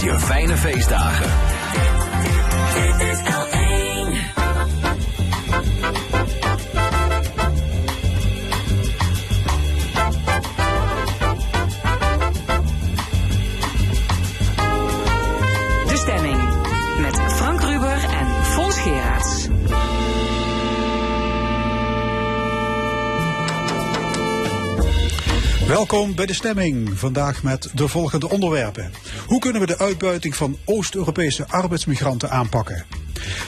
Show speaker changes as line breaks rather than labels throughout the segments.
wenst je fijne feestdagen.
Dit is L1.
De stemming. Met Frank Ruber en Fons Geraerts.
Welkom bij de stemming. Vandaag met de volgende onderwerpen. Hoe kunnen we de uitbuiting van Oost-Europese arbeidsmigranten aanpakken?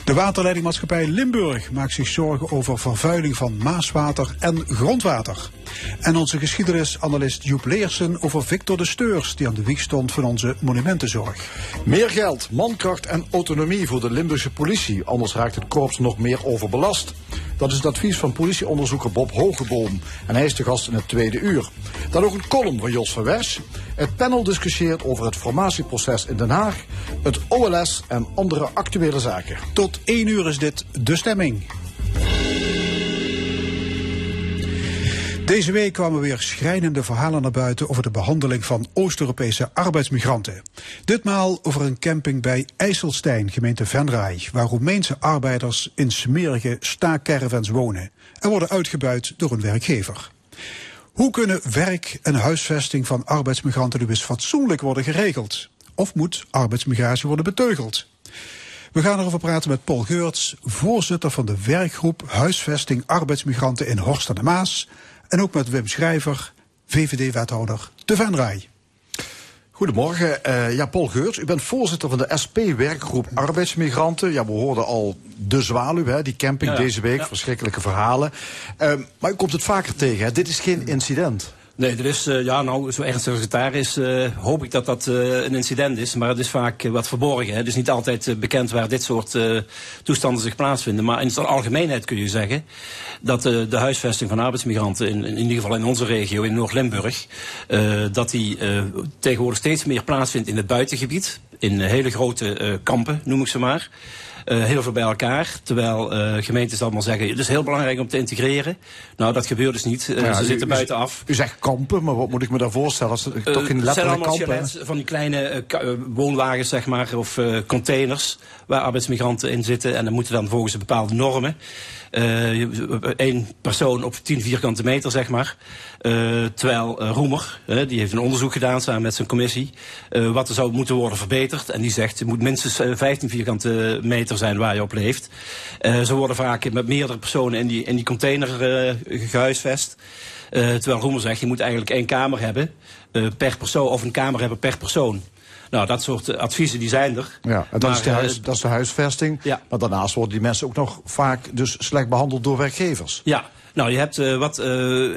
De waterleidingmaatschappij Limburg maakt zich zorgen over vervuiling van maaswater en grondwater. En onze geschiedenisanalist Joep Leersen over Victor de Steurs, die aan de wieg stond van onze monumentenzorg.
Meer geld, mankracht en autonomie voor de Limburgse politie. Anders raakt het korps nog meer overbelast. Dat is het advies van politieonderzoeker Bob Hogeboom. En hij is de gast in het tweede uur. Dan ook een column van Jos van Wers. Het panel discussieert over het formatieproces in Den Haag, het OLS en andere actuele zaken.
Tot één uur is dit de stemming. Deze week kwamen weer schrijnende verhalen naar buiten over de behandeling van Oost-Europese arbeidsmigranten. Ditmaal over een camping bij IJsselstein, gemeente Venray, waar Roemeense arbeiders in smerige staakcaravans wonen en worden uitgebuit door een werkgever. Hoe kunnen werk en huisvesting van arbeidsmigranten nu eens fatsoenlijk worden geregeld? Of moet arbeidsmigratie worden beteugeld? We gaan erover praten met Paul Geurts, voorzitter van de werkgroep Huisvesting Arbeidsmigranten in Horst aan de Maas. En ook met Wim Schrijver, VVD-wethouder te Venray.
Goedemorgen. Eh, ja, Paul Geurts, u bent voorzitter van de SP-werkgroep Arbeidsmigranten. Ja, we hoorden al de zwaluw, hè, die camping
Ja, ja.
deze week,
Ja.
verschrikkelijke verhalen. Ehm, maar u komt het vaker tegen, hè? dit is geen incident.
Nee, er is, eh, ja, nou, zo ernstig als het daar is, eh, hoop ik dat dat eh, een incident is. Maar het is vaak wat verborgen. Het is niet altijd bekend waar dit soort toestanden zich plaatsvinden. Maar in de algemeenheid kun je zeggen dat de huisvesting van arbeidsmigranten, in, in ieder geval in onze regio, in Noord-Limburg, dat die tegenwoordig steeds meer plaatsvindt in het buitengebied. In hele grote kampen, noem ik ze maar. Eh, heel veel bij elkaar. Terwijl eh, gemeentes allemaal zeggen, het is heel belangrijk om te integreren. Nou, dat gebeurt dus niet. Eh,
Ja,
ze
u-
zitten buitenaf.
U zegt kampen, maar wat moet ik me daar voorstellen? Als, toch
Eh,
in
het zijn
letterlijk kampen?
van die kleine woonwagens, zeg maar, of containers waar arbeidsmigranten in zitten. En dan moeten dan volgens bepaalde normen. Eén persoon op 10 vierkante meter, zeg maar. Eh, terwijl eh, Roemer, eh, die heeft een onderzoek gedaan samen met zijn commissie. eh, wat er zou moeten worden verbeterd. En die zegt, het moet minstens eh, 15 vierkante meter zijn waar je op leeft. Eh, ze worden vaak met meerdere personen in die, in die container eh, gehuisvest. Eh, terwijl Roemer zegt, je moet eigenlijk één kamer hebben eh, per persoon, of een kamer hebben per persoon. Nou, dat soort adviezen die zijn er.
Ja, en dat, is de huis,
eh,
dat is de huisvesting.
Ja.
Maar daarnaast worden die mensen ook nog vaak dus slecht behandeld door werkgevers.
Ja, nou, je hebt eh, wat eh,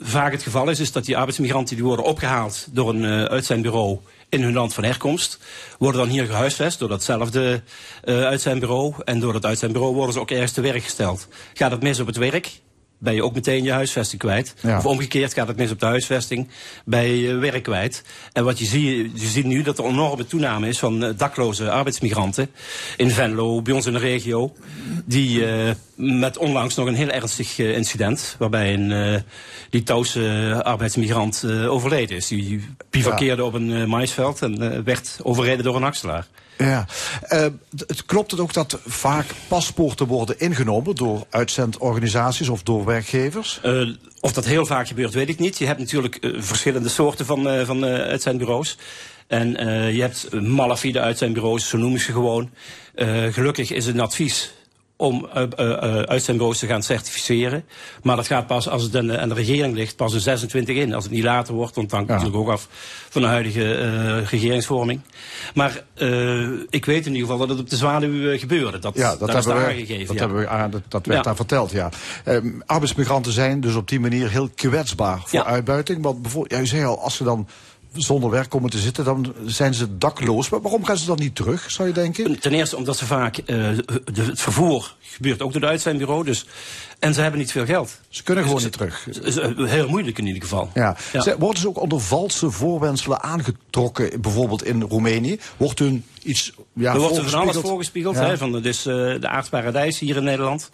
vaak het geval is, is dat die arbeidsmigranten die worden opgehaald door een eh uitzendbureau in hun land van herkomst, worden dan hier gehuisvest door datzelfde eh uitzendbureau. En door dat uitzendbureau worden ze ook ergens te werk gesteld. Gaat het mis op het werk? Ben je ook meteen je huisvesting kwijt?
Ja.
Of omgekeerd gaat het mis op de huisvesting, bij je werk kwijt. En wat je ziet, je ziet nu dat er een enorme toename is van eh, dakloze arbeidsmigranten in Venlo, bij ons in de regio. Die eh, met onlangs nog een heel ernstig eh, incident, waarbij een uh, Litouwse arbeidsmigrant overleden is. Die bivakkeerde op een maisveld en werd overreden door een axelaar.
Ja. Eh, het klopt het ook dat vaak paspoorten worden ingenomen door uitzendorganisaties of door werkgevers?
Uh, of dat heel vaak gebeurt, weet ik niet. Je hebt natuurlijk uh, verschillende soorten van, van uitzendbureaus. En je hebt malafide uitzendbureaus, zo noemen ze gewoon. Gelukkig is een advies om uh, uh, uitzendbureaus te gaan certificeren. Maar dat gaat pas als het aan de, aan de regering ligt, pas in 26 in. Als het niet later wordt, want dan hangt ja. natuurlijk ook af van de huidige uh, regeringsvorming. Maar ik weet in ieder geval dat het op de zwaluw gebeurde. Dat,
ja, dat, hebben
is
we,
aangegeven.
Dat,
ja.
hebben we, aan, dat, dat werd ja. daar verteld, ja. Um, arbeidsmigranten zijn dus op die manier heel kwetsbaar voor uitbuiting. Want bijvoorbeeld, u zei al, als ze dan zonder werk komen te zitten, dan zijn ze dakloos. Maar waarom gaan ze dan niet terug, zou je denken?
Ten eerste omdat ze vaak, uh, de, het vervoer gebeurt ook door het uitzendbureau, dus, en ze hebben niet veel geld.
Ze kunnen gewoon
dus,
niet terug.
Is heel moeilijk in ieder geval.
Ja. worden ze ook onder valse voorwenselen aangetrokken, bijvoorbeeld in Roemenië? Wordt hun iets ja,
Er wordt er van alles voorgespiegeld, ja. hè, van, dus uh, de aardsparadijs hier in Nederland.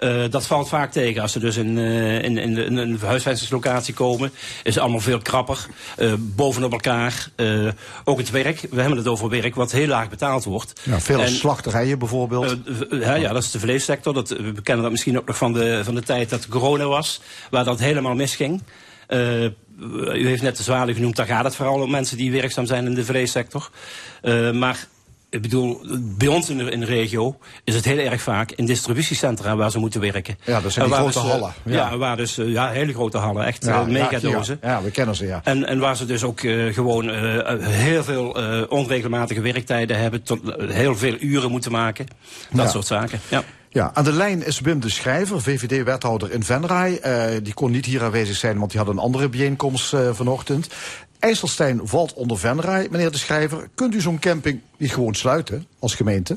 Eh, dat valt vaak tegen. Als ze dus in, eh, in, in, in een huisvestingslocatie komen, is het allemaal veel krapper. eh, bovenop elkaar. Ook het werk, we hebben het over werk wat heel laag betaald wordt.
Ja, veel
En-
slachterijen bijvoorbeeld.
eh, ja, dat is de vleessector. Dat, we kennen dat misschien ook nog van de, van de tijd dat corona was, waar dat helemaal misging. U heeft net de zwaluw genoemd, daar gaat het vooral om mensen die werkzaam zijn in de vleessector. Maar ik bedoel, bij ons in de, in de regio is het heel erg vaak in distributiecentra waar ze moeten werken.
Ja, dat zijn die grote
dus, eh,
hallen.
Ja,
Ja.
waar dus, eh, ja, hele grote hallen, echt
ja,
eh, megadozen.
Ja, ja, we kennen ze, ja.
En, en waar ze dus ook gewoon heel veel onregelmatige werktijden hebben, tot heel veel uren moeten maken. Dat
Ja.
soort zaken. Ja.
Ja, aan de lijn is Wim de Schrijver, VVD-wethouder in Venray. Die kon niet hier aanwezig zijn, want die had een andere bijeenkomst vanochtend. IJsselstein valt onder Venray. Meneer de Schrijver, kunt u zo'n camping niet gewoon sluiten als gemeente?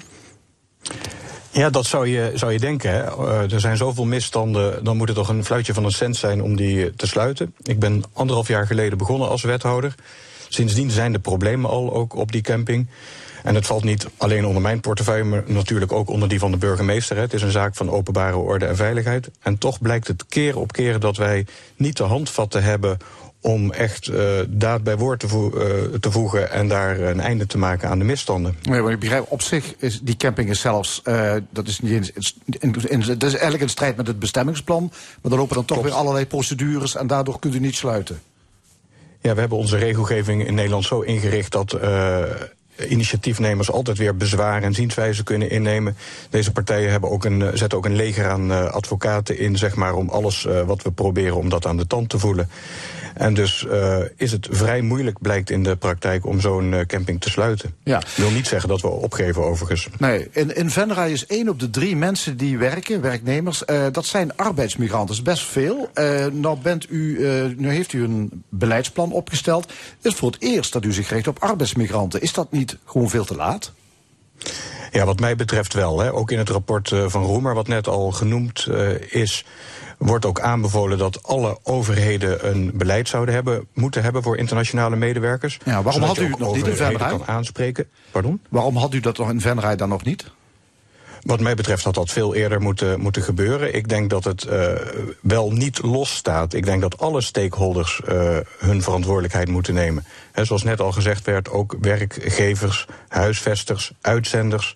Ja, dat zou je, zou je denken. Hè. Eh, er zijn zoveel misstanden, dan moet het toch een fluitje van een cent zijn om die eh, te sluiten. Ik ben anderhalf jaar geleden begonnen als wethouder. Sindsdien zijn de problemen al ook op die camping. En het valt niet alleen onder mijn portefeuille, maar natuurlijk ook onder die van de burgemeester. Het is een zaak van openbare orde en veiligheid. En toch blijkt het keer op keer dat wij niet de handvatten hebben om echt eh, daad bij woord te, eh, te voegen en daar een einde te maken aan de misstanden.
Nee, maar ik begrijp, op zich is die camping is zelfs, eh, dat is niet eens, in, in, dat is eigenlijk in strijd met het bestemmingsplan. Maar dan lopen dan toch
Klopt.
weer allerlei procedures en daardoor kunt u niet sluiten.
Ja, we hebben onze regelgeving in Nederland zo ingericht dat initiatiefnemers altijd weer bezwaren en zienswijzen kunnen innemen. Deze partijen hebben ook een, eh, zetten ook een leger aan eh, advocaten in, zeg maar, om alles eh, wat we proberen om dat aan de tand te voelen. En dus is het vrij moeilijk, blijkt in de praktijk, om zo'n camping te sluiten.
Ja.
wil niet zeggen dat we opgeven, overigens.
Nee, in, in Venray is één op de drie mensen die werken, werknemers, dat zijn arbeidsmigranten. Dat is best veel. Nou, bent u, nu heeft u een beleidsplan opgesteld. Het is voor het eerst dat u zich richt op arbeidsmigranten. Is dat niet gewoon veel te laat?
Ja, wat mij betreft wel. Hè. Ook in het rapport eh, van Roemer, wat net al genoemd eh, is, wordt ook aanbevolen dat alle overheden een beleid zouden hebben, moeten hebben voor internationale medewerkers.
Ja, waarom had u het nog niet in Venray?
kan aanspreken. Pardon?
Waarom had u dat nog in Venray dan nog niet?
Wat mij betreft had dat veel eerder moeten, moeten gebeuren. Ik denk dat het eh, wel niet losstaat. Ik denk dat alle stakeholders eh, hun verantwoordelijkheid moeten nemen. Hè, zoals net al gezegd werd, ook werkgevers, huisvesters, uitzenders.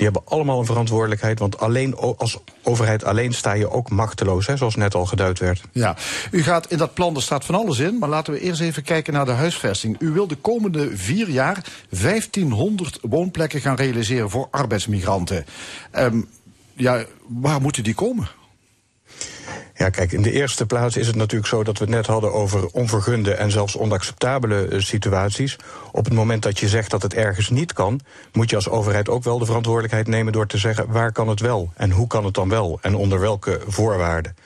Die hebben allemaal een verantwoordelijkheid. Want alleen als overheid alleen sta je ook machteloos, hè, zoals net al geduid werd.
Ja, u gaat in dat plan, er staat van alles in, maar laten we eerst even kijken naar de huisvesting. U wil de komende vier jaar 1500 woonplekken gaan realiseren voor arbeidsmigranten. Ehm, ja, waar moeten die komen?
Ja, kijk, in de eerste plaats is het natuurlijk zo dat we het net hadden over onvergunde en zelfs onacceptabele eh, situaties. Op het moment dat je zegt dat het ergens niet kan, moet je als overheid ook wel de verantwoordelijkheid nemen door te zeggen waar kan het wel en hoe kan het dan wel en onder welke voorwaarden.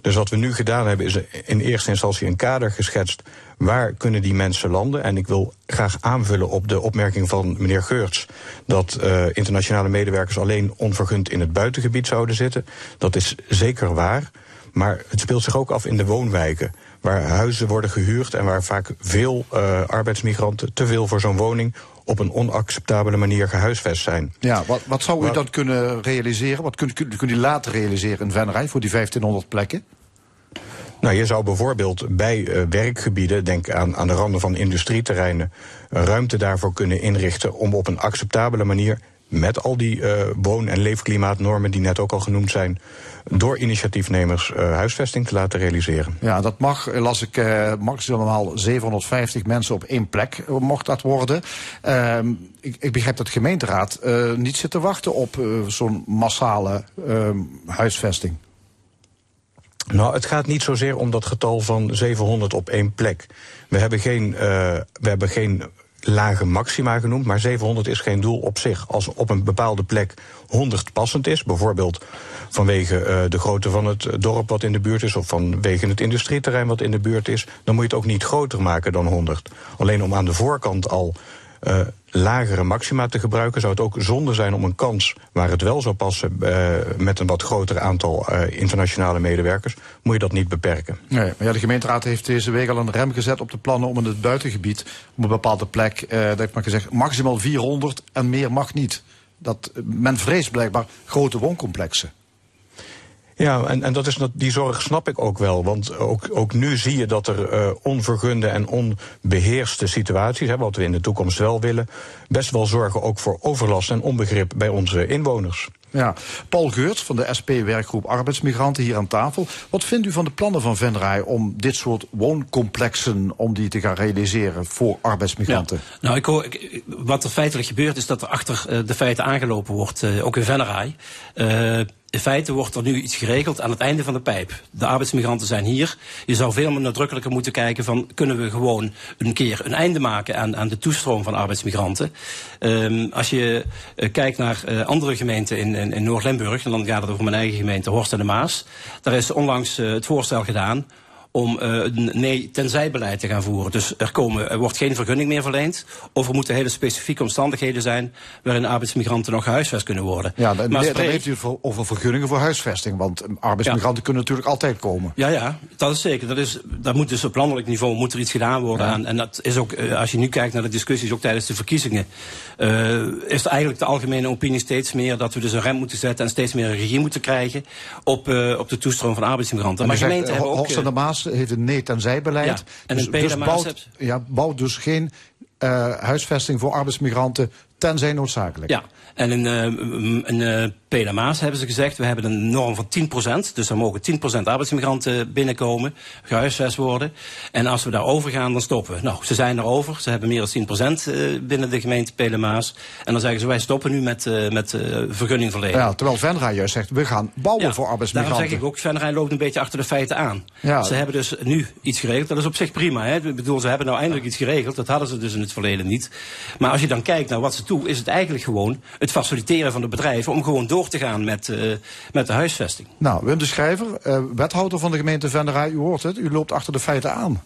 Dus wat we nu gedaan hebben is in eerste instantie een kader geschetst. Waar kunnen die mensen landen? En ik wil graag aanvullen op de opmerking van meneer Geurts... dat eh, internationale medewerkers alleen onvergund in het buitengebied zouden zitten. Dat is zeker waar. Maar het speelt zich ook af in de woonwijken. Waar huizen worden gehuurd en waar vaak veel eh, arbeidsmigranten... te veel voor zo'n woning op een onacceptabele manier gehuisvest zijn.
Ja, wat, wat zou u
Wat-
dan kunnen realiseren? Wat kunt, kunt, kunt u later realiseren in Venray voor die 1500 plekken?
Nou, je zou bijvoorbeeld bij eh, werkgebieden, denk aan, aan de randen van industrieterreinen, ruimte daarvoor kunnen inrichten om op een acceptabele manier met al die eh, woon- en leefklimaatnormen die net ook al genoemd zijn, door initiatiefnemers eh, huisvesting te laten realiseren.
Ja, dat mag, las ik, eh, maximaal 750 mensen op één plek mocht dat worden. Ehm, ik, ik begrijp dat de gemeenteraad niet zit te wachten op zo'n massale ehm, huisvesting.
Nou, het gaat niet zozeer om dat getal van 700 op één plek. We hebben geen, eh, we hebben geen lage maxima genoemd, maar 700 is geen doel op zich. Als op een bepaalde plek 100 passend is, bijvoorbeeld vanwege eh, de grootte van het dorp wat in de buurt is, of vanwege het industrieterrein wat in de buurt is, dan moet je het ook niet groter maken dan 100. Alleen om aan de voorkant al eh, lagere maxima te gebruiken, zou het ook zonde zijn om een kans waar het wel zou passen eh, met een wat groter aantal eh, internationale medewerkers, moet je dat niet beperken.
Nee, maar ja, de gemeenteraad heeft deze week al een rem gezet op de plannen om in het buitengebied, op een bepaalde plek, dat heeft maar gezegd, maximaal 400 en meer mag niet. Dat, men vreest blijkbaar grote wooncomplexen.
Ja, en, en dat is, die zorg snap ik ook wel. Want ook, ook nu zie je dat er eh, onvergunde en onbeheerste situaties, hè, wat we in de toekomst wel willen, best wel zorgen ook voor overlast en onbegrip bij onze inwoners.
Ja. Paul Geurts van de SP-werkgroep Arbeidsmigranten hier aan tafel. Wat vindt u van de plannen van Venray om dit soort wooncomplexen om die te gaan realiseren voor arbeidsmigranten?
Ja. Nou, ik hoor, ik- wat er feitelijk gebeurt is dat er achter eh, de feiten aangelopen wordt, eh, ook in Venray. Eh, in feite wordt er nu iets geregeld aan het einde van de pijp. De arbeidsmigranten zijn hier. Je zou veel meer nadrukkelijker moeten kijken van... kunnen we gewoon een keer een einde maken aan, aan de toestroom van arbeidsmigranten. Ehm, als je eh, kijkt naar eh, andere gemeenten in, in, Noord-Limburg... en dan gaat het over mijn eigen gemeente, Horst en de Maas... daar is onlangs eh, het voorstel gedaan om eh, een nee-tenzij-beleid te gaan voeren. Dus er, komen, er wordt geen vergunning meer verleend. Of er moeten hele specifieke omstandigheden zijn... waarin arbeidsmigranten nog gehuisvest kunnen worden.
Ja, dan,
Maar
dan
spreek-
heeft u het over vergunningen voor huisvesting. Want eh, arbeidsmigranten kunnen natuurlijk altijd komen.
Ja, ja, dat is zeker. Dat is, daar moet dus op landelijk niveau moet er iets gedaan worden. aan. En dat is ook, eh, als je nu kijkt naar de discussies, ook tijdens de verkiezingen, eh, is eigenlijk de algemene opinie steeds meer dat we dus een rem moeten zetten en steeds meer een regie moeten krijgen op, eh, op de toestroom van arbeidsmigranten. Maar gemeenten
eh,
hebben ook. Eh,
de Maas heeft een nee-tenzij-beleid.
Ja, en een
dus, dus bouwt,
hebt-
ja, bouwt dus geen eh, huisvesting voor arbeidsmigranten tenzij noodzakelijk.
Ja, en in, eh, in eh, Pela Maas hebben ze gezegd, we hebben een norm van 10%. Dus er mogen 10% arbeidsmigranten binnenkomen, gehuisvest worden. En als we daarover gaan, dan stoppen we. Nou, ze zijn erover. Ze hebben meer dan 10% eh, binnen de gemeente Pela Maas. En dan zeggen ze, wij stoppen nu met, eh met eh vergunningverlening.
Ja, terwijl Venray juist zegt, we gaan bouwen
Ja,
voor arbeidsmigranten.
Daarom zeg ik ook, Venray loopt een beetje achter de feiten aan.
Ja.
Ze hebben dus nu iets geregeld. Dat is op zich prima. Hè? Ik bedoel, ze hebben nou eindelijk iets geregeld. Dat hadden ze dus in het verleden niet. Maar als je dan kijkt naar wat ze doen, is het eigenlijk gewoon het faciliteren van de bedrijven om gewoon door te gaan met, eh, met de huisvesting.
Nou, Wim de Schrijver, eh, wethouder van de gemeente Venray, u hoort het, u loopt achter de feiten aan.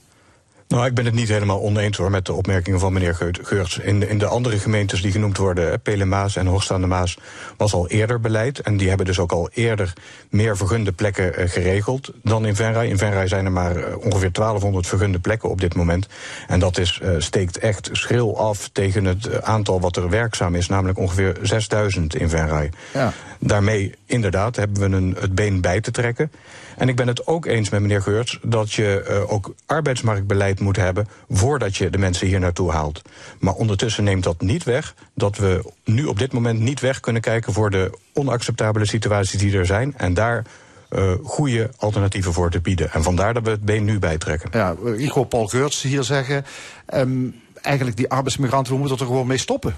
Nou, ik ben het niet helemaal oneens hoor met de opmerkingen van meneer Geurts. In de, in de andere gemeentes die genoemd worden, Pelemaas en Horst aan de Maas, was al eerder beleid. En die hebben dus ook al eerder meer vergunde plekken eh, geregeld dan in Venray. In Venray zijn er maar eh, ongeveer 1200 vergunde plekken op dit moment. En dat is, eh, steekt echt schril af tegen het aantal wat er werkzaam is, namelijk ongeveer 6000 in Venray.
Ja.
Daarmee inderdaad hebben we een, het been bij te trekken. En ik ben het ook eens met meneer Geurts dat je eh, ook arbeidsmarktbeleid moet hebben voordat je de mensen hier naartoe haalt. Maar ondertussen neemt dat niet weg dat we nu op dit moment niet weg kunnen kijken voor de onacceptabele situaties die er zijn. En daar eh goede alternatieven voor te bieden. En vandaar dat we het been nu bijtrekken.
Ja, ik hoor Paul Geurts hier zeggen, ehm, eigenlijk die arbeidsmigranten, we moeten er gewoon mee stoppen.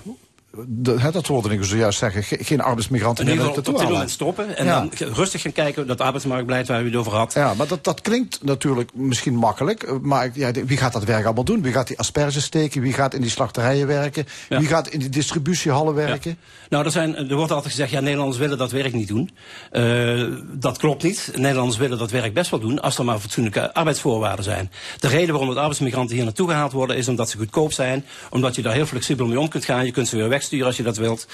De, dat hoorde ik zojuist zeggen, ge- geen arbeidsmigranten meer
op dit moment stoppen en
Ja.
dan rustig gaan kijken dat arbeidsmarktbeleid waar u het over had.
Ja, maar dat, dat klinkt natuurlijk misschien makkelijk. eh, Maar ja, wie gaat dat werk allemaal doen? Wie gaat die asperges steken? Wie gaat in die slachterijen werken?
Ja.
Wie gaat in die distributiehallen werken?
Nou, er, zijn, er wordt altijd gezegd, ja, Nederlanders willen dat werk niet doen. Eh, dat klopt niet. Nederlanders willen dat werk best wel doen als er maar fatsoenlijke arbeidsvoorwaarden zijn. De reden waarom dat arbeidsmigranten hier naartoe gehaald worden is omdat ze goedkoop zijn, omdat je daar heel flexibel mee om kunt gaan. Je kunt ze weer wegsturen als je dat wilt.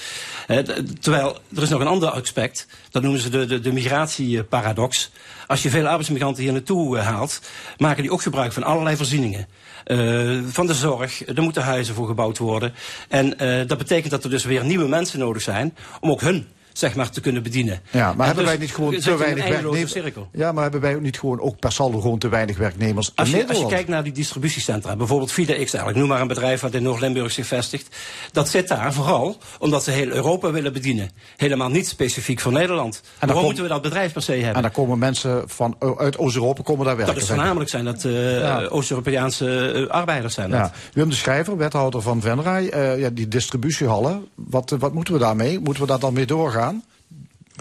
Eh, terwijl, er is nog een ander aspect, dat noemen ze de, de, migratieparadox. Als je veel arbeidsmigranten hier naartoe eh, haalt, maken die ook gebruik van allerlei voorzieningen. Eh, van de zorg, er moeten huizen voor gebouwd worden. En dat betekent dat er dus weer nieuwe mensen nodig zijn om ook hun zeg maar, te kunnen bedienen.
Ja, maar
En
hebben
dus
wij niet gewoon te weinig werknemers? Ja, maar hebben wij ook niet gewoon ook per saldo gewoon te weinig werknemers
Als
in
je, als
Nederland?
je kijkt naar die distributiecentra, bijvoorbeeld FIDE XL, ik noem maar een bedrijf wat in Noord-Limburg zich vestigt. Dat zit daar vooral omdat ze heel Europa willen bedienen. Helemaal niet specifiek voor Nederland. Waarom moeten we dat bedrijf per se hebben?
En dan komen mensen van, uit Oost-Europa komen daar werken.
dat is voornamelijk zijn dat eh,
Ja.
Oost-Europese eh, arbeiders zijn. Dat.
Ja. Wim de Schrijver, wethouder van Venray. eh, ja, die distributiehallen, wat, eh, wat moeten we daarmee? Moeten we daar dan mee doorgaan?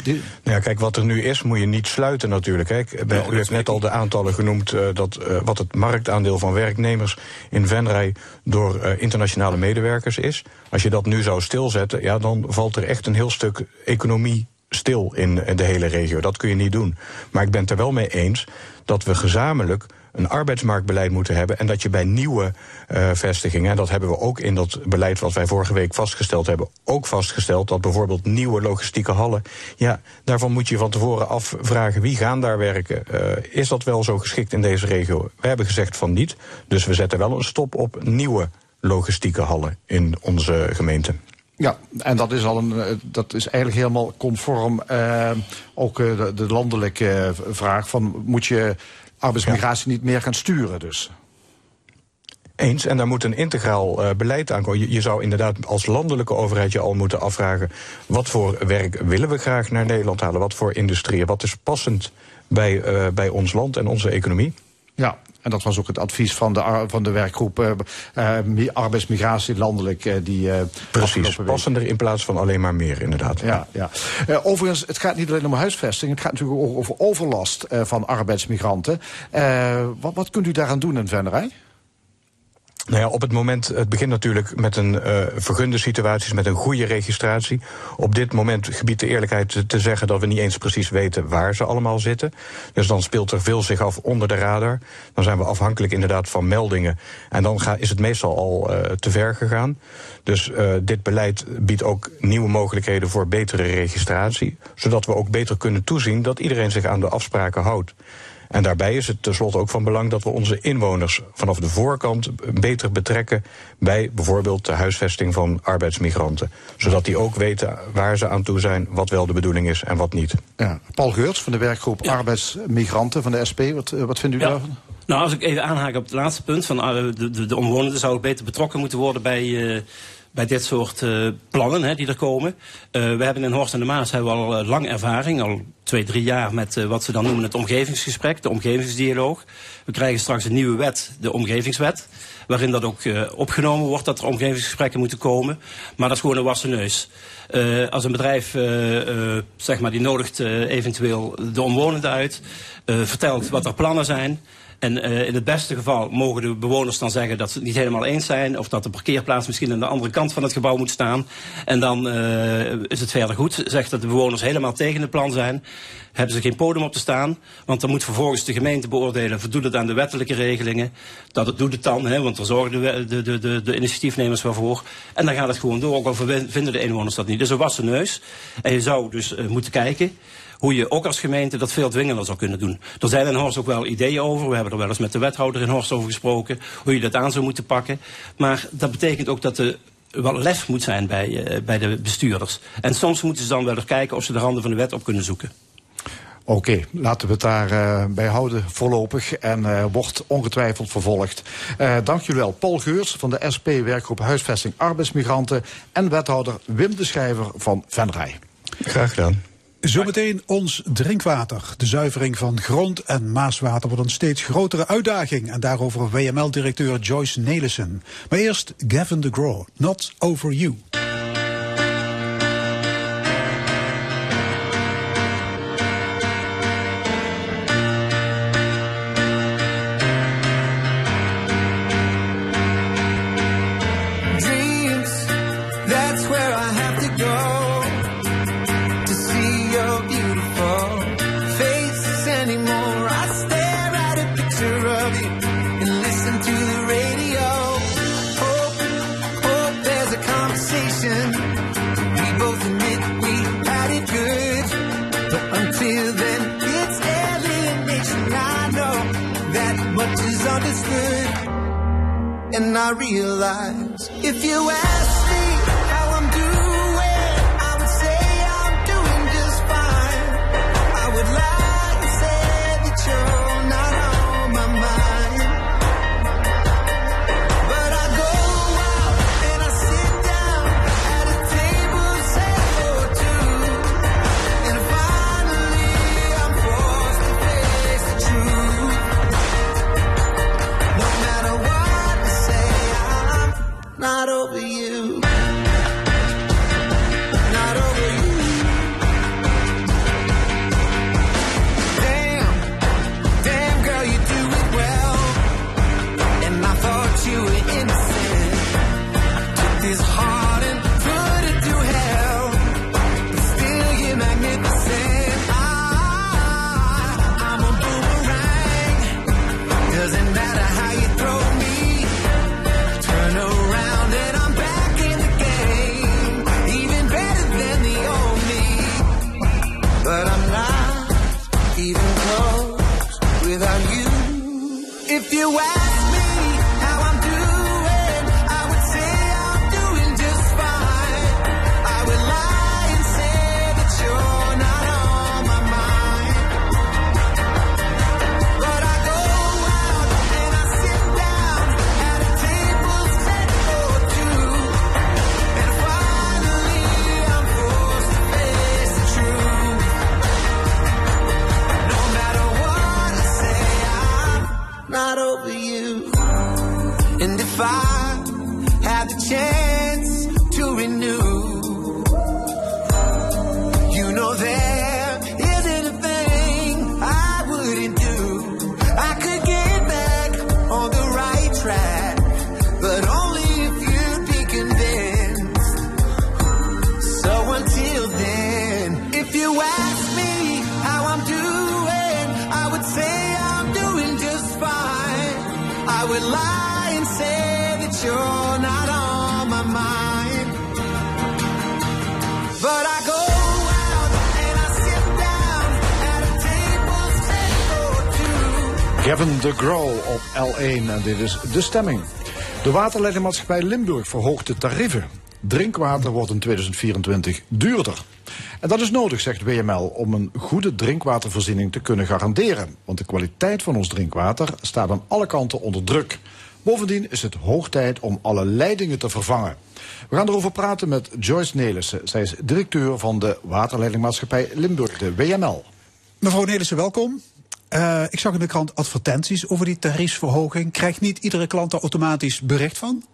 Die,
Nou ja, kijk, wat er nu is, moet je niet sluiten natuurlijk. Hè. Bij- u heeft net al de aantallen genoemd eh, dat, eh, wat het marktaandeel van werknemers in Venray door eh, internationale medewerkers is. Als je dat nu zou stilzetten, ja, dan valt er echt een heel stuk economie stil in, in de hele regio. Dat kun je niet doen. Maar ik ben het er wel mee eens dat we gezamenlijk een arbeidsmarktbeleid moeten hebben. En dat je bij nieuwe eh, vestigingen, en dat hebben we ook in dat beleid wat wij vorige week vastgesteld hebben, ook vastgesteld dat bijvoorbeeld nieuwe logistieke hallen, ja, daarvan moet je van tevoren afvragen wie gaan daar werken. Eh, is dat wel zo geschikt in deze regio? We hebben gezegd van niet. Dus we zetten wel een stop op nieuwe logistieke hallen in onze gemeente.
Ja, en dat is al een, eh, dat is eigenlijk helemaal conform ook de, de landelijke vraag van moet je arbeidsmigratie niet meer gaan sturen dus.
Eens, en daar moet een integraal eh, beleid aan komen. Je, zou inderdaad als landelijke overheid je al moeten afvragen... wat voor werk willen we graag naar Nederland halen? Wat voor industrieën? Wat is passend bij, eh, bij ons land en onze economie?
Ja, en dat was ook het advies van de, van de werkgroep mi- arbeidsmigratie landelijk. eh, die, eh,
Precies, passender in plaats van alleen maar meer, inderdaad.
Ja, ja. Overigens, het gaat niet alleen om huisvesting. Het gaat natuurlijk ook over overlast van arbeidsmigranten. Wat, wat kunt u daaraan doen in Venray?
Nou ja, op het moment, het begint natuurlijk met een eh vergunde situaties, met een goede registratie. Op dit moment gebiedt de eerlijkheid te- zeggen dat we niet eens precies weten waar ze allemaal zitten. Dus dan speelt er veel zich af onder de radar. Dan zijn we afhankelijk inderdaad van meldingen. En dan ga, is het meestal al eh, te ver gegaan. Dus eh, dit beleid biedt ook nieuwe mogelijkheden voor betere registratie. Zodat we ook beter kunnen toezien dat iedereen zich aan de afspraken houdt. En daarbij is het tenslotte ook van belang dat we onze inwoners vanaf de voorkant beter betrekken bij bijvoorbeeld de huisvesting van arbeidsmigranten. Zodat die ook weten waar ze aan toe zijn, wat wel de bedoeling is en wat niet.
Ja. Paul Geurts van de werkgroep arbeidsmigranten van de SP. Wat, eh, wat vindt u
Ja.
daarvan?
Nou, als ik even aanhaak op het laatste punt, van eh, de, de, de omwonenden zouden beter betrokken moeten worden bij, eh, bij dit soort eh, plannen hè, die er komen. Eh, we hebben in Horst en de Maas hebben al eh, lang ervaring, al twee, drie jaar met wat ze dan noemen het omgevingsgesprek, de omgevingsdialoog. We krijgen straks een nieuwe wet, de omgevingswet, waarin dat ook opgenomen wordt dat er omgevingsgesprekken moeten komen. Maar dat is gewoon een wassen neus. Als een bedrijf, zeg maar, die nodigt eventueel de omwonenden uit, vertelt wat er plannen zijn. En eh, in het beste geval mogen de bewoners dan zeggen dat ze het niet helemaal eens zijn. Of dat de parkeerplaats misschien aan de andere kant van het gebouw moet staan. En dan eh, is het verder goed. Zegt dat de bewoners helemaal tegen het plan zijn. Hebben ze geen podium op te staan. Want dan moet vervolgens de gemeente beoordelen. Voldoet het aan de wettelijke regelingen. Dat het doet het dan. Hè, want daar zorgen de, de, de, de, initiatiefnemers wel voor. En dan gaat het gewoon door. Ook al vinden de inwoners dat niet. Dus een wassen neus. En je zou dus eh, moeten kijken hoe je ook als gemeente dat veel dwingender zou kunnen doen. Er zijn in Horst ook wel ideeën over. We hebben er wel eens met de wethouder in Horst over gesproken. Hoe je dat aan zou moeten pakken. Maar dat betekent ook dat er wel lef moet zijn bij, eh, bij de bestuurders. En soms moeten ze dan wel eens kijken of ze de randen van de wet op kunnen zoeken.
Oké, laten we het daarbij bij bij houden voorlopig en eh, wordt ongetwijfeld vervolgd. Eh, dank jullie wel. Paul Geurs van de SP Werkgroep Huisvesting Arbeidsmigranten en wethouder Wim de Schrijver van Venray.
Graag gedaan.
Zometeen ons drinkwater. De zuivering van grond- en maaswater wordt een steeds grotere uitdaging. En daarover WML-directeur Joyce Nelissen. Maar eerst Gavin de Groot, Not Over You.
De stemming. De waterleidingmaatschappij Limburg verhoogt de tarieven. Drinkwater wordt in 2024 duurder. En dat is nodig, zegt WML, om een goede drinkwatervoorziening te kunnen garanderen. Want de kwaliteit van ons drinkwater staat aan alle kanten onder druk. Bovendien is het hoog tijd om alle leidingen te vervangen. We gaan erover praten met Joyce Nelissen. Zij is directeur van de waterleidingmaatschappij Limburg, de WML.
Mevrouw Nelissen, welkom. Eh, ik zag in de krant advertenties over die tariefsverhoging. Krijgt niet iedere klant daar automatisch bericht van?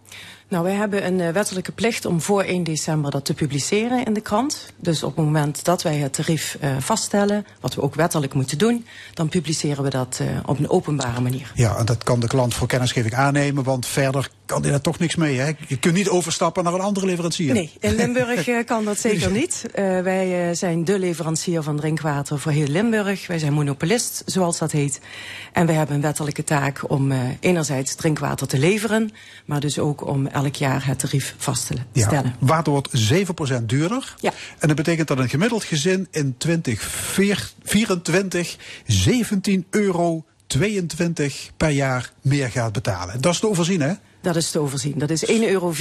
Nou, wij hebben een eh, wettelijke plicht om voor 1 december dat te publiceren in de krant. Dus op het moment dat wij het tarief eh, vaststellen, wat we ook wettelijk moeten doen, dan publiceren we dat eh, op een openbare manier.
Ja, en dat kan de klant voor kennisgeving aannemen, want verder kan hij daar toch niks mee. Hè? Je kunt niet overstappen naar een andere leverancier.
Nee, in Limburg kan dat zeker niet. Wij zijn de leverancier van drinkwater voor heel Limburg. Wij zijn monopolist, zoals dat heet. En wij hebben een wettelijke taak om enerzijds drinkwater te leveren, maar dus ook om elk jaar het tarief vast te
Ja, water wordt 7% duurder.
Ja.
En dat betekent dat een gemiddeld gezin in 2024 17 euro 22 per jaar meer gaat betalen. Dat is te overzien, hè?
Dat is te overzien. Dat is 1,44 euro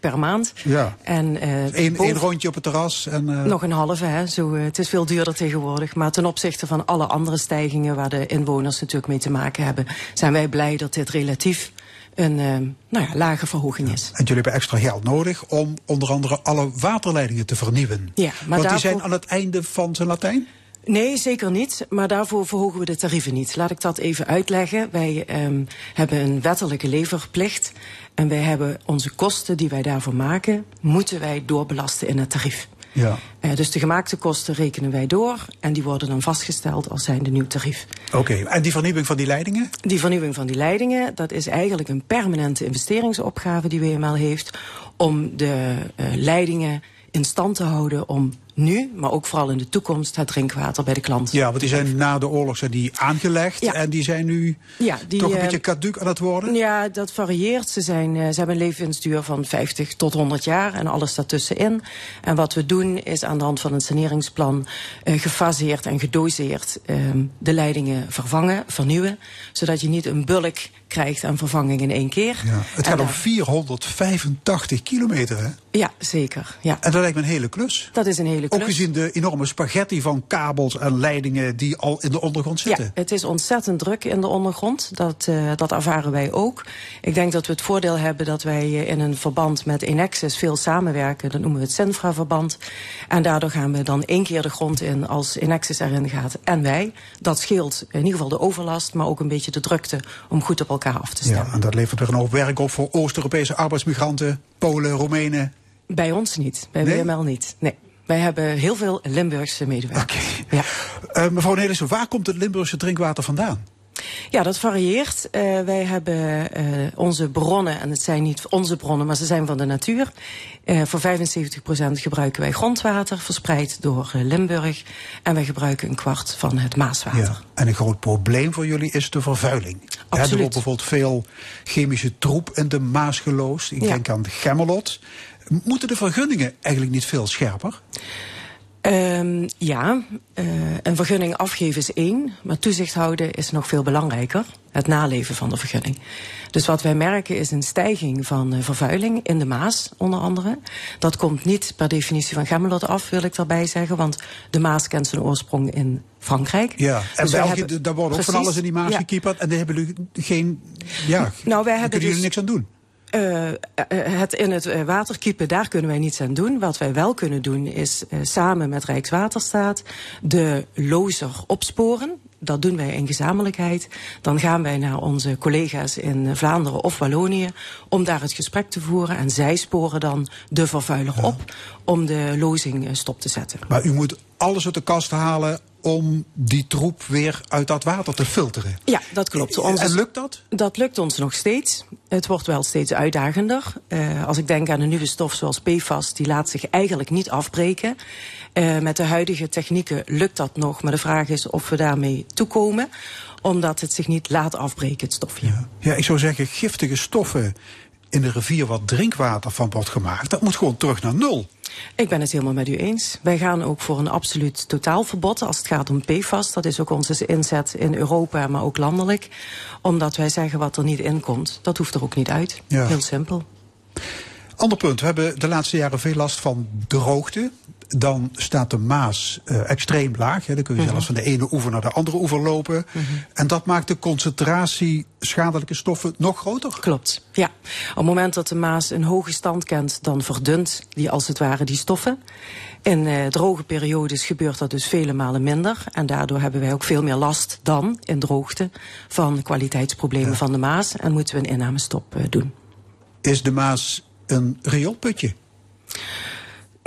per maand.
Ja.
En,
Eén
boven-
rondje op het terras. En, eh,
Nog een halve, hè. Zo, eh, het is veel duurder tegenwoordig. Maar ten opzichte van alle andere stijgingen waar de inwoners natuurlijk mee te maken hebben, zijn wij blij dat dit relatief een eh, nou ja, lage verhoging is.
En jullie hebben extra geld nodig om onder andere alle waterleidingen te vernieuwen.
Ja, maar
Want die zijn aan het einde van zijn Latijn?
Nee, zeker niet. Maar daarvoor verhogen we de tarieven niet. Laat ik dat even uitleggen. Wij ehm, hebben een wettelijke leverplicht. En wij hebben onze kosten die wij daarvoor maken, moeten wij doorbelasten in het tarief.
Ja.
Eh, dus de gemaakte kosten rekenen wij door. En die worden dan vastgesteld als zijnde nieuw tarief.
Oké, en die vernieuwing van die leidingen?
Die vernieuwing van die leidingen, dat is eigenlijk een permanente investeringsopgave die WML heeft. Om de eh, leidingen in stand te houden om nu, maar ook vooral in de toekomst, het drinkwater bij de klant.
Ja, want die zijn na de oorlog zijn die aangelegd.
Ja.
En die zijn nu
Ja, die,
toch een
eh,
beetje caduc aan het worden.
Ja, dat varieert. Ze, zijn, eh, ze hebben een levensduur van 50 tot 100 jaar en alles daartussenin. En wat we doen is aan de hand van een saneringsplan eh, gefaseerd en gedoseerd ehm, de leidingen vervangen, vernieuwen. Zodat je niet een bulk krijgt aan vervanging in één keer.
Ja, het
En
gaat om
daar-
485 kilometer, hè?
Ja, zeker. Ja.
En dat lijkt me een hele klus.
Dat is een hele klus.
Ook gezien de enorme spaghetti van kabels en leidingen die al in de ondergrond zitten.
Ja, het is ontzettend druk in de ondergrond. Dat, eh, dat ervaren wij ook. Ik denk dat we het voordeel hebben dat wij eh, in een verband met Enexis veel samenwerken. Dat noemen we het Senfra-verband. En daardoor gaan we dan één keer de grond in als Enexis erin gaat en wij. Dat scheelt in ieder geval de overlast, maar ook een beetje de drukte om goed op elkaar af te stemmen.
Ja, en dat levert weer een hoop werk op voor Oost-Europese arbeidsmigranten, Polen, Roemenen.
Bij ons niet, bij
Nee?
WML niet. Nee. Wij hebben heel veel Limburgse medewerkers.
Oké.
Ja.
Eh, mevrouw Nelissen, waar komt het Limburgse drinkwater vandaan?
Ja, dat varieert. Eh, wij hebben eh, onze bronnen, en het zijn niet onze bronnen, maar ze zijn van de natuur. Eh, voor 75% gebruiken wij grondwater, verspreid door Limburg. En wij gebruiken een kwart van het Maaswater.
Ja. En een groot probleem voor jullie is de vervuiling. Hè, Er
Absoluut.
wordt bijvoorbeeld veel chemische troep in de Maas geloosd. Ik
Ja.
denk aan Gemmelot. Moeten de vergunningen eigenlijk niet veel scherper?
Ehm, ja, eh, een vergunning afgeven is één, maar toezicht houden is nog veel belangrijker. Het naleven van de vergunning. Dus wat wij merken is een stijging van eh, vervuiling in de Maas, onder andere. Dat komt niet per definitie van Gemmelot af, wil ik daarbij zeggen, want de Maas kent zijn oorsprong in Frankrijk.
Ja, en
Dus wij
België,
hebben-
daar wordt ook van alles in die Maas
ja.
gekieperd. En daar hebben jullie geen. Ja,
Nou, wij hebben
kunnen jullie
dus-
niks aan doen.
Eh, eh, het in het eh, water kiepen, daar kunnen wij niets aan doen. Wat wij wel kunnen doen is samen met Rijkswaterstaat de lozer opsporen. dat doen wij in gezamenlijkheid. Dan gaan wij naar onze collega's in Vlaanderen of Wallonië om daar het gesprek te voeren. En zij sporen dan de vervuiler op om de lozing stop te zetten.
Maar u moet alles uit de kast halen om die troep weer uit dat water te filteren.
Ja, dat klopt.
En lukt dat?
Dat lukt ons nog steeds. Het wordt wel steeds uitdagender. Eh, als ik denk aan een nieuwe stof zoals PFAS, die laat zich eigenlijk niet afbreken. Eh, met de huidige technieken lukt dat nog, maar de vraag is of we daarmee toekomen. Omdat het zich niet laat afbreken, het stofje.
Ja, ik zou zeggen, giftige stoffen in de rivier waar drinkwater van wordt gemaakt, dat moet gewoon terug naar nul.
Ik ben het helemaal met u eens. Wij gaan ook voor een absoluut totaalverbod als het gaat om PFAS. Dat is ook onze inzet in Europa, maar ook landelijk. Omdat wij zeggen wat er niet in komt, dat hoeft er ook niet uit.
Ja.
Heel simpel.
Ander punt, we hebben de laatste jaren veel last van droogte. Dan staat de Maas eh, extreem laag. Hè. Dan kun je zelfs van de ene oever naar de andere oever lopen. En dat maakt de concentratie schadelijke stoffen nog groter.
Klopt, ja. Op het moment dat de Maas een hoge stand kent, dan verdunt die als het ware die stoffen. In eh, droge periodes gebeurt dat dus vele malen minder. En daardoor hebben wij ook veel meer last dan in droogte van kwaliteitsproblemen van de Maas. En moeten we een innamestop eh, doen.
Is de Maas een rioolputje?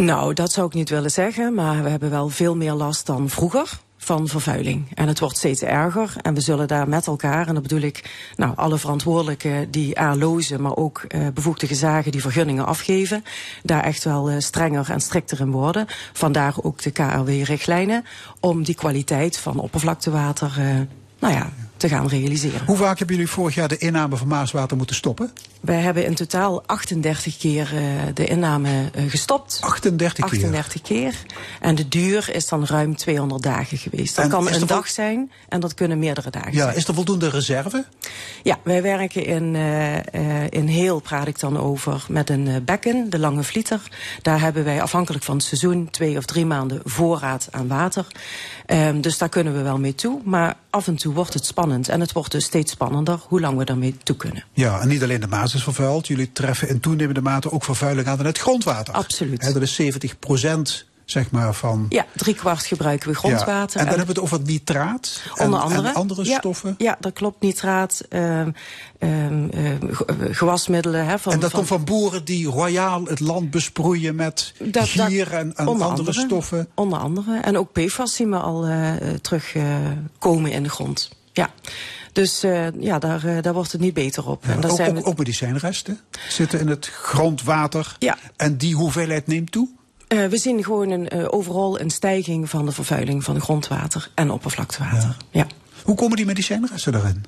Nou, dat zou ik niet willen zeggen, maar we hebben wel veel meer last dan vroeger van vervuiling. En het wordt steeds erger en we zullen daar met elkaar, en dat bedoel ik nou, alle verantwoordelijken die aanlozen, maar ook eh, bevoegde gezagen die vergunningen afgeven, daar echt wel eh, strenger en strikter in worden. Vandaar ook de KRW-richtlijnen om die kwaliteit van oppervlaktewater eh, nou ja, te gaan realiseren.
Hoe vaak hebben jullie vorig jaar de inname van Maaswater moeten stoppen?
Wij hebben in totaal 38 keer eh, de inname eh, gestopt.
38 keer.
38 keer. En de duur is dan ruim 200 dagen geweest. Dat
En
kan een dag zijn en dat kunnen meerdere dagen
Ja,
zijn.
is er voldoende reserve?
Ja, wij werken in, eh, in heel, praat ik dan over, met een bekken, de Lange Vlieter. Daar hebben wij afhankelijk van het seizoen twee of drie maanden voorraad aan water. Ehm, dus daar kunnen we wel mee toe. Maar af en toe wordt het spannend. En het wordt dus steeds spannender hoe lang we daarmee toe kunnen.
Ja, en niet alleen de Maas is vervuild. Jullie treffen in toenemende mate ook vervuiling aan in het grondwater.
Absoluut.
Hè, dat is 70% zeg maar van...
Ja, drie kwart gebruiken we grondwater.
Ja. En dan hebben we het over nitraat en,
Onder andere.
en andere
ja,
stoffen.
Ja, dat klopt. Nitraat, ehm, ehm, ehm, eh, gewasmiddelen. Hè, van,
en dat
van,
komt van boeren die royaal het land besproeien met
Dat- dat-
en, en andere
andere.
stoffen.
Onder andere. En ook PFAS zien we al eh, eh, terugkomen in de grond. Ja. Dus eh, ja, daar, eh, daar wordt het niet beter op. en daar
ook,
zijn
ook,
we...
ook medicijnresten zitten in het grondwater.
Ja.
En die hoeveelheid neemt toe?
Eh, we zien gewoon een, overal een stijging van de vervuiling van grondwater en oppervlaktewater. Ja.
Hoe komen die medicijnresten erin?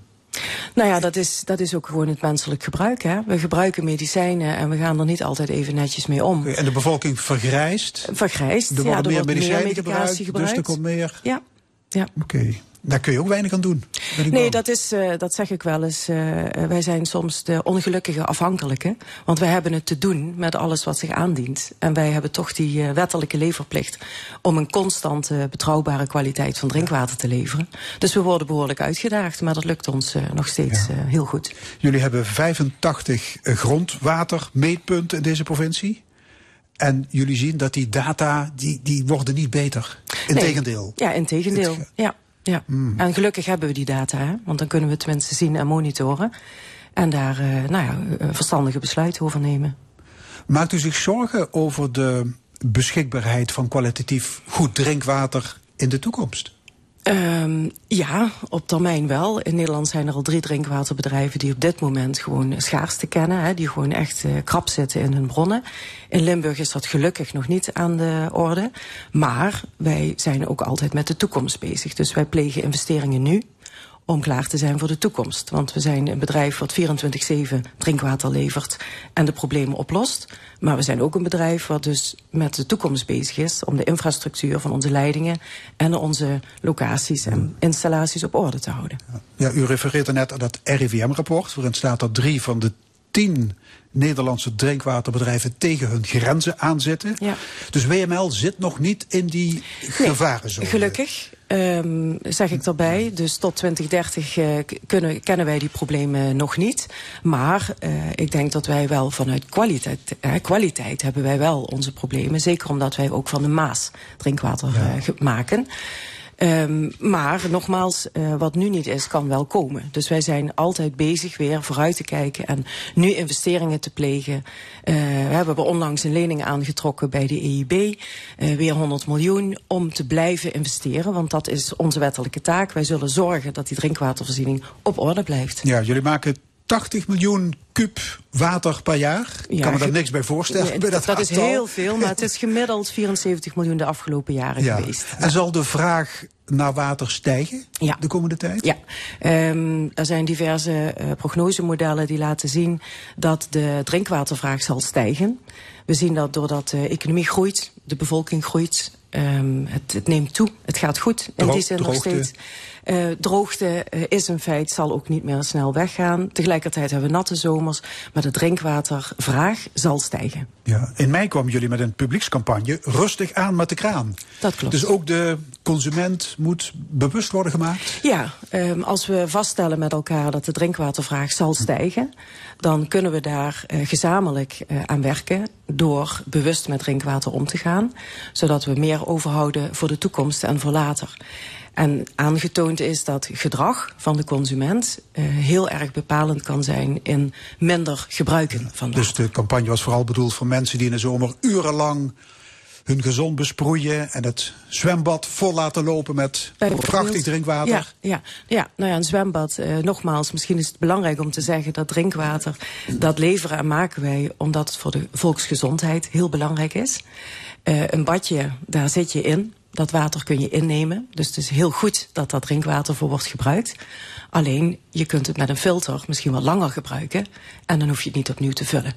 Nou ja, dat is, dat is ook gewoon het menselijk gebruik. Hè? We gebruiken medicijnen en we gaan er niet altijd even netjes mee om.
En de bevolking vergrijst.
Vergrijst.
Er
ja,
worden meer medicijnen
medicatie
gebruikt, dus er komt meer...
Ja. ja.
Oké, daar kun je ook weinig aan doen.
Nee,
bang.
dat, is, eh, dat zeg ik wel eens. eh, eh, wij zijn soms de ongelukkige afhankelijke. Want wij hebben het te doen met alles wat zich aandient. En wij hebben toch die wettelijke leverplicht... om een constante, betrouwbare kwaliteit van drinkwater te leveren. Dus we worden behoorlijk uitgedaagd. Maar dat lukt ons nog steeds heel goed.
Jullie hebben 85 grondwatermeetpunten in deze provincie. En jullie zien dat die data, die, die worden niet beter. Integendeel.
Nee. Ja, integendeel. Ja, ja.
Hmm.
En gelukkig hebben we die data. Hè? Want dan kunnen we het tenminste zien en monitoren. En daar eh, nou ja, eh, verstandige besluiten over nemen.
Maakt u zich zorgen over de beschikbaarheid van kwalitatief goed drinkwater in de toekomst?
Ehm, ja, op termijn wel. In Nederland zijn er al drie drinkwaterbedrijven die op dit moment gewoon schaarste kennen. Hè, die gewoon echt eh, krap zitten in hun bronnen. In Limburg is dat gelukkig nog niet aan de orde. Maar wij zijn ook altijd met de toekomst bezig. Dus wij plegen investeringen nu om klaar te zijn voor de toekomst. Want we zijn een bedrijf wat 24-7 drinkwater levert en de problemen oplost. Maar we zijn ook een bedrijf wat dus met de toekomst bezig is om de infrastructuur van onze leidingen en onze locaties en installaties op orde te houden.
Ja, u refereerde net aan dat RIVM-rapport, waarin staat dat drie van de tien Nederlandse drinkwaterbedrijven tegen hun grenzen aanzitten.
Ja.
Dus WML zit nog niet in die
Nee,
gevarenzone.
Gelukkig, ehm, zeg ik daarbij. Dus tot 2030 eh, kunnen, kennen wij die problemen nog niet. Maar eh, ik denk dat wij wel vanuit kwaliteit, eh, kwaliteit hebben wij wel onze problemen. Zeker omdat wij ook van de Maas drinkwater maken. Ehm, maar nogmaals, eh, wat nu niet is, kan wel komen. Dus wij zijn altijd bezig weer vooruit te kijken en nu investeringen te plegen. Eh, we hebben onlangs een lening aangetrokken bij de EIB, eh, weer 100 miljoen, om te blijven investeren. Want dat is onze wettelijke taak. Wij zullen zorgen dat die drinkwatervoorziening op orde blijft.
Ja, jullie maken 80 miljoen kuub water per jaar. Ik
Ja,
kan me daar niks bij voorstellen.
Ja,
bij
dat,
dat
is heel veel, maar het is gemiddeld 74 miljoen de afgelopen jaren
Ja.
geweest.
En zal de vraag naar water stijgen
Ja.
de komende tijd?
Ja, Ehm, er zijn diverse eh, prognosemodellen die laten zien dat de drinkwatervraag zal stijgen. We zien dat doordat de economie groeit, de bevolking groeit, ehm, het, het neemt toe, het gaat goed in
Dro-
die nog steeds. Eh, droogte eh, is een feit, zal ook niet meer snel weggaan. Tegelijkertijd hebben we natte zomers, maar de drinkwatervraag zal stijgen.
Ja. In mei kwamen jullie met een publiekscampagne rustig aan met de kraan.
Dat klopt.
Dus ook de consument moet bewust worden gemaakt.
Ja, ehm, als we vaststellen met elkaar dat de drinkwatervraag zal stijgen, dan kunnen we daar eh, gezamenlijk aan werken door bewust met drinkwater om te gaan, zodat we meer overhouden voor de toekomst en voor later. En aangetoond is dat gedrag van de consument eh, heel erg bepalend kan zijn in minder gebruiken van water.
Dus de campagne was vooral bedoeld voor mensen die in de zomer urenlang hun gezond besproeien en het zwembad vol laten lopen met prachtig drinkwater.
Ja, ja, ja, nou ja, een zwembad. eh, nogmaals, misschien is het belangrijk om te zeggen dat drinkwater, dat leveren en maken wij omdat het voor de volksgezondheid heel belangrijk is. Eh, een badje, daar zit je in. Dat water kun je innemen. Dus het is heel goed dat dat drinkwater voor wordt gebruikt. Alleen, je kunt het met een filter misschien wat langer gebruiken. En dan hoef je het niet opnieuw te vullen.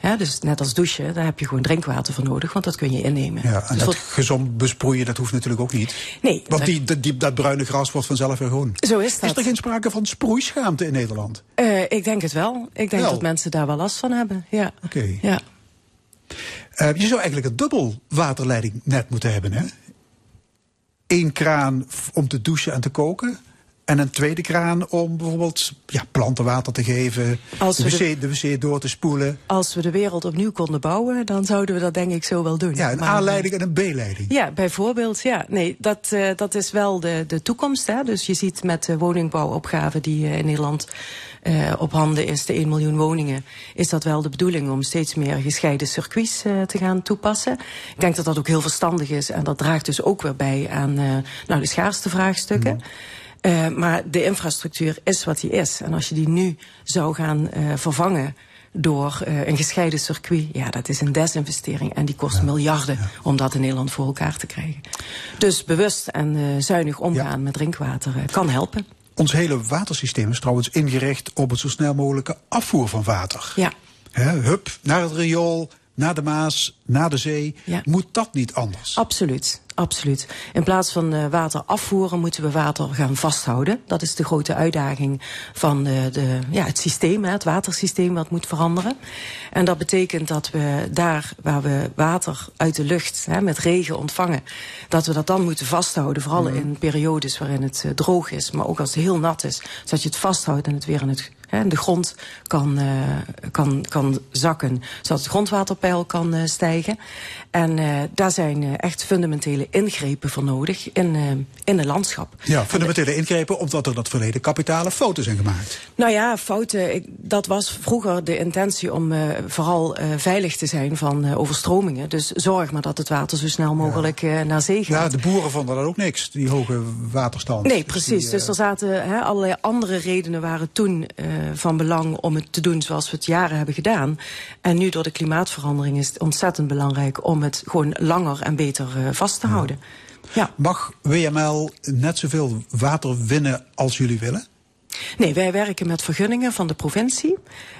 Ja.
dus net als douchen, daar heb je gewoon drinkwater voor nodig. Want dat kun je innemen.
Ja, en
Dus
dat
voor-
gezond besproeien, dat hoeft natuurlijk ook niet.
Nee,
Want
dat-
die, die, die- dat bruine gras wordt vanzelf weer groen.
Zo is dat.
Is er geen sprake van sproeischaamte in Nederland?
Eh, ik denk het wel. Ik denk
Wel.
dat mensen daar wel last van hebben. Ja.
Oké.
Ja.
Eh, je zou eigenlijk een dubbel waterleidingnet moeten hebben, hè? Eén kraan om te douchen en te koken. En een tweede kraan om bijvoorbeeld ja, planten water te geven.
Als
de, wc, de... wc door te spoelen.
Als we de wereld opnieuw konden bouwen, dan zouden we dat denk ik zo wel doen.
Ja, een
Maar,
aanleiding en een B-leiding.
Ja, bijvoorbeeld. Ja, nee, dat, eh, dat is wel de, de toekomst. Hè. Dus je ziet met de woningbouwopgave die eh, in Nederland eh, op handen is, de 1 miljoen woningen, is dat wel de bedoeling om steeds meer gescheiden circuits eh, te gaan toepassen. Ik denk dat dat ook heel verstandig is en dat draagt dus ook weer bij aan eh, nou, de schaarste vraagstukken. Eh, maar de infrastructuur is wat die is. En als je die nu zou gaan eh, vervangen door eh, een gescheiden circuit, ja, dat is een desinvestering en die kost miljarden om dat in Nederland voor elkaar te krijgen. Dus bewust en zuinig omgaan met drinkwater kan helpen.
Ons hele watersysteem is trouwens ingericht op het zo snel mogelijke afvoer van water.
Ja.
Hup, naar het riool, naar de Maas, naar de zee.
Ja.
Moet dat niet anders?
Absoluut, absoluut. In plaats van eh, water afvoeren moeten we water gaan vasthouden. Dat is de grote uitdaging van eh, de, ja, het systeem, het watersysteem wat moet veranderen. En dat betekent dat we daar waar we water uit de lucht hè, met regen ontvangen, dat we dat dan moeten vasthouden. Vooral in periodes waarin het eh, droog is, maar ook als het heel nat is. Zodat je het vasthoudt en het weer in het de grond kan, eh, kan, kan zakken, zodat het grondwaterpeil kan eh, stijgen. En eh, daar zijn echt fundamentele ingrepen voor nodig in, in het landschap.
Ja, fundamentele ingrepen omdat er dat verleden kapitale fouten zijn gemaakt.
Nou ja, fouten. Dat was vroeger de intentie om vooral veilig te zijn van overstromingen. Dus zorg maar dat het water zo snel mogelijk naar zee gaat.
Ja, de boeren vonden dat ook niks, die hoge waterstand.
Nee,
Dus
precies.
die,
dus er zaten allerlei andere redenen waren toen van belang om het te doen zoals we het jaren hebben gedaan. En nu door de klimaatverandering is het ontzettend belangrijk om het gewoon langer en beter eh, vast te houden. Ja.
Mag WML net zoveel water winnen als jullie willen?
Nee, wij werken met vergunningen van de provincie.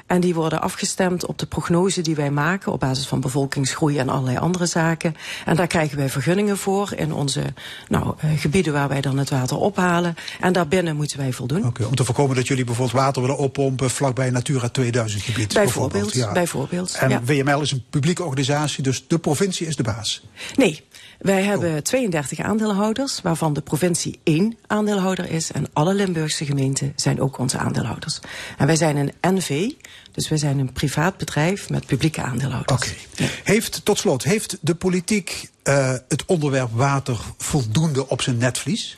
En die worden afgestemd op de prognose die wij maken op basis van bevolkingsgroei en allerlei andere zaken. En daar krijgen wij vergunningen voor in onze nou, eh, gebieden waar wij dan het water ophalen. En daarbinnen moeten wij voldoen.
Oké, om te voorkomen dat jullie bijvoorbeeld water willen oppompen vlakbij Natura 2000 gebied.
Bijvoorbeeld,
ja.
bijvoorbeeld,
En
ja.
WML is een publieke organisatie, dus de provincie is de baas.
Nee, Wij hebben 32 aandeelhouders, waarvan de provincie één aandeelhouder is. En alle Limburgse gemeenten zijn ook onze aandeelhouders. En wij zijn een NV, dus wij zijn een privaat bedrijf met publieke aandeelhouders.
Oké. Heeft, tot slot, heeft de politiek eh, het onderwerp water voldoende op zijn netvlies?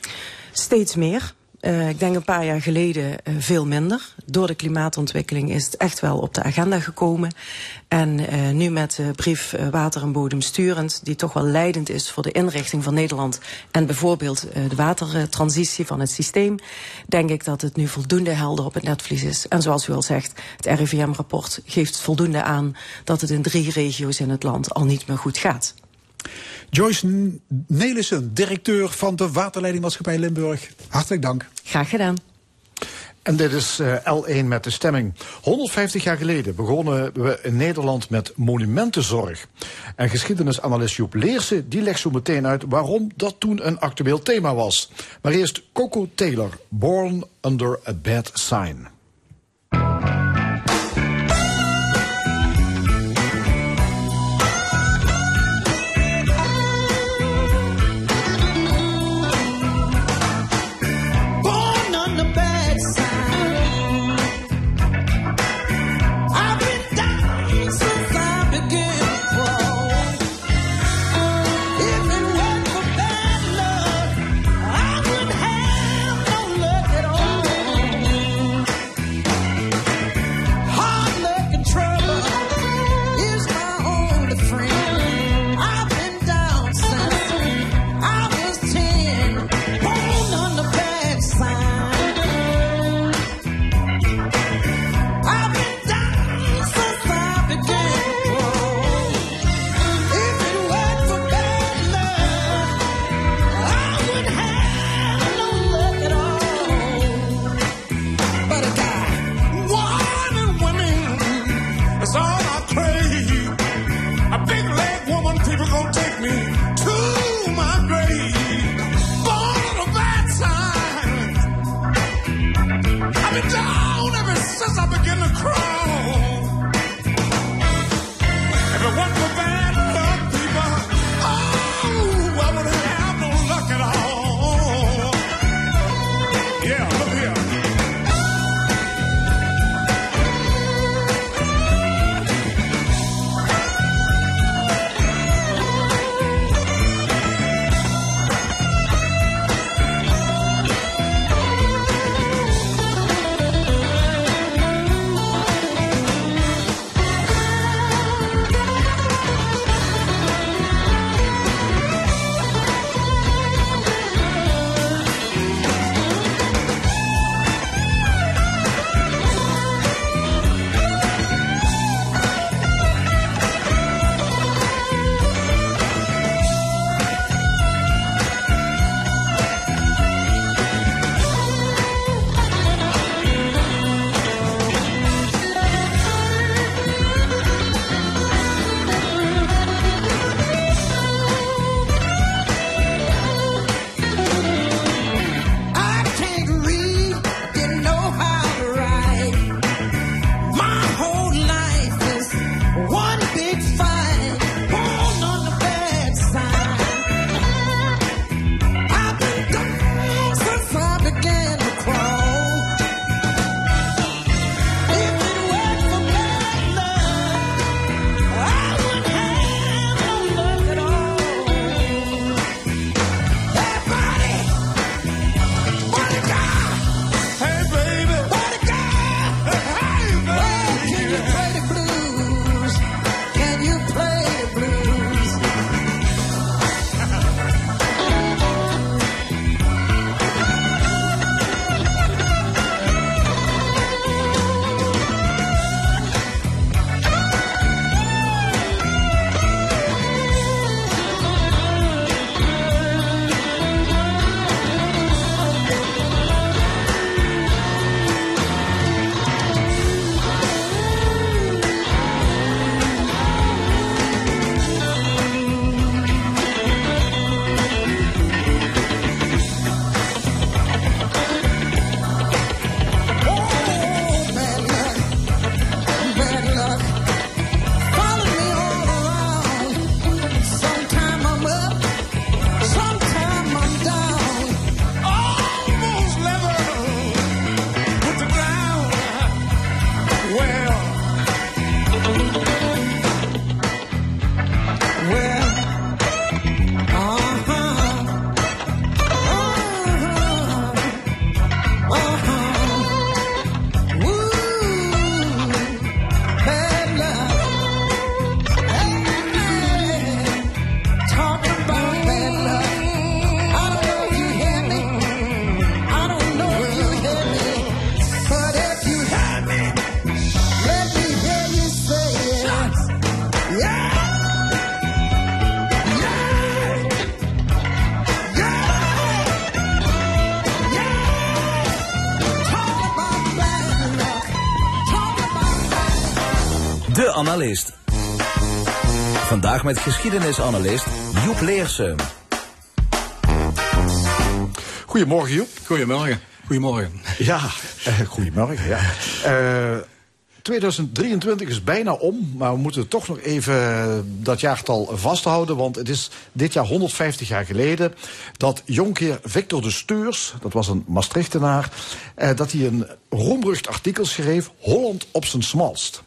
Steeds meer. Eh, ik denk een paar jaar geleden eh, veel minder. Door de klimaatontwikkeling is het echt wel op de agenda gekomen. En eh, nu met de brief Water en Bodem Sturend, die toch wel leidend is voor de inrichting van Nederland en bijvoorbeeld de watertransitie van het systeem, denk ik dat het nu voldoende helder op het netvlies is. En zoals u al zegt, het RIVM-rapport geeft voldoende aan dat het in drie regio's in het land al niet meer goed gaat.
Joyce Nelissen, directeur van de Waterleidingmaatschappij Limburg. Hartelijk dank.
Graag gedaan.
En dit is eh, L1 met de stemming. 150 jaar geleden begonnen we in Nederland met monumentenzorg. En geschiedenisanalist Joep Leersen die legt zo meteen uit waarom dat toen een actueel thema was. Maar eerst Coco Taylor, Born Under a Bad Sign.
Analist. Vandaag met geschiedenisanalist Joep Leersum.
Goedemorgen, Joep.
Goedemorgen. Goedemorgen.
Ja, eh, goedemorgen. Ja. Eh, 2023 is bijna om, maar we moeten toch nog even dat jaartal vasthouden. Want het is dit jaar 150 jaar geleden dat jonkheer Victor de Steurs, dat was een Maastrichtenaar, eh, dat hij een roemrucht artikel schreef, Holland op zijn smalst.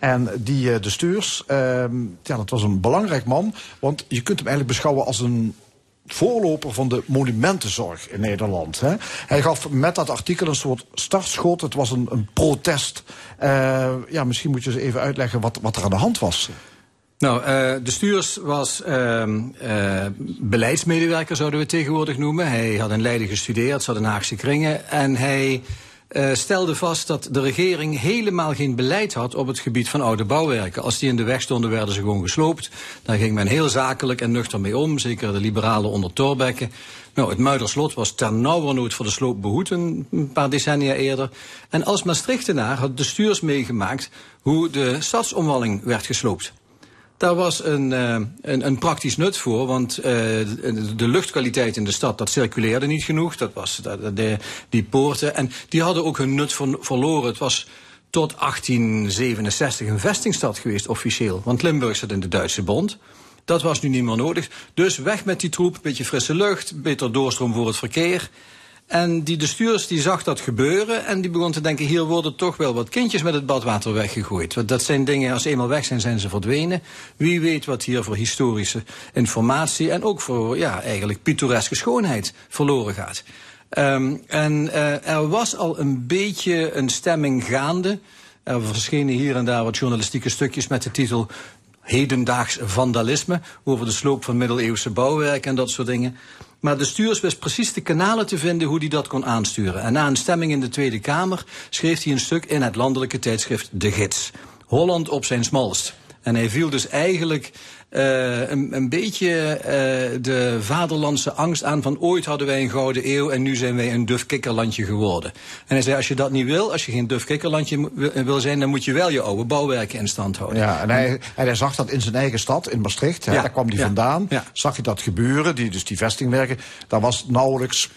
En die eh, de Steurs, ehm, ja, dat was een belangrijk man, want je kunt hem eigenlijk beschouwen als een voorloper van de monumentenzorg in Nederland. Hè. Hij gaf met dat artikel een soort startschot. Het was een, een protest. Eh, ja, misschien moet je eens even uitleggen wat, wat er aan de hand was.
Nou, eh, de Stuurs was ehm, eh, beleidsmedewerker, zouden we tegenwoordig noemen. Hij had in Leiden gestudeerd, zat in Haagse kringen. En hij eh, stelde vast dat de regering helemaal geen beleid had op het gebied van oude bouwwerken. Als die in de weg stonden, werden ze gewoon gesloopt. Daar ging men heel zakelijk en nuchter mee om, zeker de liberalen onder Thorbecke. Nou, het Muiderslot was ternauwernood voor de sloop behoed een paar decennia eerder. En als Maastrichtenaar had de stuurs meegemaakt hoe de stadsomwalling werd gesloopt. Daar was een, eh, een, een praktisch nut voor, want eh, de, luchtkwaliteit in de stad, dat circuleerde niet genoeg. Dat was de, die poorten. En die hadden ook hun nut ver- verloren. Het was tot 1867 een vestingstad geweest, officieel. Want Limburg zat in de Duitse bond. Dat was nu niet meer nodig. Dus weg met die troep, beetje frisse lucht, beter doorstroom voor het verkeer. En die de stuurs die zag dat gebeuren en die begon te denken... hier worden toch wel wat kindjes met het badwater weggegooid. Want dat zijn dingen, als ze eenmaal weg zijn, zijn ze verdwenen. Wie weet wat hier voor historische informatie... en ook voor, ja, eigenlijk pittoreske schoonheid verloren gaat. Ehm, en eh, er was al een beetje een stemming gaande. Er verschenen hier en daar wat journalistieke stukjes met de titel hedendaags vandalisme over de sloop van middeleeuwse bouwwerken en dat soort dingen. Maar de stuurs wist precies de kanalen te vinden hoe hij dat kon aansturen. En na een stemming in de Tweede Kamer schreef hij een stuk in het landelijke tijdschrift De Gids. Holland op zijn smalst. En hij viel dus eigenlijk eh, een, een beetje eh, de vaderlandse angst aan van ooit hadden wij een gouden eeuw en nu zijn wij een duf kikkerlandje geworden. En hij zei als je dat niet wil, als je geen duf kikkerlandje wil- zijn, dan moet je wel je oude bouwwerken in stand houden.
Ja, en hij, en hij zag dat in zijn eigen stad, in Maastricht. Hè,
Ja,
daar kwam hij
ja,
vandaan.
ja.
Zag je dat gebeuren, die, dus die vestingwerken. Daar was nauwelijks...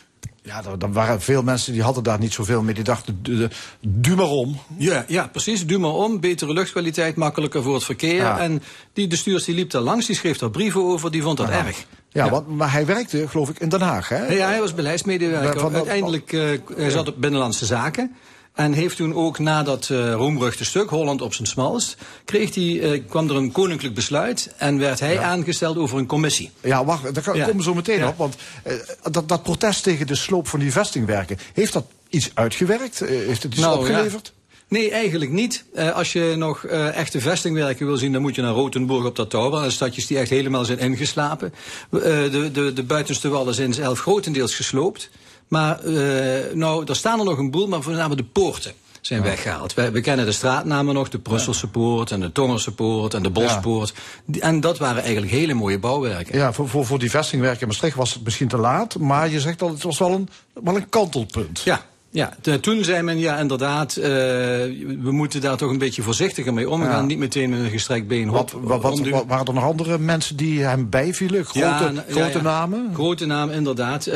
Ja, er, er waren veel mensen die hadden daar niet zoveel mee. Die dachten, de, de, duw maar om.
Ja, ja, precies. Doe maar om. Betere luchtkwaliteit, makkelijker voor het verkeer.
Ja.
En die bestuurs die liep daar langs, die schreef daar brieven over, die vond dat erg.
Ja, Want, maar hij werkte, geloof ik, in Den Haag. Hè?
Ja, hij was beleidsmedewerker.
Van
Uiteindelijk eh, hij zat op Binnenlandse Zaken. En heeft toen ook na dat roemruchte stuk, Holland op zijn smalst, kreeg hij, eh, kwam er een koninklijk besluit en werd hij aangesteld over een commissie.
Ja, wacht, daar
Ja.
komen we zo meteen
Ja.
op. Want eh, dat, dat protest tegen de sloop van die vestingwerken... heeft dat iets uitgewerkt? Heeft het iets
Nou,
opgeleverd?
Nee, eigenlijk niet. Als je nog echte vestingwerken wil zien, dan moet je naar Rotenburg op dat touw. Dat stadjes die echt helemaal zijn ingeslapen. De, de, de buitenste wallen zijn zelf grotendeels gesloopt. Maar eh, nou, er staan er nog een boel, maar voornamelijk de poorten zijn weggehaald. We, we kennen de straatnamen nog, de Brusselse poort en de Tongerse poort en de Bospoort. En dat waren eigenlijk hele mooie bouwwerken.
Ja, voor, voor, voor die vestingwerken in Maastricht was het misschien te laat. Maar je zegt al, het was wel een, wel een kantelpunt.
Ja. Ja, toen zei men ja inderdaad, eh, we moeten daar toch een beetje voorzichtiger mee omgaan.
Ja.
Niet meteen met een gestrekt been
Wat, wat, wat,
omduwen.
wat- waren er nog andere mensen die hem bijvielen? Grote,
Ja, nou,
grote
ja.
namen?
Grote namen, inderdaad. Eh,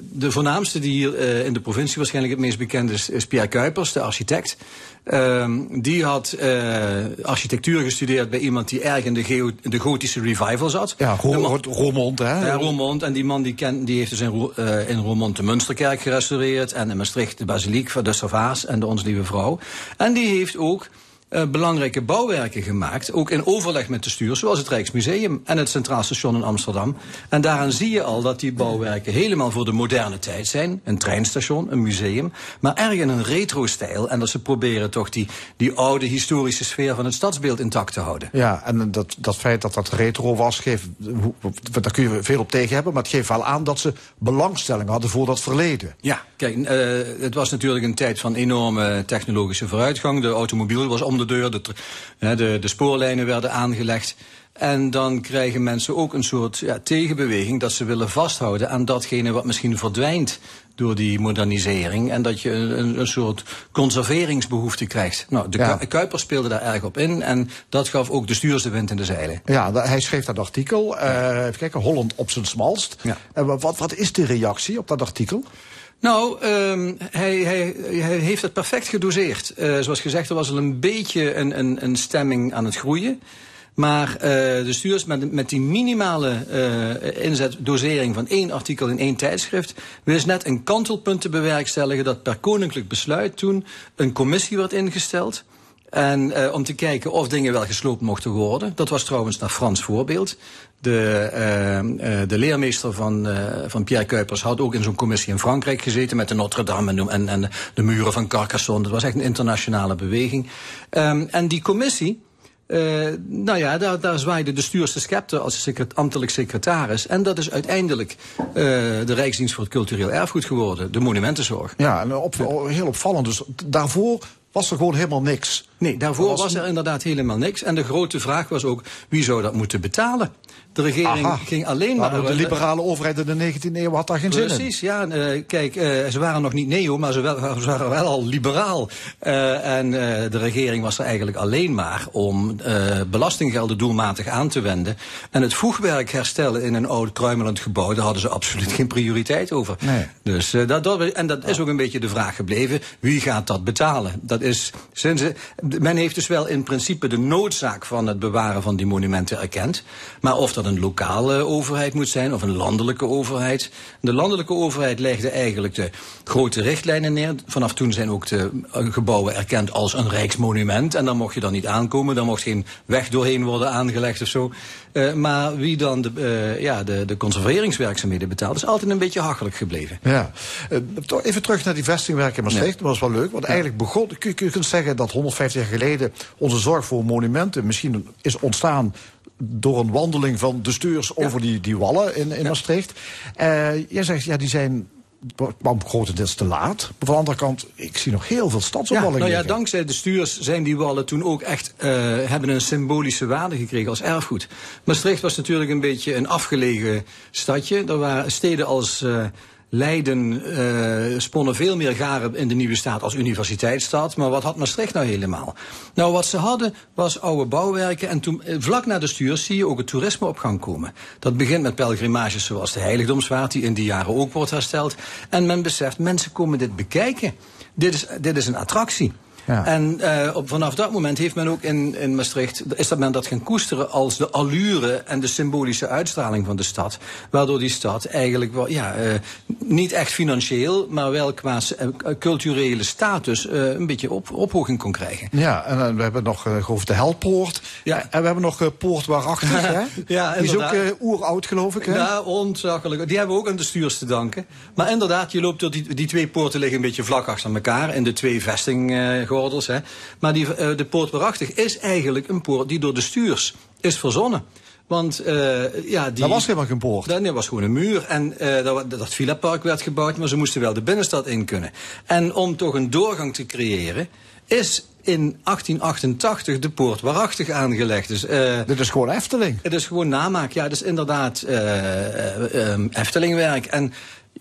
de voornaamste die hier eh, in de provincie waarschijnlijk het meest bekend is, is Pierre Kuipers, de architect. Ehm, die had eh, architectuur gestudeerd bij iemand die erg in de, gotische revival zat.
Ja, Ro-
De man-
Ro- Roermond, hè?
ja, Roermond. En die man die, ken, die heeft dus in, Ro- eh, in Roermond de Münsterkerk gerestaureerd. En in Maastricht de basiliek van de Servaas en de Ons Lieve Vrouw. En die heeft ook eh, belangrijke bouwwerken gemaakt. Ook in overleg met de stuur, zoals het Rijksmuseum en het Centraal Station in Amsterdam. En daaraan zie je al dat die bouwwerken helemaal voor de moderne tijd zijn. Een treinstation, een museum. Maar erg in een retro-stijl. En dat ze proberen toch die, die oude historische sfeer van het stadsbeeld intact te houden.
Ja, en dat, dat feit dat dat retro was, geeft, daar kun je veel op tegen hebben. Maar het geeft wel aan dat ze belangstelling hadden voor dat verleden.
Ja, kijk, eh, het was natuurlijk een tijd van enorme technologische vooruitgang. De automobiel was om de deur, de, hè, de, de spoorlijnen werden aangelegd. En dan krijgen mensen ook een soort ja, tegenbeweging dat ze willen vasthouden aan datgene wat misschien verdwijnt door die modernisering. En dat je een, een- soort conserveringsbehoefte krijgt. Nou, de
Ja.
Ku- Kuiper speelde daar erg op in en dat gaf ook de stuurs de wind in de zeilen.
Ja, hij schreef dat artikel. eh, even kijken, Holland op zijn smalst.
Ja.
En wa- wat, wat is de reactie op dat artikel?
Nou, ehm, hij, hij, hij heeft het perfect gedoseerd. Eh, zoals gezegd, er was al een beetje een, een, een stemming aan het groeien. Maar eh, de stuurs met, met die minimale eh inzet, dosering van één artikel in één tijdschrift, wist net een kantelpunt te bewerkstelligen dat per koninklijk besluit toen een commissie werd ingesteld. En eh, om te kijken of dingen wel gesloopt mochten worden. Dat was trouwens naar Frans voorbeeld. De, eh, eh, de leermeester van, van Pierre Kuipers had ook in zo'n commissie in Frankrijk gezeten met de Notre Dame en, en, de muren van Carcassonne. Dat was echt een internationale beweging. Ehm, en die commissie. eh, nou ja, daar, daar zwaaide de stuurste scepter als secret, ambtelijk secretaris. En dat is uiteindelijk eh, de Rijksdienst voor het Cultureel Erfgoed geworden, de monumentenzorg.
Ja, heel opvallend. Dus daarvoor was er gewoon helemaal niks.
Nee, daarvoor
Was
er inderdaad helemaal niks. En de grote vraag was ook, wie zou dat moeten betalen? De regering
Aha.
ging alleen
Maar
maar...
de liberale overheid in de 19e eeuw had daar geen zin in.
Precies, ja. eh, kijk, eh, ze waren nog niet neo, maar ze, wel- ze waren wel al liberaal. Eh, en de regering was er eigenlijk alleen maar om belastinggelden doelmatig aan te wenden. En het voegwerk herstellen in een oud kruimelend gebouw, daar hadden ze absoluut geen prioriteit over.
Nee.
Dus, dat, dat, en dat is ook een beetje de vraag gebleven, wie gaat dat betalen? Dat is, sinds, men heeft dus wel in principe de noodzaak van het bewaren van die monumenten erkend. Maar of dat een lokale overheid moet zijn of een landelijke overheid. De landelijke overheid legde eigenlijk de grote richtlijnen neer. Vanaf toen zijn ook de eh, gebouwen erkend als een rijksmonument. En dan mocht je dan niet aankomen, dan mocht geen weg doorheen worden aangelegd of zo. Eh, maar wie dan de, eh, ja, de, de conserveringswerkzaamheden betaalt, is altijd een beetje hachelijk gebleven.
Ja. Toch even terug naar die vestingwerken in Maastricht. Dat was wel leuk. Want eigenlijk begon, kun je, kun je zeggen dat 150 geleden onze zorg voor monumenten misschien is ontstaan door een wandeling van de stuurs over die, die wallen in, in Maastricht. Eh, jij zegt, ja, die zijn kwam grotendeels te laat. Maar van de andere kant, ik zie nog heel veel
Ja,
stadsopwalling
nou ja, dankzij de stuurs zijn die wallen toen ook echt eh, hebben een symbolische waarde gekregen als erfgoed. Maastricht was natuurlijk een beetje een afgelegen stadje. Er waren steden als eh, Leiden eh, sponnen veel meer garen in de nieuwe staat als universiteitsstad. Maar wat had Maastricht nou helemaal? Nou, wat ze hadden was oude bouwwerken. En toen, eh, vlak na de stuurs zie je ook het toerisme op gang komen. Dat begint met pelgrimages zoals de heiligdomsvaart, die in die jaren ook wordt hersteld. En men beseft, mensen komen dit bekijken. Dit is, dit is een attractie.
Ja.
En eh, op, vanaf dat moment heeft men ook in, in Maastricht, is dat men dat gaan koesteren als de allure en de symbolische uitstraling van de stad. Waardoor die stad eigenlijk wel, ja, eh, niet echt financieel, maar wel qua eh, culturele status een beetje op, ophoging kon krijgen.
Ja, en we hebben nog ik, de Helpoort.
Ja.
En we hebben nog Poort waarachtig, hè?
Ja,
Die is ook oeroud, geloof ik, hè?
Ja, ontzaglijk. Die hebben we ook aan de stuurs te danken. Maar inderdaad, je loopt door die, die twee poorten liggen een beetje vlak achter elkaar. In de twee Hè. Maar die, eh, de poort waarachtig is eigenlijk een poort die door de stuurs is verzonnen. Want eh, ja, die...
Dat was helemaal geen poort.
Dat nee, was gewoon een muur. En eh, dat, dat Villapark werd gebouwd, maar ze moesten wel de binnenstad in kunnen. En om toch een doorgang te creëren, is in 1888 de poort waarachtig aangelegd. Dus,
Dit is gewoon Efteling.
het is gewoon namaak. Ja, het is inderdaad eh, Eftelingwerk. En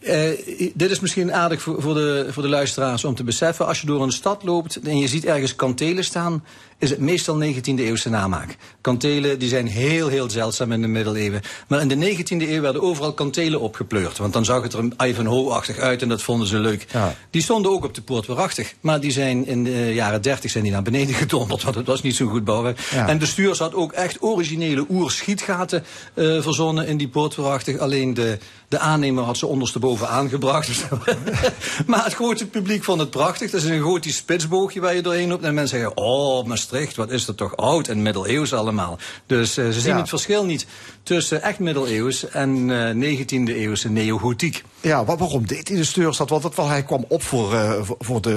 eh, dit is misschien aardig voor, de, voor de luisteraars om te beseffen. Als je door een stad loopt en je ziet ergens kantelen staan... is het meestal 19e eeuwse namaak. Kantelen die zijn heel, heel zeldzaam in de middeleeuwen. Maar in de 19e eeuw werden overal kantelen opgepleurd. Want dan zag het er een Ivanhoe-achtig uit en dat vonden ze leuk.
Ja.
Die stonden ook op de poort waarachtig. Maar die zijn in de jaren 30 zijn die naar beneden gedonderd. Want het was niet zo'n goed bouwwerk.
Ja.
En de stuurs had ook echt originele oerschietgaten eh verzonnen in die poort waarachtig. Alleen de, de aannemer had ze ondersteboven aangebracht. maar het grote publiek vond het prachtig. Dat is een gotisch spitsboogje waar je doorheen loopt. En mensen zeggen, oh Maastricht, wat is dat toch oud en middeleeuws allemaal. Dus eh, ze zien
Ja.
het verschil niet tussen echt middeleeuws en eh 19e eeuwse neogotiek.
Ja, wa- waarom deed hij de stuurstad? Want dat, wel, hij kwam op voor, eh, voor, de...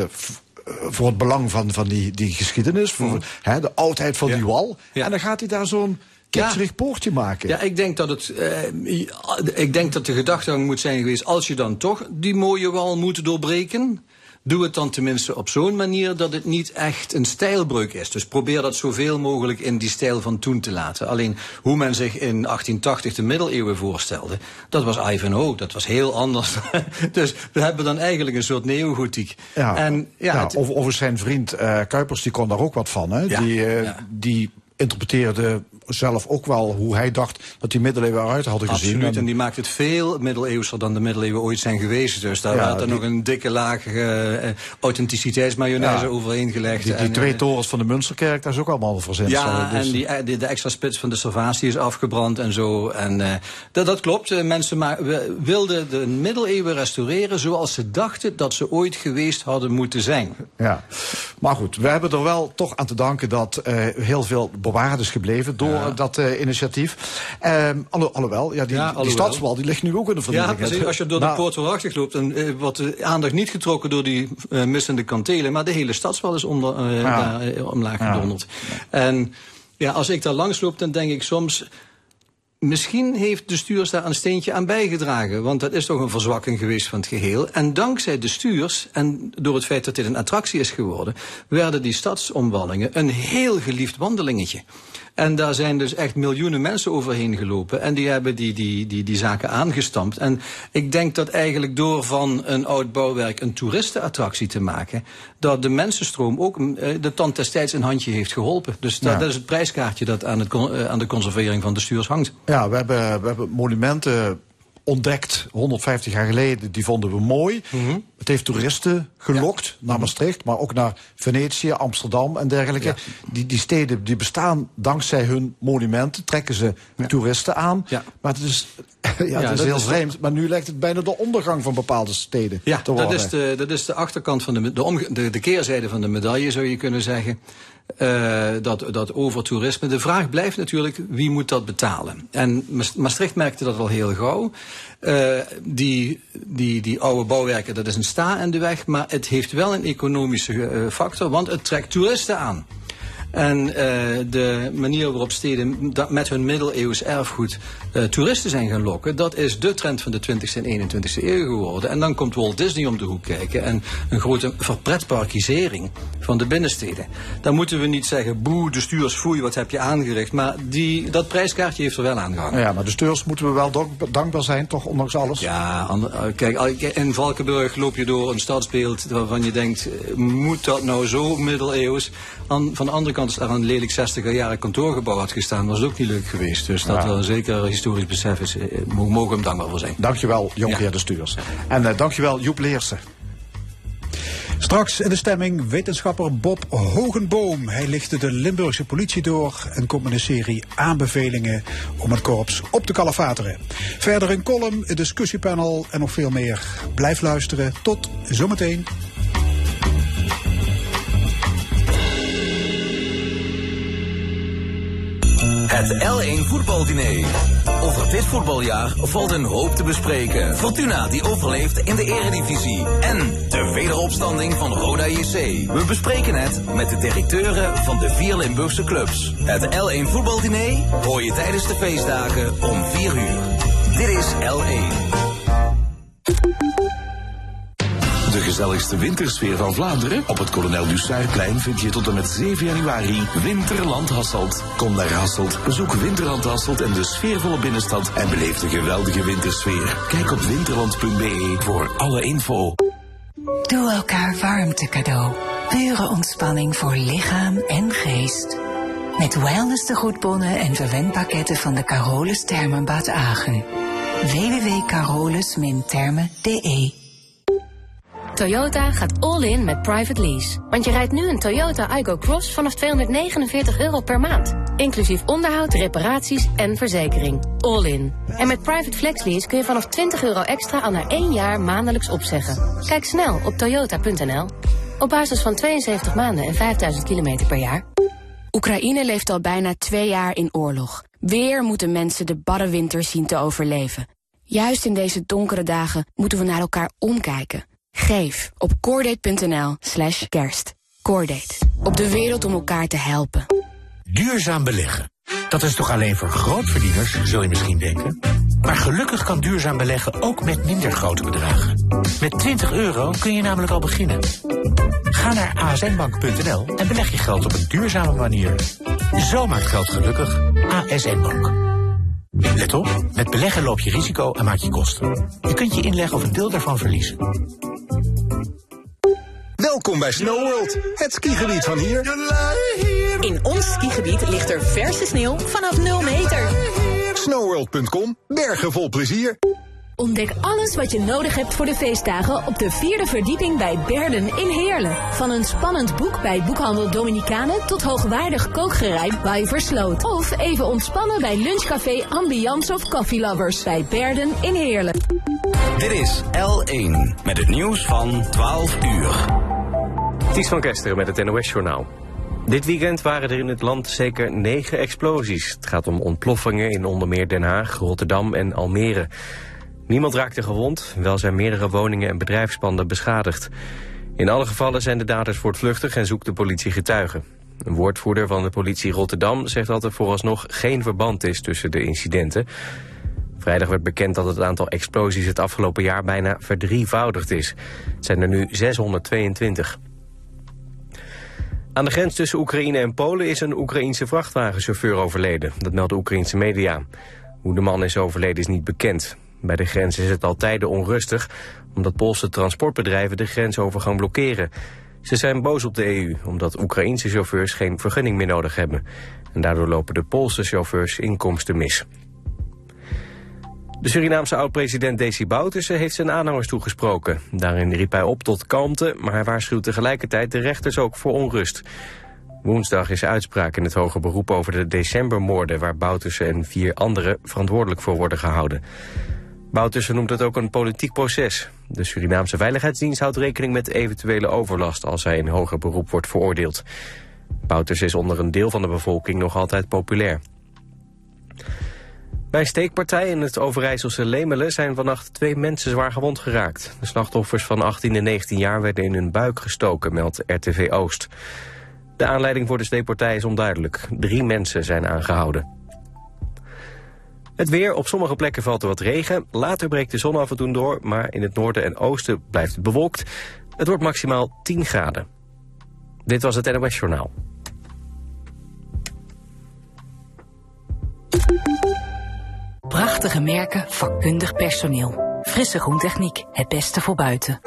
eh, Voor het belang van, van die, die geschiedenis, voor hè, de oudheid van
Ja.
die wal.
Ja.
En dan gaat hij daar zo'n kitscherig poortje maken.
Ja, ik denk dat het. eh, ik denk dat de gedachtegang moet zijn geweest. Als je dan toch die mooie wal moet doorbreken. Doe het dan tenminste op zo'n manier dat het niet echt een stijlbreuk is. Dus probeer dat zoveel mogelijk in die stijl van toen te laten. Alleen hoe men zich in 1880 de middeleeuwen voorstelde, dat was Ivanhoe, dat was heel anders. dus we hebben dan eigenlijk een soort neogotiek.
Ja,
En ja,
ja,
het-
over, over zijn vriend eh, Kuipers, die kon daar ook wat van. Hè?
Ja,
Die, eh, die interpreteerde zelf ook wel hoe hij dacht dat die middeleeuwen eruit hadden gezien.
Absoluut,
En-
die maakt het veel middeleeuwser dan de middeleeuwen ooit zijn geweest. Dus daar
Ja,
er nog een dikke laag eh, authenticiteitsmayonaise
Ja.
overheen gelegd.
die, die
En,
twee
eh,
torens van de Münsterkerk, dat is ook allemaal verzinsel.
Ja,
Dus-
en die, eh, de, extra spits van de Servatie is afgebrand en zo. En dat, dat klopt. Mensen ma- we- wilden de middeleeuwen restaureren zoals ze dachten dat ze ooit geweest hadden moeten zijn.
Ja, maar goed, we hebben er wel toch aan te danken dat heel veel bewaard is gebleven door
Ja.
dat eh, initiatief. Ehm alho- alhoewel, ja, die,
Ja,
die stadswal die ligt nu ook in de
Ja,
vernieling.
precies. Als je door de
Nou,
poort waarachtig loopt, dan eh, wordt de aandacht niet getrokken door die eh, missende kantelen, maar de hele stadswal is onder,
Ja.
omlaag
Ja.
gedonderd. En ja, als ik daar langs loop, dan denk ik soms. Misschien heeft de stuurs daar een steentje aan bijgedragen. Want dat is toch een verzwakking geweest van het geheel. En dankzij de stuurs, en door het feit dat dit een attractie is geworden, werden die stadsomwallingen een heel geliefd wandelingetje. En daar zijn dus echt miljoenen mensen overheen gelopen. En die hebben die, die, die, die zaken aangestampt. En ik denk dat eigenlijk door van een oud bouwwerk een toeristenattractie te maken, dat de mensenstroom ook eh, de tand destijds een handje heeft geholpen. Dus dat,
Ja.
dat is het prijskaartje dat aan, het, eh, aan de conservering van de stuurs hangt.
Ja, we hebben, we hebben monumenten ontdekt 150 jaar geleden. Die vonden we mooi.
Mhm.
Het heeft toeristen gelokt naar Maastricht, maar ook naar Venetië, Amsterdam en dergelijke. Die, die steden die bestaan dankzij hun monumenten, trekken ze toeristen aan. Maar het is, ja, het is
dat
heel
is-
vreemd. Maar nu lijkt het bijna de ondergang van bepaalde steden
Ja,
te
dat
worden.
is, de, dat is de achterkant van de, de, omge- de, de keerzijde van de medaille, zou je kunnen zeggen. Eh, dat, dat over toerisme. De vraag blijft natuurlijk, wie moet dat betalen? En Maas- Maastricht merkte dat al heel gauw. Eh, die, die, die oude bouwwerken, dat is een sta in de weg. Maar het heeft wel een economische eh, factor, want het trekt toeristen aan. En eh, de manier waarop steden dat met hun middeleeuws erfgoed eh, toeristen zijn gaan lokken, dat is de trend van de 20e en 21e eeuw geworden. En dan komt Walt Disney om de hoek kijken en een grote verpretparkisering van de binnensteden. Dan moeten we niet zeggen, boe, de stuurs, foei, wat heb je aangericht. Maar die, dat prijskaartje heeft er wel aan gehangen.
Ja, maar de steurs moeten we wel dank- dankbaar zijn, toch, ondanks alles.
Ja, eh, kijk, in Valkenburg loop je door een stadsbeeld waarvan je denkt, moet dat nou zo middeleeuws? An, van de andere kant, als er een lelijk 60er jaren kantoorgebouw had gestaan, was het ook niet leuk geweest. Dus dat
Ja.
wel zeker historisch besef is, eh, mogen we hem dankbaar voor zijn.
Dankjewel, Jonkheer
Ja.
de Stuurs. En eh, dankjewel, Joep Leersen.
Straks in de stemming wetenschapper Bob Hogenboom. Hij lichtte de Limburgse politie door en komt met een serie aanbevelingen om het korps op te kalafateren. Verder een column, een discussiepanel en nog veel meer. Blijf luisteren. Tot zometeen.
Het L1 voetbaldiner. Over dit voetbaljaar valt een hoop te bespreken. Fortuna die overleeft in de eredivisie. En de wederopstanding van Roda JC. We bespreken het met de directeuren van de vier Limburgse clubs. Het L1 voetbaldiner hoor je tijdens de feestdagen om 4 uur. Dit is L1.
Gezelligste wintersfeer van Vlaanderen? Op het Kolonel Dussairplein vind je tot en met 7 januari Winterland Hasselt. Kom naar Hasselt, bezoek Winterland Hasselt en de sfeervolle binnenstad en beleef de geweldige wintersfeer. Kijk op winterland.be voor alle info.
Doe elkaar warmte cadeau. Pure ontspanning voor lichaam en geest. Met wellness tegoedbonnen en verwendpakketten van de Carolus Thermenbad Agen. www.carolus-thermen.de
Toyota gaat all in met private lease. Want je rijdt nu een Toyota Igo Cross vanaf 249 euro per maand. Inclusief onderhoud, reparaties en verzekering. All in. En met private flex lease kun je vanaf 20 euro extra al na één jaar maandelijks opzeggen. Kijk snel op toyota.nl. Op basis van 72 maanden en 5000 kilometer per jaar.
Oekraïne leeft al bijna twee jaar in oorlog. Weer moeten mensen de barre winter zien te overleven. Juist in deze donkere dagen moeten we naar elkaar omkijken. Geef op coordate.nl slash kerst. Coordate. Op de wereld om elkaar te helpen.
Duurzaam beleggen. Dat is toch alleen voor grootverdieners, zul je misschien denken? Maar gelukkig kan duurzaam beleggen ook met minder grote bedragen. Met 20 euro kun je namelijk al beginnen. Ga naar asnbank.nl en beleg je geld op een duurzame manier. Zo maakt geld gelukkig. ASN Bank. Let op, met beleggen loop je risico en maak je kosten. Je kunt je inleggen of een deel daarvan verliezen.
Welkom bij Snow World, het skigebied van hier.
In ons skigebied ligt er verse sneeuw vanaf 0 meter.
Snowworld.com, bergen vol plezier.
Ontdek alles wat je nodig hebt voor de feestdagen op de vierde verdieping bij Berden in Heerlen. Van een spannend boek bij boekhandel Dominicane tot hoogwaardig kookgerei bij Versloot. Of even ontspannen bij lunchcafé Ambiance of Coffee Lovers bij Berden in Heerlen.
Dit is L1 met het nieuws van 12 uur.
Ties van Kesteren met het NOS-journaal. Dit weekend waren er in het land zeker negen explosies. Het gaat om ontploffingen in onder meer Den Haag, Rotterdam en Almere. Niemand raakte gewond, wel zijn meerdere woningen en bedrijfspanden beschadigd. In alle gevallen zijn de daders voortvluchtig en zoekt de politie getuigen. Een woordvoerder van de politie Rotterdam zegt dat er vooralsnog geen verband is tussen de incidenten. Vrijdag werd bekend dat het aantal explosies het afgelopen jaar bijna verdrievoudigd is. Het zijn er nu 622. Aan de grens tussen Oekraïne en Polen is een Oekraïense vrachtwagenchauffeur overleden. Dat meldt de Oekraïense media. Hoe de man is overleden is niet bekend. Bij de grens is het al tijden onrustig, omdat Poolse transportbedrijven de grensovergang blokkeren. Ze zijn boos op de EU, omdat Oekraïense chauffeurs geen vergunning meer nodig hebben. En daardoor lopen de Poolse chauffeurs inkomsten mis. De Surinaamse oud-president Desi Bouterse heeft zijn aanhangers toegesproken. Daarin riep hij op tot kalmte, maar hij waarschuwt tegelijkertijd de rechters ook voor onrust. Woensdag is uitspraak in het hoge beroep over de decembermoorden... waar Bouterse en vier anderen verantwoordelijk voor worden gehouden. Bouterse noemt het ook een politiek proces. De Surinaamse Veiligheidsdienst houdt rekening met eventuele overlast... als hij in hoger beroep wordt veroordeeld. Bouterse is onder een deel van de bevolking nog altijd populair. Bij een steekpartij in het Overijsselse Lemelen zijn vannacht twee mensen zwaar gewond geraakt. De slachtoffers van 18 en 19 jaar werden in hun buik gestoken, meldt RTV Oost. De aanleiding voor de steekpartij is onduidelijk. Drie mensen zijn aangehouden. Het weer, op sommige plekken valt er wat regen. Later breekt de zon af en toe door, maar in het noorden en oosten blijft het bewolkt. Het wordt maximaal 10 graden. Dit was het NOS Journaal.
Prachtige merken, vakkundig personeel. Frisse groentechniek, het beste voor buiten.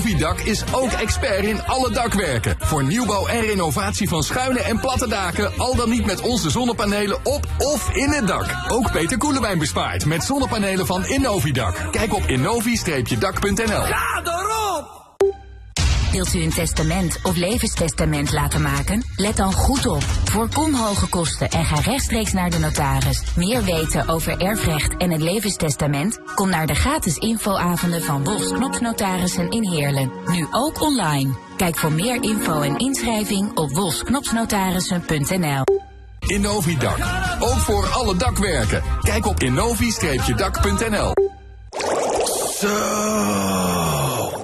Innovidak is ook expert in alle dakwerken. Voor nieuwbouw en renovatie van schuine en platte daken, al dan niet met onze zonnepanelen op of in het dak. Ook Peter Koelewijn bespaart met zonnepanelen van Innovidak. Kijk op innovi-dak.nl.
Ga erop.
Wilt u een testament of levenstestament laten maken? Let dan goed op. Voorkom hoge kosten en ga rechtstreeks naar de notaris. Meer weten over erfrecht en het levenstestament? Kom naar de gratis infoavonden van Wolfs Knopsnotarissen in Heerlen. Nu ook online. Kijk voor meer info en inschrijving op wolfsknopsnotarissen.nl.
Innovidak. Ook voor alle dakwerken. Kijk op innovi-dak.nl.
Zo,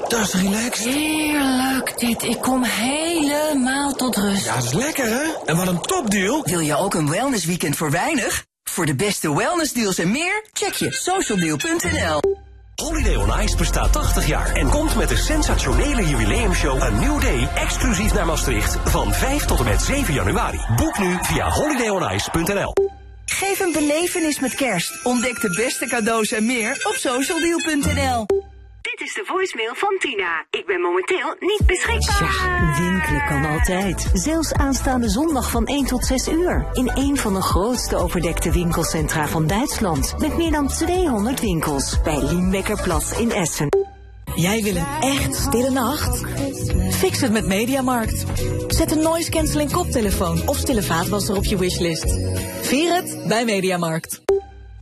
dat is relaxed.
Heerlijk dit. Ik kom helemaal tot rust.
Ja, dat is lekker hè? En wat een topdeal.
Wil je ook een wellnessweekend voor weinig? Voor de beste wellnessdeals en meer, check je socialdeal.nl.
Holiday on Ice bestaat 80 jaar en komt met de sensationele jubileumshow A New Day exclusief naar Maastricht van 5 tot en met 7 januari. Boek nu via holidayonice.nl.
Geef een belevenis met kerst. Ontdek de beste cadeaus en meer op socialdeal.nl.
Dit is de voicemail van Tina. Ik ben momenteel niet beschikbaar.
Ja, winkelen kan altijd. Zelfs aanstaande zondag van 1 tot 6 uur. In een van de grootste overdekte winkelcentra van Duitsland. Met meer dan 200 winkels. Bij Liembekkerplatz in Essen.
Jij wil een echt stille nacht? Fix het met Mediamarkt. Zet een noise cancelling koptelefoon of stille vaatwasser op je wishlist. Vier het bij Mediamarkt.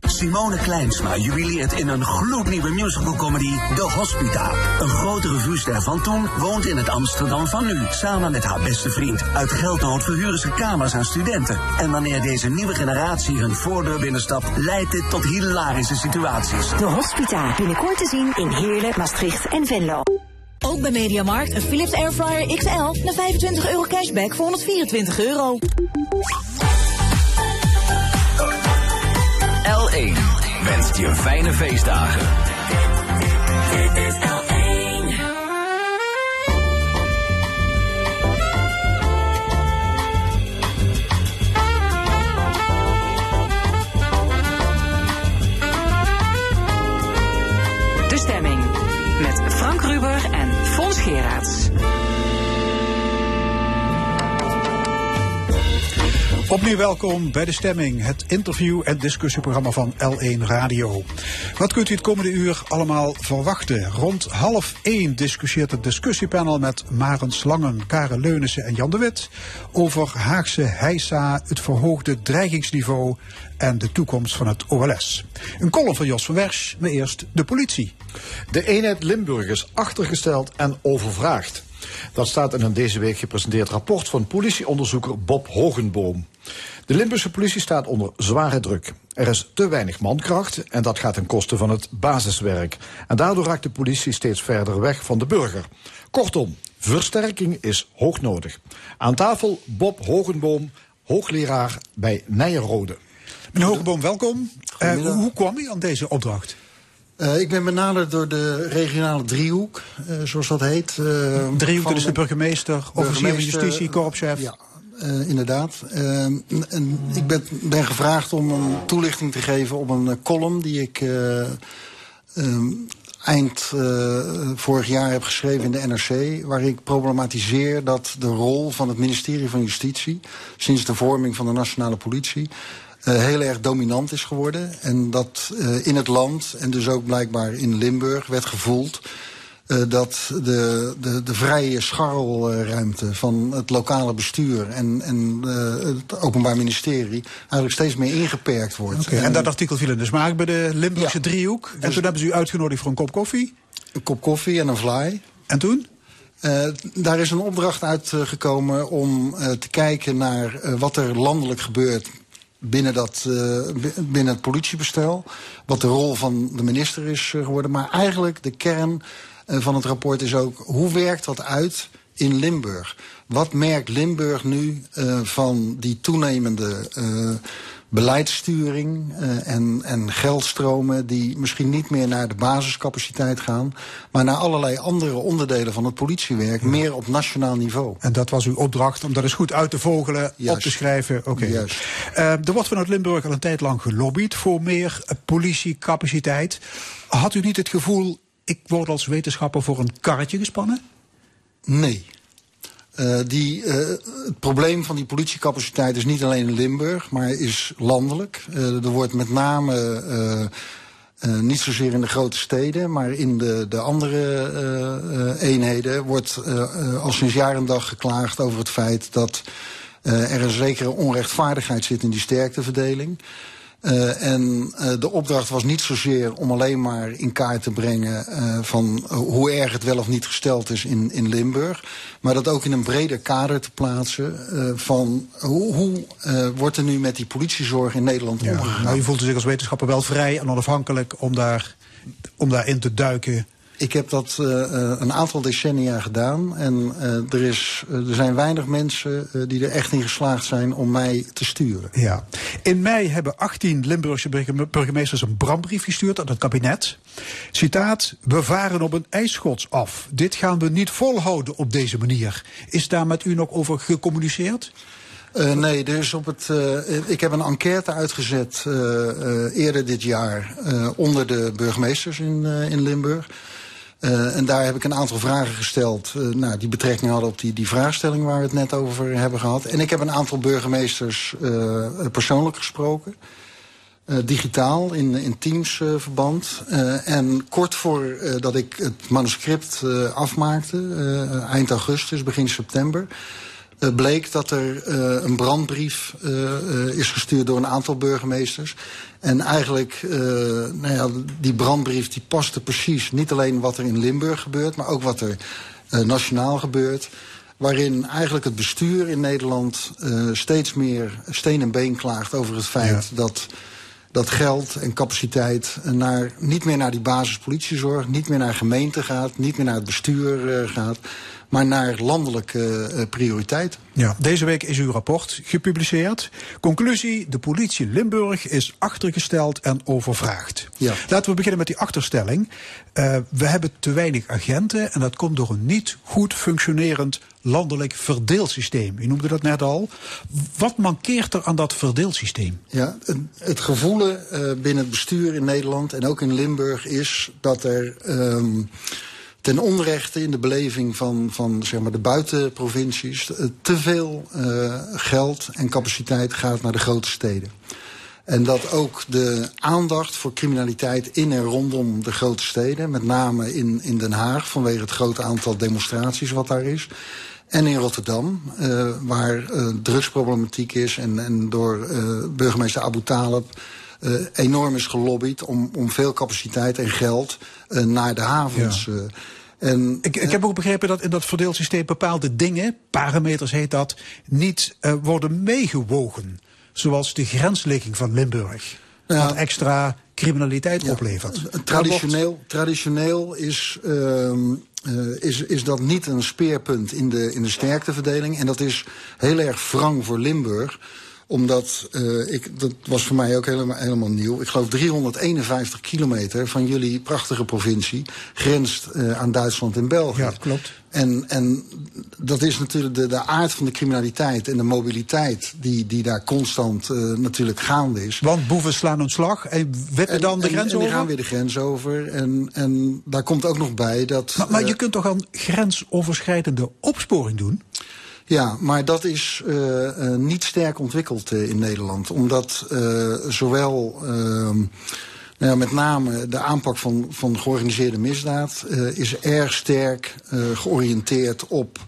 Simone Kleinsma jubileert in een gloednieuwe musicalcomedy De Hospita. Een grote revuester van toen woont in het Amsterdam van nu. Samen met haar beste vriend. Uit geldnood verhuren ze kamers aan studenten. En wanneer deze nieuwe generatie hun voordeur binnenstapt... leidt dit tot hilarische situaties.
De Hospita. Binnenkort te zien in Heerlen, Maastricht en Venlo.
Ook bij Mediamarkt een Philips Airfryer XL na 25 euro cashback voor 124 euro.
L1 wenst je fijne feestdagen.
De stemming met Frank Ruber en Fons Geraerts.
Opnieuw welkom bij De Stemming, het interview- en discussieprogramma van L1 Radio. Wat kunt u het komende uur allemaal verwachten? Rond half 1 discussieert het discussiepanel met Maren Slangen, Karen Leunissen en Jan de Wit over Haagse heisa, het verhoogde dreigingsniveau en de toekomst van het OLS. Een column van Jos van Wersch, maar eerst de politie.
De eenheid Limburg is achtergesteld en overvraagd. Dat staat in een deze week gepresenteerd rapport van politieonderzoeker Bob Hogenboom. De Limburgse politie staat onder zware druk. Er is te weinig mankracht en dat gaat ten koste van het basiswerk. En daardoor raakt de politie steeds verder weg van de burger. Kortom, versterking is hoog nodig. Aan tafel Bob Hogenboom, hoogleraar bij Nijenrode.
Meneer Hogenboom, welkom. Uh, hoe kwam u aan deze opdracht?
Uh, ik ben benaderd door de regionale driehoek, uh, zoals dat heet. Uh,
driehoek, dat is de burgemeester, officier van justitie, korpschef.
Ja, inderdaad. en ik ben, ben, gevraagd om een toelichting te geven op een column die ik um, eind vorig jaar heb geschreven in de NRC. Waar ik problematiseer dat de rol van het ministerie van Justitie, sinds de vorming van de nationale politie, uh, heel erg dominant is geworden. En dat uh, in het land, en dus ook blijkbaar in Limburg, werd gevoeld. Uh, dat de, de, de vrije scharrelruimte van het lokale bestuur en, en het Openbaar Ministerie eigenlijk steeds meer ingeperkt wordt.
Okay, en, en, dat artikel viel in de smaak bij de Limburgse ja, driehoek. En dus, toen hebben ze u uitgenodigd voor een kop koffie?
Een kop koffie en een fly.
En toen?
Uh, daar is een opdracht uitgekomen om te kijken naar wat er landelijk gebeurt binnen, dat, uh, binnen het politiebestel. Wat de rol van de minister is geworden. Maar eigenlijk de kern van het rapport is ook hoe werkt dat uit in Limburg? Wat merkt Limburg nu uh, van die toenemende beleidssturing uh, en, en geldstromen die misschien niet meer naar de basiscapaciteit gaan, maar naar allerlei andere onderdelen van het politiewerk, ja. meer op nationaal niveau.
En dat was uw opdracht om dat eens goed uit te vogelen, Juist. op te schrijven. Oké. Okay. Uh, er wordt vanuit Limburg al een tijd lang gelobbyd voor meer politiecapaciteit. Had u niet het gevoel, ik word als wetenschapper voor een karretje gespannen?
Nee. Uh, die, uh, het probleem van die politiecapaciteit is niet alleen in Limburg, maar is landelijk. Uh, er wordt met name, niet zozeer in de grote steden, maar in de, de andere eenheden, wordt al sinds jaar en dag geklaagd over het feit dat er een zekere onrechtvaardigheid zit in die sterkteverdeling. Uh, en uh, de opdracht was niet zozeer om alleen maar in kaart te brengen uh, van hoe erg het wel of niet gesteld is in, in Limburg. Maar dat ook in een breder kader te plaatsen van hoe, hoe wordt er nu met die politiezorg in Nederland ja, omgegaan.
Nou, u voelt zich als wetenschapper wel vrij en onafhankelijk om, daar, om daarin te duiken.
Ik heb dat uh, een aantal decennia gedaan. En uh, er, is, uh, er zijn weinig mensen die er echt in geslaagd zijn om mij te sturen.
Ja. In mei hebben 18 Limburgse burgemeesters een brandbrief gestuurd aan het kabinet. Citaat, we varen op een ijsschots af. Dit gaan we niet volhouden op deze manier. Is daar met u nog over gecommuniceerd?
Uh, nee, dus op het, uh, ik heb een enquête uitgezet uh, eerder dit jaar onder de burgemeesters in, in Limburg. Uh, en daar heb ik een aantal vragen gesteld uh, nou, die betrekking hadden op die, die vraagstelling waar we het net over hebben gehad. En ik heb een aantal burgemeesters uh, persoonlijk gesproken. digitaal, in, in Teams-verband. en kort voordat dat ik het manuscript afmaakte, eind augustus, begin september... Uh, bleek dat er uh, een brandbrief uh, is gestuurd door een aantal burgemeesters. En eigenlijk, nou ja, die brandbrief die paste precies niet alleen wat er in Limburg gebeurt, maar ook wat er nationaal gebeurt. Waarin eigenlijk het bestuur in Nederland steeds meer steen en been klaagt over het feit ja. dat dat geld en capaciteit naar, niet meer naar die basispolitiezorg, niet meer naar gemeente gaat, niet meer naar het bestuur uh, gaat, maar naar landelijke uh, prioriteit.
Ja, deze week is uw rapport gepubliceerd. Conclusie: de politie Limburg is achtergesteld en overvraagd.
Ja.
Laten we beginnen met die achterstelling. Uh, we hebben te weinig agenten en dat komt door een niet goed functionerend landelijk verdeelsysteem. U noemde dat net al. Wat mankeert er aan dat verdeelsysteem?
Ja, het gevoelen uh, binnen het bestuur in Nederland en ook in Limburg is dat er. Um, ten onrechte in de beleving van, van zeg maar de buitenprovincies te veel uh, geld en capaciteit gaat naar de grote steden. En dat ook de aandacht voor criminaliteit in en rondom de grote steden, met name in, in Den Haag vanwege het grote aantal demonstraties wat daar is. En in Rotterdam, uh, waar uh, drugsproblematiek is en, en door burgemeester Abu Talib enorm is gelobbyd om, om veel capaciteit en geld uh, naar de havens.
Ja. Uh, en, ik, ik heb ook begrepen dat in dat verdeelsysteem bepaalde dingen, parameters heet dat, niet uh, worden meegewogen. Zoals de grensligging van Limburg. Ja. Wat extra criminaliteit ja. oplevert.
Traditioneel, traditioneel is, uh, uh, is, is dat niet een speerpunt in de, in de sterkteverdeling. En dat is heel erg wrang voor Limburg omdat, uh, ik, dat was voor mij ook helemaal, helemaal nieuw. Ik geloof 351 kilometer van jullie prachtige provincie grenst uh, aan Duitsland en België.
Ja, klopt.
En, en dat is natuurlijk de, de aard van de criminaliteit en de mobiliteit die, die daar constant uh, natuurlijk gaande is.
Want boeven slaan een slag en wippen dan de
en,
grens
en,
over?
En die gaan weer de grens over. En, en daar komt ook nog bij dat...
Maar, maar je kunt toch aan grensoverschrijdende opsporing doen?
Ja, maar dat is uh, uh, niet sterk ontwikkeld uh, in Nederland. Omdat zowel nou ja, met name de aanpak van, van georganiseerde misdaad is erg sterk georiënteerd op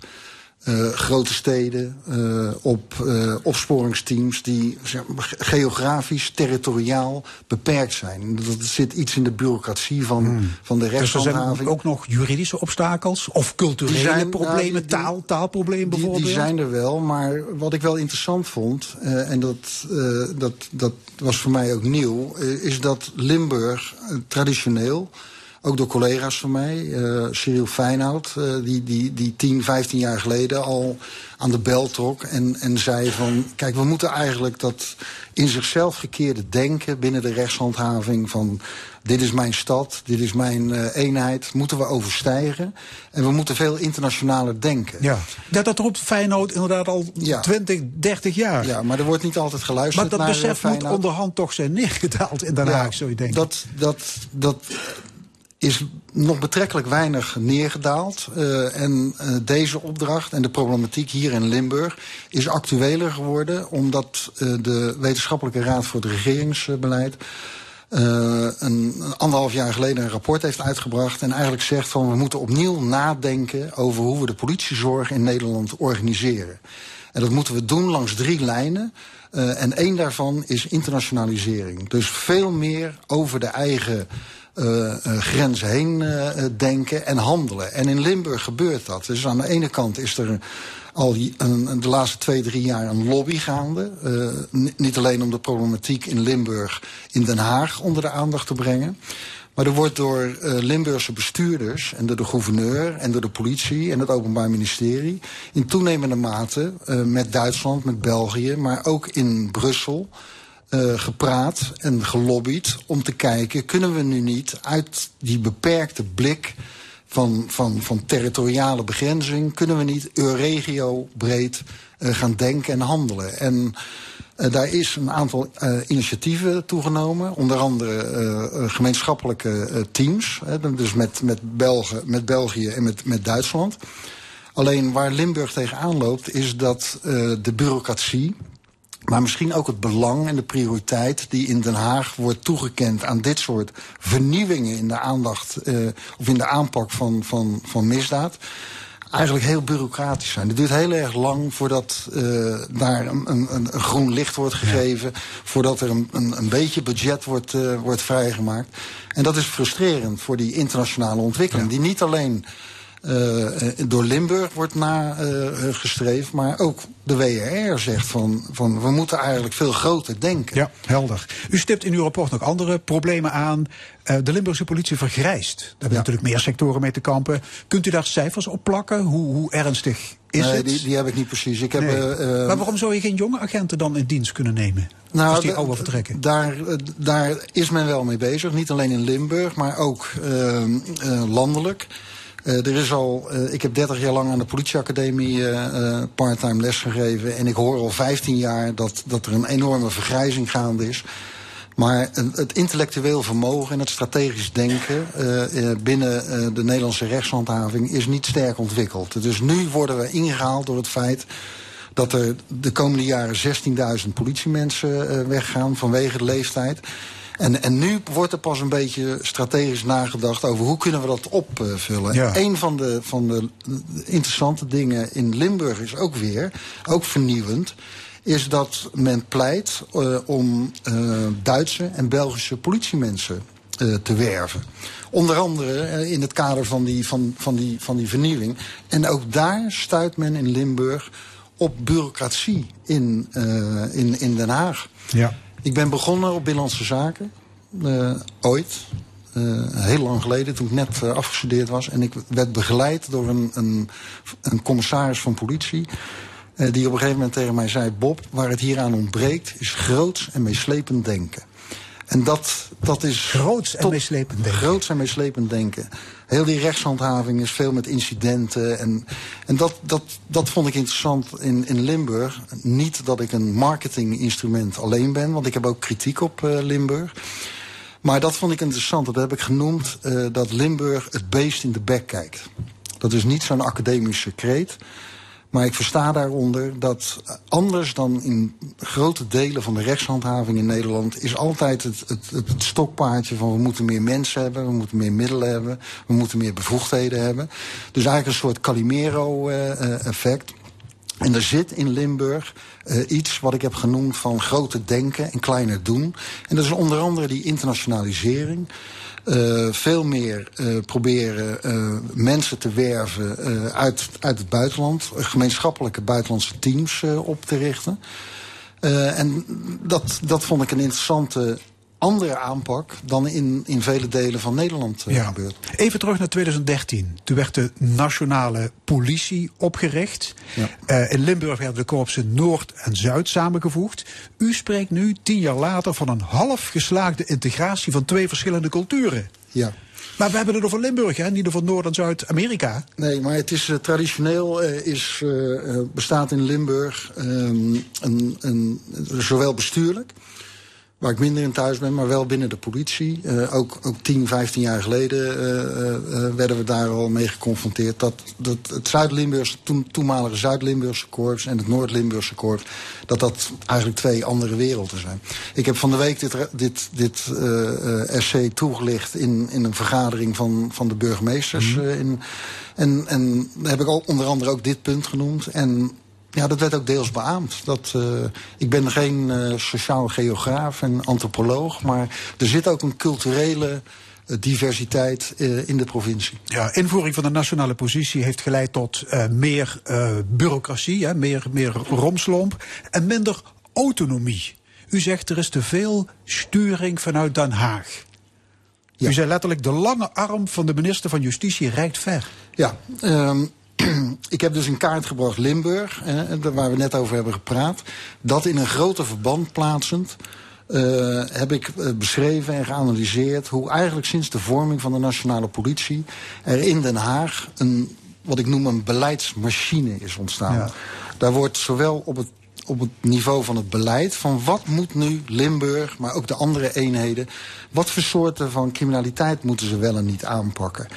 uh, grote steden, uh, op uh, opsporingsteams die zeg, geografisch, territoriaal beperkt zijn. Dat zit iets in de bureaucratie van, hmm. van de rechtshandhaving.
Dus er zijn ook nog juridische obstakels of culturele zijn, problemen, nou, die, taal, taalproblemen bijvoorbeeld?
Die, die zijn er wel, maar wat ik wel interessant vond, en dat, dat, dat was voor mij ook nieuw, is dat Limburg traditioneel ook door collega's van mij. Uh, Cyril Feyenoord, uh, die, die, die 10, 15 jaar geleden al aan de bel trok. En, en zei van, kijk, we moeten eigenlijk dat in zichzelf gekeerde denken binnen de rechtshandhaving van... dit is mijn stad, dit is mijn uh, eenheid, moeten we overstijgen. En we moeten veel internationaler denken.
Ja, dat, dat roept Feyenoord inderdaad al ja. 20, 30 jaar.
Ja, maar er wordt niet altijd geluisterd
Maar dat
naar
besef moet onderhand toch zijn neergedaald in Den Haag, ja, zou je denken.
Dat, dat, dat is nog betrekkelijk weinig neergedaald. Uh, en uh, deze opdracht en de problematiek hier in Limburg is actueler geworden... omdat uh, de Wetenschappelijke Raad voor het Regeringsbeleid... een, anderhalf jaar geleden een rapport heeft uitgebracht... en eigenlijk zegt van we moeten opnieuw nadenken... over hoe we de politiezorg in Nederland organiseren. En dat moeten we doen langs drie lijnen... En één daarvan is internationalisering. Dus veel meer over de eigen uh, uh, grenzen heen uh, denken en handelen. En in Limburg gebeurt dat. Dus aan de ene kant is er al een, de laatste twee, drie jaar een lobby gaande. niet alleen om de problematiek in Limburg, in Den Haag onder de aandacht te brengen. Maar er wordt door uh, Limburgse bestuurders en door de gouverneur en door de politie en het Openbaar Ministerie in toenemende mate uh, met Duitsland, met België, maar ook in Brussel uh, gepraat en gelobbyd om te kijken, kunnen we nu niet uit die beperkte blik van, van, van territoriale begrenzing, kunnen we niet Euregio breed uh, gaan denken en handelen. En uh, daar is een aantal initiatieven toegenomen. Onder andere gemeenschappelijke teams. Hè, dus met, met, Belgen, met België en met, met Duitsland. Alleen waar Limburg tegenaan loopt is dat de bureaucratie... Maar misschien ook het belang en de prioriteit die in Den Haag wordt toegekend aan dit soort vernieuwingen in de aandacht uh, of in de aanpak van, van, van misdaad. Eigenlijk heel bureaucratisch zijn. Het duurt heel erg lang voordat uh, daar een, een, een, groen licht wordt gegeven. Ja. Voordat er een, een, een beetje budget wordt, uh, wordt vrijgemaakt. En dat is frustrerend voor die internationale ontwikkeling. Ja. Die niet alleen door Limburg wordt nagestreefd. maar ook de WRR zegt van, van we moeten eigenlijk veel groter denken.
Ja, helder. U stipt in uw rapport nog andere problemen aan. De Limburgse politie vergrijst. Daar hebben ja. natuurlijk meer sectoren mee te kampen. Kunt u daar cijfers op plakken? Hoe, hoe ernstig is
nee,
het?
Die, die heb ik niet precies. Ik heb,
nee.
uh,
maar waarom zou je geen jonge agenten dan in dienst kunnen nemen? Nou, als die oude vertrekken?
Daar, daar is men wel mee bezig. Niet alleen in Limburg, maar ook landelijk. Uh, er is al, uh, ik heb 30 jaar lang aan de politieacademie uh, parttime lesgegeven. En ik hoor al 15 jaar dat, dat er een enorme vergrijzing gaande is. Maar het intellectueel vermogen en het strategisch denken binnen de Nederlandse rechtshandhaving is niet sterk ontwikkeld. Dus nu worden we ingehaald door het feit dat er de komende jaren 16.000 politiemensen weggaan vanwege de leeftijd. En, en nu wordt er pas een beetje strategisch nagedacht over hoe kunnen we dat opvullen. Ja. Een van de, van de interessante dingen in Limburg is ook weer, ook vernieuwend is dat men pleit uh, om uh, Duitse en Belgische politiemensen uh, te werven. Onder andere in het kader van die, van, van, die, van die vernieuwing. En ook daar stuit men in Limburg op bureaucratie in, in, in Den Haag.
Ja.
Ik ben begonnen op Binnenlandse Zaken. Uh, ooit. Uh, heel lang geleden, toen ik net uh, afgestudeerd was. En ik werd begeleid door een, een, een commissaris van politie. die op een gegeven moment tegen mij zei... Bob, waar het hier aan ontbreekt, is groots en meeslepend denken. En dat, dat is...
Groots en meeslepend denken.
Groots en meeslepend denken. Heel die rechtshandhaving is veel met incidenten. En, en dat, dat, dat vond ik interessant in, in Limburg. Niet dat ik een marketinginstrument alleen ben, want ik heb ook kritiek op uh, Limburg. Maar dat vond ik interessant. Dat heb ik genoemd uh, dat Limburg het beest in de bek kijkt. Dat is niet zo'n academische kreet. Maar ik versta daaronder dat anders dan in grote delen van de rechtshandhaving in Nederland... is altijd het, het, het stokpaardje van we moeten meer mensen hebben... we moeten meer middelen hebben, we moeten meer bevoegdheden hebben. Dus eigenlijk een soort Calimero-effect. En er zit in Limburg uh, iets wat ik heb genoemd van grote denken en kleiner doen. En dat is onder andere die internationalisering. Uh, veel meer uh, proberen uh, mensen te werven uit, uit het buitenland. Gemeenschappelijke buitenlandse teams op te richten. en dat, dat vond ik een interessante andere aanpak dan in, in vele delen van Nederland
ja.
gebeurt.
Even terug naar 2013. Toen werd de nationale politie opgericht.
Ja.
Uh, in Limburg werden de korpsen Noord en Zuid samengevoegd. U spreekt nu, tien jaar later, van een half geslaagde integratie van twee verschillende culturen.
Ja.
Maar we hebben het over Limburg, hè? niet over Noord- en Zuid-Amerika.
Nee, maar het is uh, traditioneel uh, is, bestaat in Limburg um, een, een, zowel bestuurlijk waar ik minder in thuis ben, maar wel binnen de politie. Uh, ook, ook 10, 15 jaar geleden uh, uh, werden we daar al mee geconfronteerd. Dat, dat het Zuid-Limburgse, toen, toenmalige Zuid-Limburgse korps en het Noord-Limburgse korps, dat dat eigenlijk twee andere werelden zijn. Ik heb van de week dit, dit, dit SC toegelicht in, in een vergadering van, van de burgemeesters. Mm. in, en, en heb ik al, onder andere ook dit punt genoemd. En ja, dat werd ook deels beaamd. Dat, uh, ik ben geen uh, sociaal geograaf en antropoloog, maar er zit ook een culturele uh, diversiteit in de provincie.
Ja, invoering van de nationale positie heeft geleid tot meer bureaucratie, hè, meer, meer romslomp en minder autonomie. U zegt er is te veel sturing vanuit Den Haag. Ja. U zei letterlijk, de lange arm van de minister van Justitie reikt ver.
Ja, um, ik heb dus in kaart gebracht Limburg, eh, waar we net over hebben gepraat. Dat in een groter verband plaatsend. Uh, heb ik beschreven en geanalyseerd hoe eigenlijk sinds de vorming van de nationale politie er in Den Haag een, wat ik noem een beleidsmachine is ontstaan. Ja. Daar wordt zowel op het op het niveau van het beleid. Van wat moet nu Limburg, maar ook de andere eenheden. Wat voor soorten van criminaliteit moeten ze wel en niet aanpakken?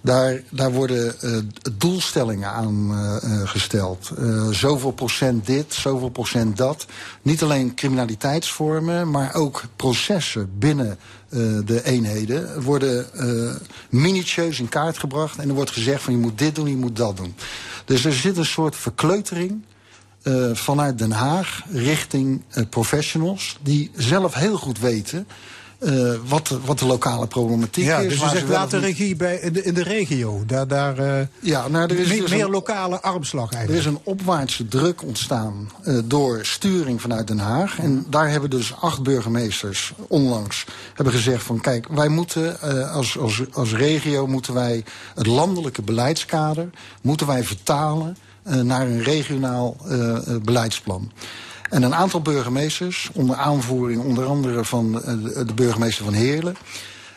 Daar, daar worden uh, doelstellingen aan uh, gesteld. Uh, zoveel procent dit, zoveel procent dat. Niet alleen criminaliteitsvormen, maar ook processen binnen de eenheden worden minutieus in kaart gebracht. En er wordt gezegd van je moet dit doen, je moet dat doen. Dus er zit een soort verkleutering uh, vanuit Den Haag richting uh, professionals die zelf heel goed weten uh, wat, wat de lokale problematiek
ja,
is.
Dus je zegt laat de regie bij, in, de, in de regio. Daar, daar uh,
ja, nou, er is
meer,
dus
meer
een,
lokale armslag eigenlijk.
Er is een opwaartse druk ontstaan uh, door sturing vanuit Den Haag. En daar hebben dus acht burgemeesters onlangs hebben gezegd van kijk, wij moeten als, als, als regio moeten wij het landelijke beleidskader moeten wij vertalen naar een regionaal beleidsplan. En een aantal burgemeesters, onder aanvoering onder andere van de burgemeester van Heerlen...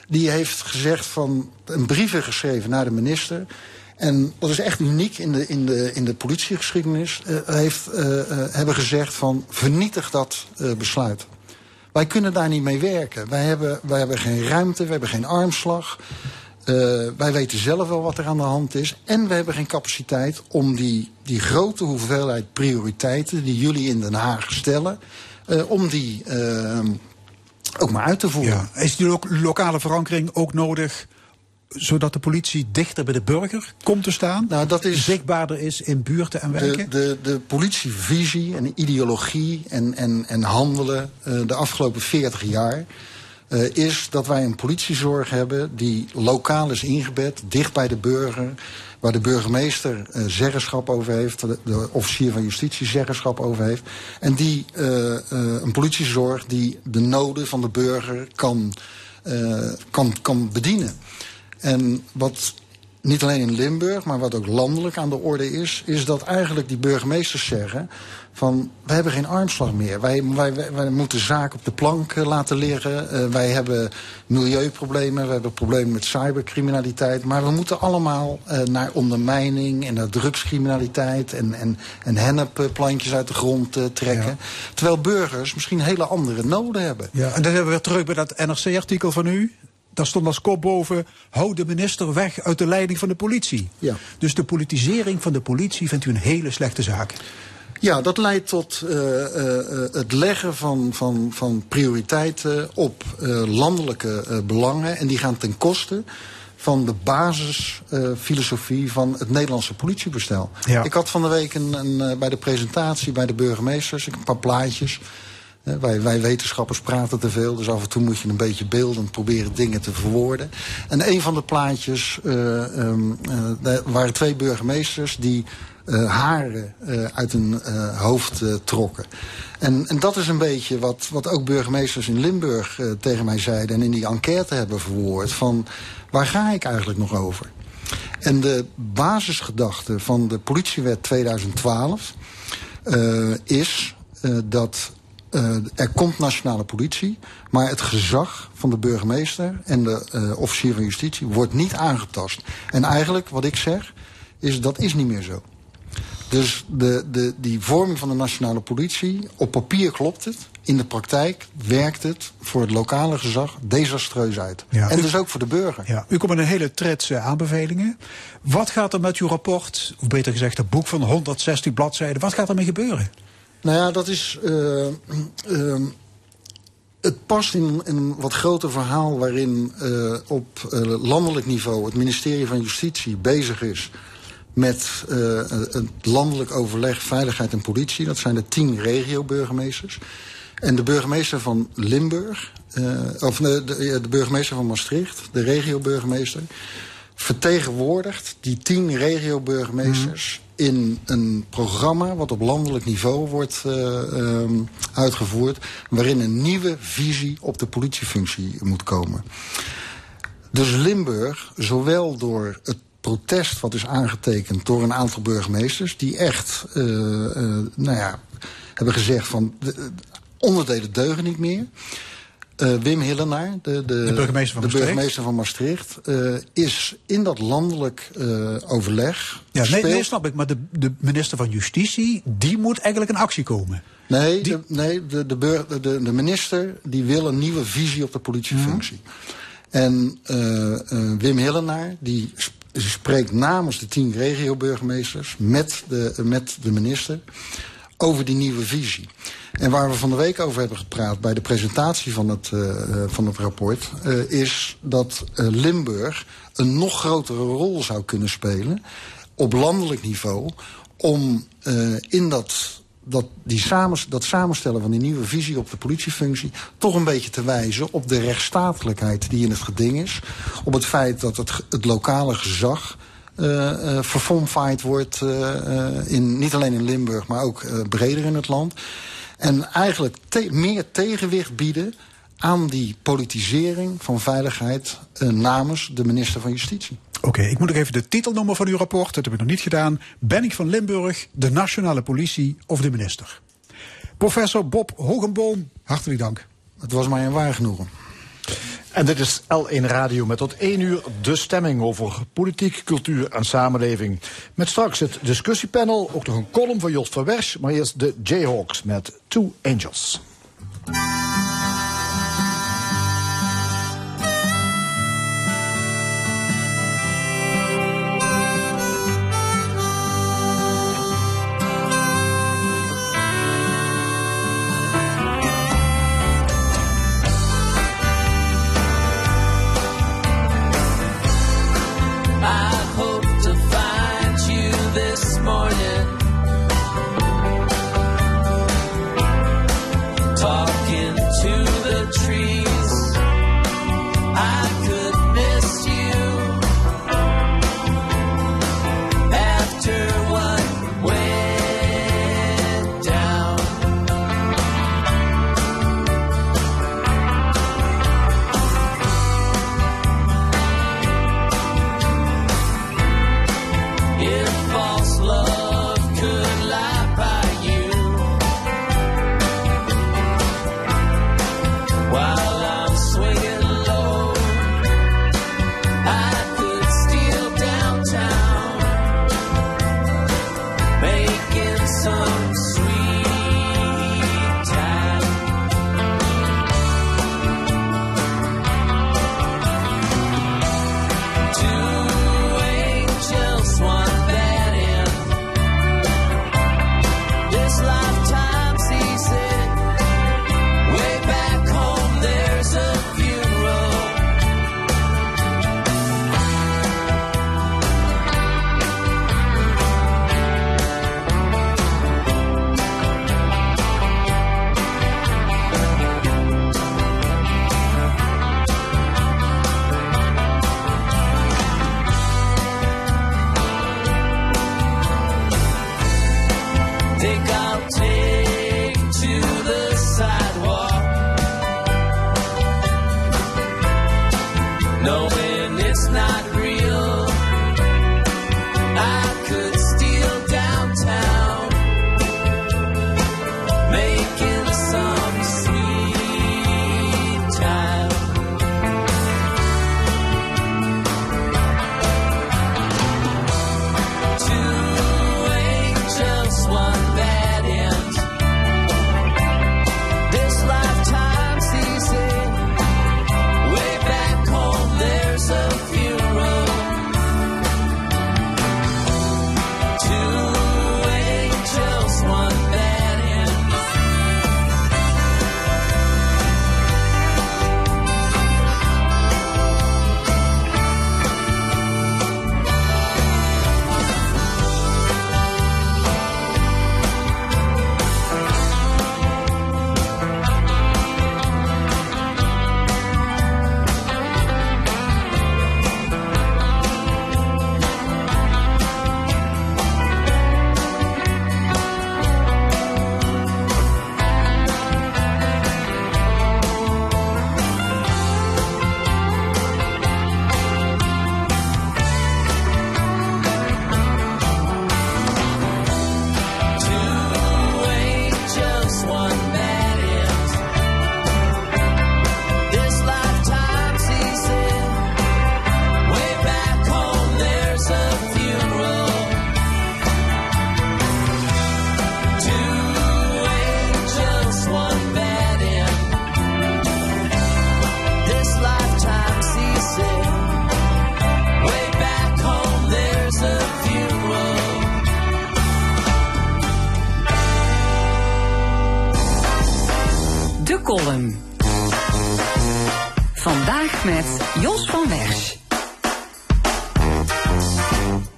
die heeft gezegd van een brief geschreven naar de minister... En dat is echt uniek in de, in de, in de politiegeschiedenis. Heeft, hebben gezegd van vernietig dat besluit. Wij kunnen daar niet mee werken. Wij hebben, wij hebben geen ruimte, we hebben geen armslag. Uh, wij weten zelf wel wat er aan de hand is. En we hebben geen capaciteit om die, die grote hoeveelheid prioriteiten die jullie in Den Haag stellen, uh, om die uh, ook maar uit te voeren.
Ja. Is die lo lokale verankering ook nodig? Zodat de politie dichter bij de burger komt te staan?
Nou, dat is
zichtbaarder is in buurten en wijken?
De, de, de politievisie en ideologie en, en, en handelen de afgelopen 40 jaar uh, is dat wij een politiezorg hebben die lokaal is ingebed, dicht bij de burger, waar de burgemeester uh, zeggenschap over heeft, de, de, officier van justitie zeggenschap over heeft, en die uh, een politiezorg die de noden van de burger kan, kan, kan bedienen. En wat niet alleen in Limburg, maar wat ook landelijk aan de orde is, is dat eigenlijk die burgemeesters zeggen van wij hebben geen armslag meer. Wij, wij, moeten zaken op de plank uh, laten liggen. Uh, wij hebben milieuproblemen, we hebben problemen met cybercriminaliteit. Maar we moeten allemaal uh, naar ondermijning en naar drugscriminaliteit en, en, en hennepplantjes uit de grond trekken. Ja. Terwijl burgers misschien hele andere noden hebben.
Ja, en dan hebben we weer terug bij dat NRC-artikel van u daar stond als kop boven: hou de minister weg uit de leiding van de politie.
Ja.
Dus de politisering van de politie vindt u een hele slechte zaak.
Ja, dat leidt tot uh, uh, het leggen van, van, van prioriteiten op uh, landelijke belangen. En die gaan ten koste van de basisfilosofie van het Nederlandse politiebestel.
Ja.
Ik had van de week een, een, bij de presentatie bij de burgemeesters een paar plaatjes. Wij, wij, wetenschappers praten te veel, dus af en toe moet je een beetje beeldend proberen dingen te verwoorden. En een van de plaatjes uh, um, uh, waren twee burgemeesters die haren uit hun hoofd trokken. En, en, dat is een beetje wat, wat ook burgemeesters in Limburg tegen mij zeiden en in die enquête hebben verwoord. Van waar ga ik eigenlijk nog over? En de basisgedachte van de politiewet 2012 is dat er komt nationale politie, maar het gezag van de burgemeester en de officier van justitie wordt niet aangetast. En eigenlijk, wat ik zeg, is dat is niet meer zo. Dus de, de, die vorming van de nationale politie, op papier klopt het. In de praktijk werkt het voor het lokale gezag desastreus uit.
Ja,
en
u,
dus ook voor de burger.
Ja, u komt met een hele trets uh, aanbevelingen. Wat gaat er met uw rapport, of beter gezegd het boek van 160 bladzijden, wat gaat ermee gebeuren?
Nou ja, dat is. Uh, uh, het past in, in, een wat groter verhaal waarin uh, op landelijk niveau het ministerie van Justitie bezig is met het landelijk overleg veiligheid en politie. Dat zijn de tien regio-burgemeesters. En de burgemeester van Limburg, of de, de, de burgemeester van Maastricht, de regio-burgemeester, vertegenwoordigt die tien regio-burgemeesters mm. in een programma wat op landelijk niveau wordt uh, um, uitgevoerd, waarin een nieuwe visie op de politiefunctie moet komen. Dus Limburg, zowel door het protest wat is aangetekend door een aantal burgemeesters, die echt, uh, uh, nou ja, hebben gezegd van de, onderdelen deugen niet meer. Uh, Wim Hillenaar, de, de,
de, burgemeester, van
de burgemeester van Maastricht, uh, is in dat landelijk uh, overleg.
Ja, nee, nee, snap ik. Maar de, de, minister van Justitie, die moet eigenlijk in actie komen.
Nee, die... de, nee de, de, de, de minister die wil een nieuwe visie op de politiefunctie. Mm. En Wim Hillenaar, die spreekt namens de tien regio-burgemeesters met de, met de minister over die nieuwe visie. En waar we van de week over hebben gepraat bij de presentatie van het, uh, van het rapport, uh, is dat uh, Limburg een nog grotere rol zou kunnen spelen op landelijk niveau om in dat dat, die samen, dat samenstellen van die nieuwe visie op de politiefunctie toch een beetje te wijzen op de rechtsstatelijkheid die in het geding is. Op het feit dat het, het lokale gezag uh, wordt, uh, in, niet alleen in Limburg, maar ook breder in het land. En eigenlijk meer tegenwicht bieden aan die politisering van veiligheid namens de minister van Justitie.
Oké, ik moet nog even de titel noemen van uw rapport. Dat heb ik nog niet gedaan. Ben ik van Limburg, de nationale politie of de minister? Professor Bob Hogenboom, hartelijk dank.
Het was mij een waar genoegen.
En dit is L1 Radio met tot 1 uur de stemming over politiek, cultuur en samenleving. Met straks het discussiepanel, ook nog een column van Jos van Wersch, maar eerst de Jayhawks met Two Angels.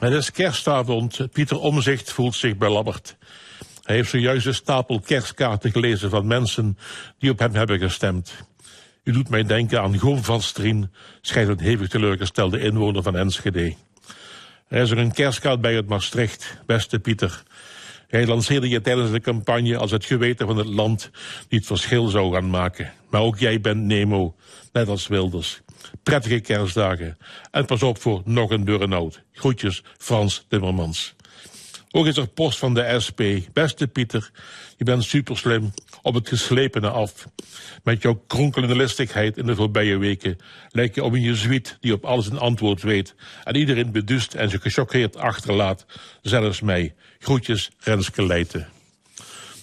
Het is kerstavond. Pieter Omzicht voelt zich belabberd. Hij heeft zojuist een stapel kerstkaarten gelezen van mensen die op hem hebben gestemd. U doet mij denken aan Goom van Strien, schijnt een hevig teleurgestelde inwoner van Enschede. Er is er een kerstkaart bij uit Maastricht, beste Pieter. Hij lanceerde je tijdens de campagne als het geweten van het land die het verschil zou gaan maken. Maar ook jij bent Nemo, net als Wilders. Prettige kerstdagen. En pas op voor nog een burn-out. Groetjes, Frans Timmermans. Ook is er post van de SP. Beste Pieter, je bent super slim op het geslepene af. Met jouw kronkelende listigheid in de voorbije weken lijkt je op een jezuïet die op alles een antwoord weet en iedereen bedust en zich gechoqueerd achterlaat, zelfs mij. Groetjes, Renske Leijten.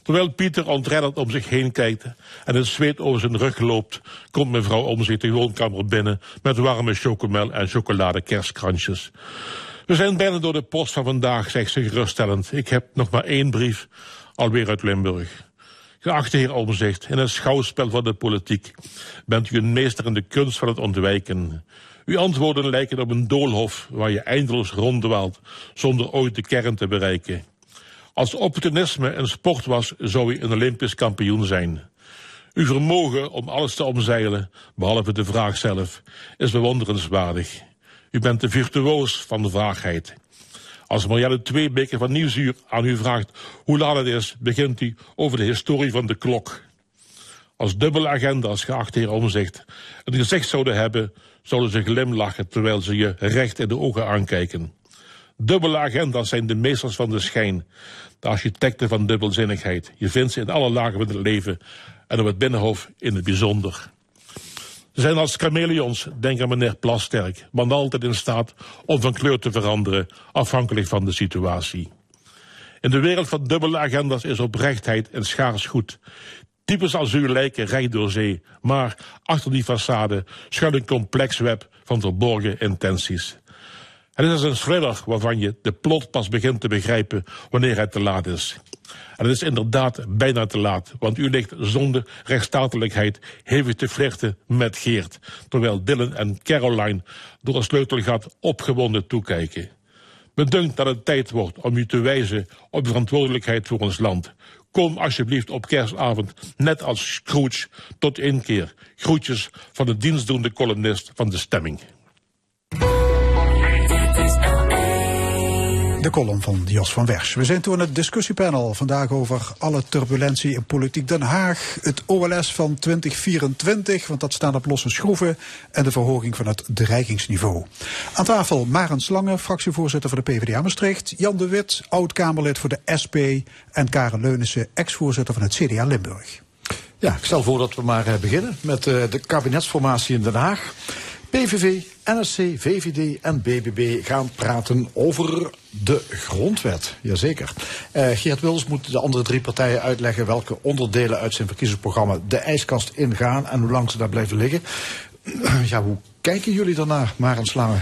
Terwijl Pieter ontredderd om zich heen kijkt en het zweet over zijn rug loopt, komt mevrouw om zich de woonkamer binnen met warme chocomel en chocolade kerstkransjes. We zijn bijna door de post van vandaag, zegt ze geruststellend. Ik heb nog maar één brief, alweer uit Limburg. Geachte heer Omzicht, in het schouwspel van de politiek bent u een meester in de kunst van het ontwijken. Uw antwoorden lijken op een doolhof waar je eindeloos ronddwaalt zonder ooit de kern te bereiken. Als opportunisme een sport was, zou u een Olympisch kampioen zijn. Uw vermogen om alles te omzeilen, behalve de vraag zelf, is bewonderenswaardig. U bent de virtuoos van de vaagheid. Als Marielle Tweebeker van Nieuwsuur aan u vraagt hoe laat het is, begint u over de historie van de klok. Als dubbele agenda's, geachte heer Omzicht, een gezicht zouden hebben, zouden ze glimlachen terwijl ze je recht in de ogen aankijken. Dubbele agenda's zijn de meesters van de schijn, de architecten van dubbelzinnigheid. Je vindt ze in alle lagen van het leven en op het Binnenhof in het bijzonder. Ze zijn als chameleons, denk aan meneer Plasterk, maar altijd in staat om van kleur te veranderen, afhankelijk van de situatie. In de wereld van dubbele agenda's is oprechtheid een schaars goed. Types als u lijken recht door zee, maar achter die façade schuilt een complex web van verborgen intenties. Het is een thriller waarvan je de plot pas begint te begrijpen wanneer het te laat is. Het is inderdaad bijna te laat, want u ligt zonder rechtsstatelijkheid hevig te flirten met Geert, terwijl Dylan en Caroline door een sleutelgat opgewonden toekijken. Bedunkt dat het tijd wordt om u te wijzen op de verantwoordelijkheid voor ons land. Kom alsjeblieft op kerstavond, net als Scrooge, tot inkeer. Groetjes van de dienstdoende columnist van de stemming.
De column van Jos van Wers. We zijn toen het discussiepanel vandaag over alle turbulentie in politiek Den Haag. Het OLS van 2024, want dat staat op losse schroeven. En de verhoging van het dreigingsniveau. Aan tafel Maren Slange, fractievoorzitter voor de PvdA Maastricht. Jan de Wit, oud-Kamerlid voor de SP. En Karen Leunissen, ex-voorzitter van het CDA Limburg.
Ja, ik stel voor dat we maar beginnen met de kabinetsformatie in Den Haag. PVV, NSC, VVD en BBB gaan praten over de grondwet. Jazeker. Uh, Geert Wilders moet de andere drie partijen uitleggen welke onderdelen uit zijn verkiezingsprogramma de ijskast ingaan en hoe lang ze daar blijven liggen. ja, hoe kijken jullie daarnaar, Maren Slange?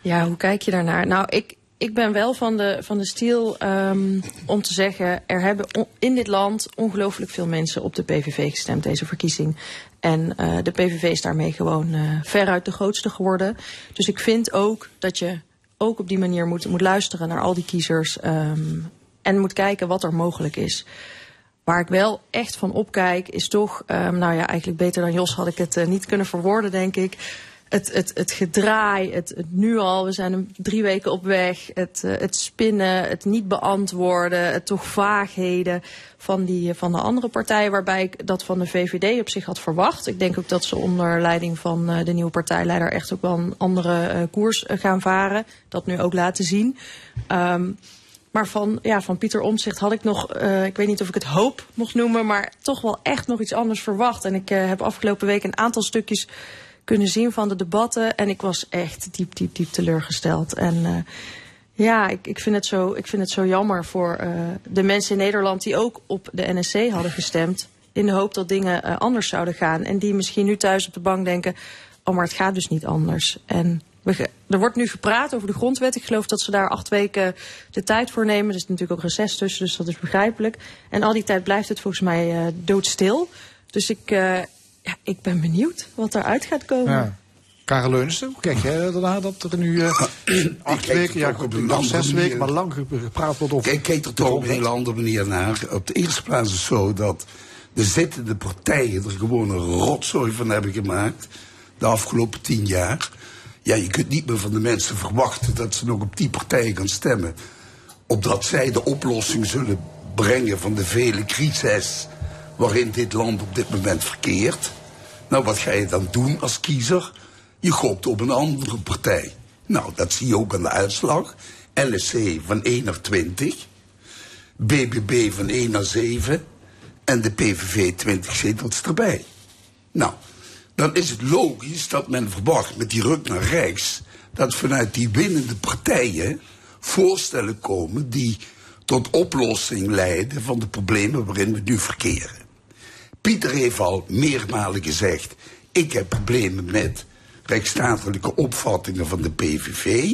Ja, hoe kijk je daarnaar? Nou, ik, ik ben wel van de, van de stiel um, om te zeggen... er hebben in dit land ongelooflijk veel mensen op de PVV gestemd, deze verkiezing. En uh, de PVV is daarmee gewoon uh, veruit de grootste geworden. Dus ik vind ook dat je ook op die manier moet, moet luisteren naar al die kiezers... Um, en moet kijken wat er mogelijk is. Waar ik wel echt van opkijk is toch... Um, nou ja, eigenlijk beter dan Jos had ik het uh, niet kunnen verwoorden, denk ik het, het, het gedraai, het, het nu al, we zijn drie weken op weg, het, uh, het spinnen, het niet beantwoorden, toch vaagheden van, die, van de andere partijen, waarbij ik dat van de VVD op zich had verwacht. Ik denk ook dat ze onder leiding van uh, de nieuwe partijleider echt ook wel een andere koers gaan varen. Dat nu ook laten zien. Um, maar van, ja, van Pieter Omtzigt had ik nog, uh, ik weet niet of ik het hoop mocht noemen, maar toch wel echt nog iets anders verwacht. En ik uh, heb afgelopen week een aantal stukjes kunnen zien van de debatten. En ik was echt diep, diep, diep teleurgesteld. En uh, ja, ik, ik, vind het zo, ik vind het zo jammer voor uh, de mensen in Nederland die ook op de NSC hadden gestemd. In de hoop dat dingen uh, anders zouden gaan. En die misschien nu thuis op de bank denken, oh maar het gaat dus niet anders. En er wordt nu gepraat over de grondwet. Ik geloof dat ze daar acht weken de tijd voor nemen. Er is natuurlijk ook reces tussen, dus dat is begrijpelijk. En al die tijd blijft het volgens mij doodstil. Dus ik, ja, ik ben benieuwd wat eruit gaat komen. Ja.
Karel Leunissen, hoe kijk jij daarna dat er nu eh, acht weken, ja,
op een
nog zes
manier.
weken, maar lang ge- gepraat wordt over...
Kijk, kijk er toch op een hele andere manier naar. Op de eerste plaats is het zo dat de zittende partijen er gewoon een rotzooi van hebben gemaakt. De afgelopen tien jaar. Ja, je kunt niet meer van de mensen verwachten dat ze nog op die partijen gaan stemmen. Opdat zij de oplossing zullen brengen van de vele crises waarin dit land op dit moment verkeert. Nou, wat ga je dan doen als kiezer? Je goopt op een andere partij. Nou, dat zie je ook aan de uitslag. LSC van 1 naar 20. BBB van 1 naar 7. En de PVV 20 zetels erbij. Nou, dan is het logisch dat men verwacht met die ruk naar rechts... dat vanuit die winnende partijen voorstellen komen... die tot oplossing leiden van de problemen waarin we nu verkeren. Pieter heeft al meermalen gezegd... ik heb problemen met rechtsstatelijke opvattingen van de PVV.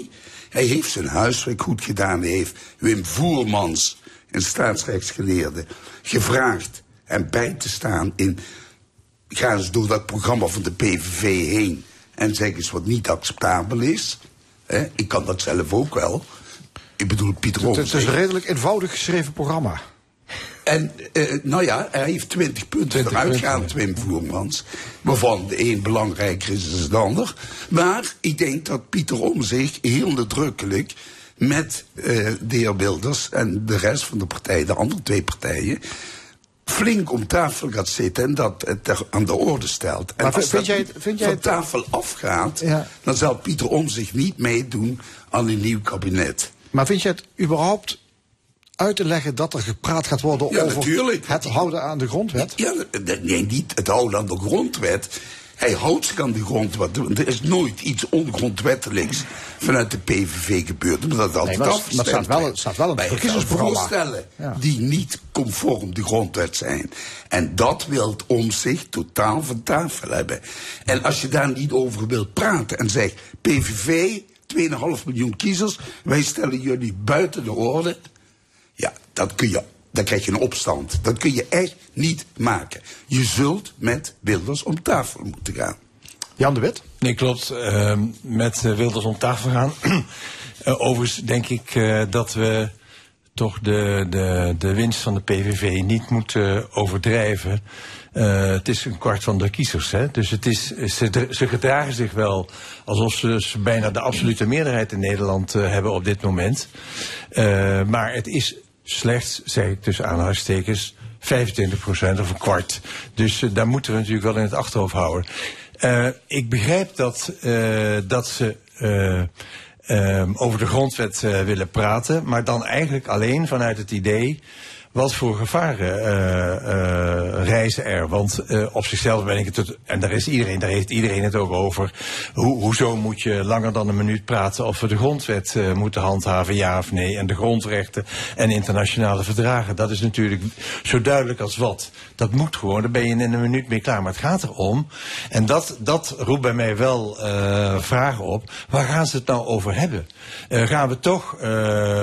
Hij heeft zijn huiswerk goed gedaan. Hij heeft Wim Voermans, een staatsrechtsgeleerde, gevraagd hem bij te staan in... ga eens door dat programma van de PVV heen... en zeg eens wat niet acceptabel is. Ik kan dat zelf ook wel. Ik bedoel, Pieter
Het, het is een redelijk eenvoudig geschreven programma.
En eh, nou ja, hij heeft 20 punten eruit gehaald, Wim Voermans. Waarvan de een belangrijker is dan de ander. Maar ik denk dat Pieter om zich heel nadrukkelijk met eh, de heer Wilders en de rest van de partij, de andere twee partijen, flink om tafel gaat zitten en dat het er aan de orde stelt. En
Maar
als
vind jij- vind jij
van tafel afgaat,
Ja.
dan zal Pieter om zich niet meedoen aan een nieuw kabinet.
Maar vind je het überhaupt uit te leggen dat er gepraat gaat worden
Ja,
over
natuurlijk.
het houden aan de grondwet?
Ja, nee, niet het houden aan de grondwet. Hij houdt zich aan de grondwet. Er is nooit iets ongrondwettelijks vanuit de PVV gebeurd. Maar dat altijd
maar staat wel- het staat wel
voorstellen
Ja.
die niet conform de grondwet zijn. En dat wil om zich totaal van tafel hebben. En als je daar niet over wilt praten en zegt... PVV, 2,5 miljoen kiezers, wij stellen jullie buiten de orde... Ja, dat kun je, dan krijg je een opstand. Dat kun je echt niet maken. Je zult met Wilders om tafel moeten gaan.
Jan de Wit?
Nee, klopt. Ehm, met eh, Wilders om tafel gaan. Eh, overigens denk ik eh, dat we toch de, de, de winst van de PVV niet moeten overdrijven. Eh, het is een kwart van de kiezers. Hè? Dus het is, ze, dr- ze gedragen zich wel alsof ze, ze bijna de absolute meerderheid in Nederland hebben op dit moment. Eh, maar het is slechts, zeg ik tussen aanhalingstekens, 25% of een kwart. Dus eh, daar moeten we natuurlijk wel in het achterhoofd houden. Eh, ik begrijp dat, eh, dat ze eh, ehm, over de grondwet willen praten, maar dan eigenlijk alleen vanuit het idee. Wat voor gevaren eh, eh, reizen er? Want eh, op zichzelf ben ik het, en daar is iedereen, daar heeft iedereen het ook over. Hoe, hoezo moet je langer dan een minuut praten of we de grondwet moeten handhaven, ja of nee? En de grondrechten en internationale verdragen. Dat is natuurlijk zo duidelijk als wat. Dat moet gewoon, daar ben je in een minuut mee klaar. Maar het gaat erom, en dat, dat roept bij mij wel vragen op. Waar gaan ze het nou over hebben? Gaan we toch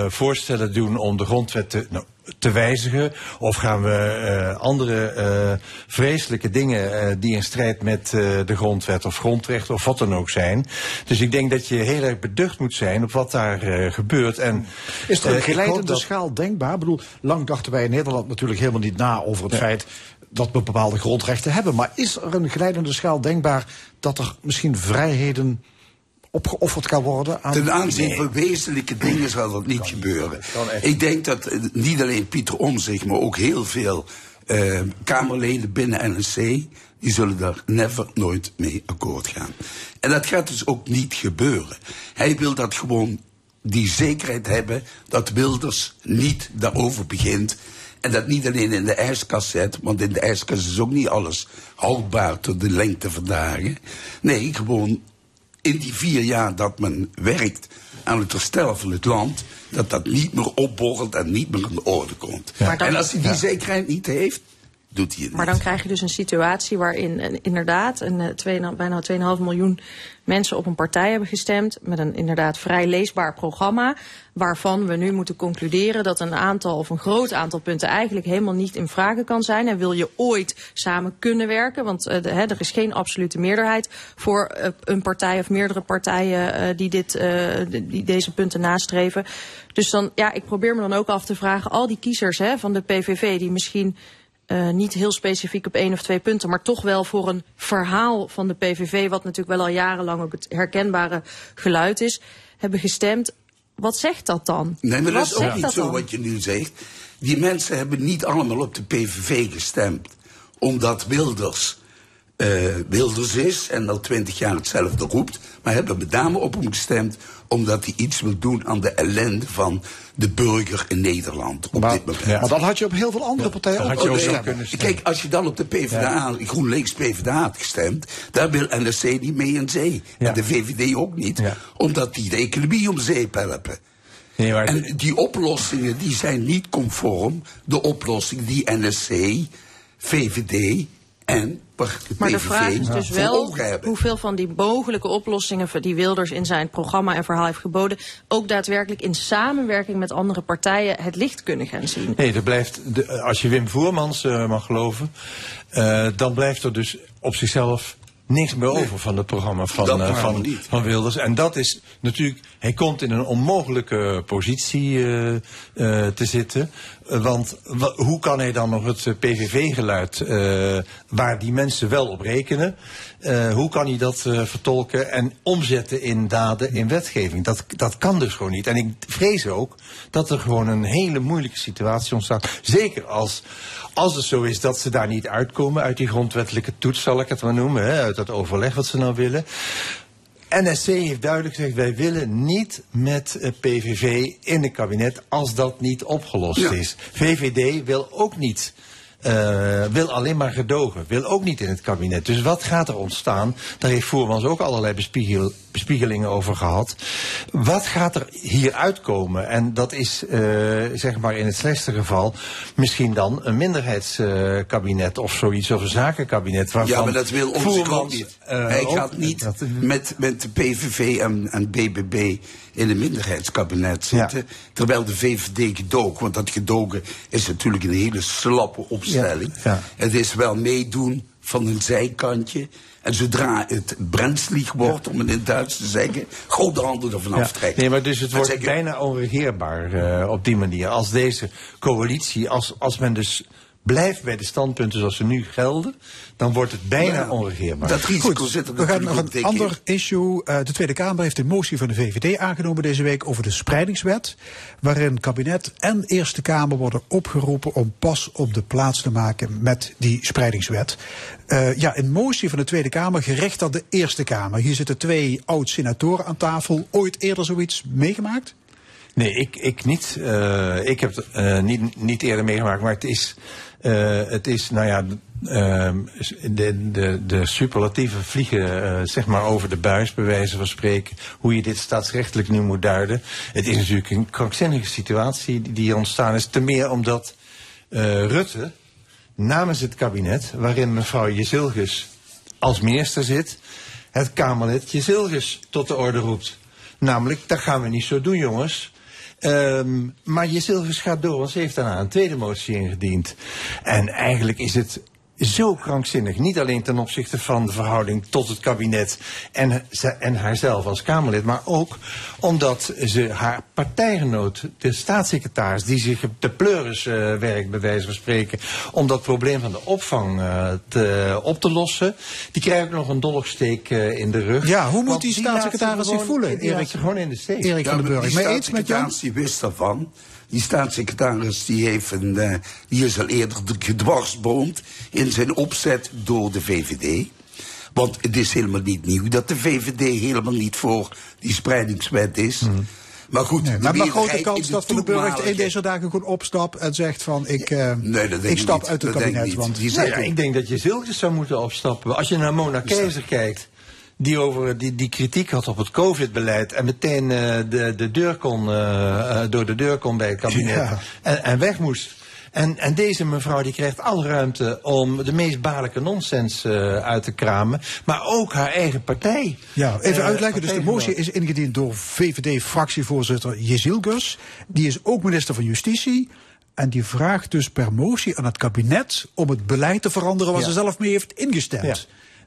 voorstellen doen om de grondwet te, nou, te wijzigen? Of gaan we eh, andere eh, vreselijke dingen eh, die in strijd met de grondwet of grondrecht of wat dan ook zijn? Dus ik denk dat je heel erg beducht moet zijn op wat daar gebeurt. En,
Is er een geleidende
dat-
schaal denkbaar? Ik bedoel, lang dachten wij in Nederland natuurlijk helemaal niet na over het
Ja.
feit dat we bepaalde grondrechten hebben. Maar is er een geleidende schaal denkbaar dat er misschien vrijheden opgeofferd kan worden aan...
Ten aanzien van wezenlijke dingen zal dat niet gebeuren. Ik denk dat eh, niet alleen Pieter Omzicht, maar ook heel veel eh, Kamerleden binnen NSC, die zullen daar never nooit mee akkoord gaan. En dat gaat dus ook niet gebeuren. Hij wil dat gewoon die zekerheid hebben dat Wilders niet daarover begint. En dat niet alleen in de ijskast zet, want in de ijskast is ook niet alles houdbaar tot de lengte van dagen. Nee, gewoon in die vier jaar dat men werkt aan het herstellen van het land, dat dat niet meer opborrelt en niet meer aan de orde komt. En als hij die zekerheid niet heeft, doet hij het
Maar dan krijg je dus een situatie waarin eh, inderdaad een, eh, twee, bijna 2,5 miljoen mensen op een partij hebben gestemd. Met een inderdaad vrij leesbaar programma. Waarvan we nu moeten concluderen dat een aantal of een groot aantal punten eigenlijk helemaal niet in vragen kan zijn. En wil je ooit samen kunnen werken, want uh, de, hè, er is geen absolute meerderheid voor uh, een partij of meerdere partijen uh, die, dit, die deze punten nastreven. Dus dan, ja, ik probeer me dan ook af te vragen, al die kiezers hè, van de PVV die misschien uh, niet heel specifiek op één of twee punten, maar toch wel voor een verhaal van de PVV, wat natuurlijk wel al jarenlang ook het herkenbare geluid is, hebben gestemd. Wat zegt dat dan?
Nee, maar
wat
dat is ook niet zo dan? wat je nu zegt. Die mensen hebben niet allemaal op de PVV gestemd, omdat Wilders uh, Wilders is en al twintig jaar hetzelfde roept, maar hebben met name op hem gestemd omdat hij iets wil doen aan de ellende van de burger in Nederland op
maar,
dit moment.
Ja. Maar dat had je op heel veel andere partijen
ja,
ook,
ook kunnen. Kijk, als je dan op de PvdA, ja. GroenLinks PvdA had gestemd, daar wil NSC niet mee in zee. En de VVD ook niet, omdat die de economie om zeep helpen.
Nee, maar...
En die oplossingen die zijn niet conform de oplossing die NSC, VVD en
maar de vraag is dus wel hoeveel van die mogelijke oplossingen die Wilders in zijn programma en verhaal heeft geboden, ook daadwerkelijk in samenwerking met andere partijen het licht kunnen gaan zien.
Nee, er blijft, de, als je Wim Voermans uh, mag geloven, uh, dan blijft er dus op zichzelf niks meer over nee, van het programma van, uh, van, van Wilders. En dat is natuurlijk, hij komt in een onmogelijke positie uh, uh, te zitten. Want hoe kan hij dan nog het PVV-geluid, waar die mensen wel op rekenen, hoe kan hij dat vertolken en omzetten in daden, in wetgeving? Dat, dat kan dus gewoon niet. En ik vrees ook dat er gewoon een hele moeilijke situatie ontstaat. Zeker als, als het zo is dat ze daar niet uitkomen uit die grondwettelijke toets, zal ik het maar noemen, hè, uit dat overleg wat ze nou willen. NSC heeft duidelijk gezegd, wij willen niet met PVV in het kabinet als dat niet opgelost ja. is. VVD wil ook niet. Uh, wil alleen maar gedogen, wil ook niet in het kabinet. Dus wat gaat er ontstaan? Daar heeft Voermans ook allerlei bespiegel, bespiegelingen over gehad. Wat gaat er hier uitkomen? En dat is, uh, zeg maar in het slechtste geval, misschien dan een minderheidskabinet uh, of zoiets, of een zakenkabinet.
Ja, maar dat wil onze ook niet. Hij gaat niet dat, met, met de PVV en, en BBB in een minderheidskabinet zitten. Ja. Terwijl de VVD gedoog, want dat gedogen is natuurlijk een hele slappe opstelling.
Ja.
Het is wel meedoen van een zijkantje. En zodra het brenslig wordt, om het in het Duits te zeggen, grote handen ervan ja. aftrekken.
Nee, maar dus het wordt zeggen, bijna onregeerbaar uh, op die manier. Als deze coalitie, als, als men dus blijft bij de standpunten zoals ze nu gelden, dan wordt het bijna ja, onregeerbaar.
Dat risico Goed, zit er
We gaan nog een ander issue. Uh, de Tweede Kamer heeft een motie van de VVD aangenomen deze week over de spreidingswet. Waarin kabinet en Eerste Kamer worden opgeroepen om pas op de plaats te maken met die spreidingswet. Uh, ja, een motie van de Tweede Kamer gericht aan de Eerste Kamer. Hier zitten twee oud-senatoren aan tafel. Ooit eerder zoiets meegemaakt?
Nee, ik, ik niet. Uh, ik heb het uh, niet, niet eerder meegemaakt, maar het is, het is nou ja, uh, de, de, de superlatieve vliegen uh, zeg maar over de buis, bij wijze van spreken, hoe je dit staatsrechtelijk nu moet duiden. Het is natuurlijk een krankzinnige situatie die, ontstaan is, te meer omdat Rutte namens het kabinet, waarin mevrouw Jezilgus als minister zit, het Kamerlid Jezilgus tot de orde roept. Namelijk, dat gaan we niet zo doen, jongens. Um, maar Jezilgus gaat door, want ze heeft daarna een tweede motie ingediend. En eigenlijk is het zo krankzinnig. Niet alleen ten opzichte van de verhouding tot het kabinet en, en haarzelf als Kamerlid, maar ook omdat ze haar partijgenoot, de staatssecretaris, die zich te pleuris uh, werkt, bij wijze van spreken, om dat probleem van de opvang uh, te, op te lossen, die krijgt nog een dolksteek uh, in de rug.
Ja, hoe moet die staatssecretaris zich voelen?
Erik gewoon in de steek.
Erik van den Burg.
Maar iets met jou? Die wist daarvan. Die staatssecretaris die heeft een, uh, die is al eerder gedwarsboomd in zijn opzet door de VVD. Want het is helemaal niet nieuw dat de VVD helemaal niet voor die spreidingswet is.
Hmm.
Maar goed,
nee, maar een grote kans dat Van den Burg in deze dagen gewoon opstapt en zegt van ik, uh,
nee, dat
ik stap
niet.
uit het
dat
kabinet. Want
nee, ja, ik denk dat je Zilkes zou moeten opstappen. Als je naar Mona Keizer kijkt, die, over, die, die kritiek had op het COVID-beleid en meteen uh, de, de deur kon, uh, door de deur kon bij het kabinet
Ja.
en, en weg moest. En, en deze mevrouw die krijgt alle ruimte om de meest baarlijke nonsens eh, uit te kramen. Maar ook haar eigen partij.
Ja, even
eh,
uitleggen. Dus de motie is ingediend door VVD-fractievoorzitter Jezilgus. Die is ook minister van Justitie. En die vraagt dus per motie aan het kabinet om het beleid te veranderen waar
Ja.
ze zelf mee heeft ingestemd.
Ja.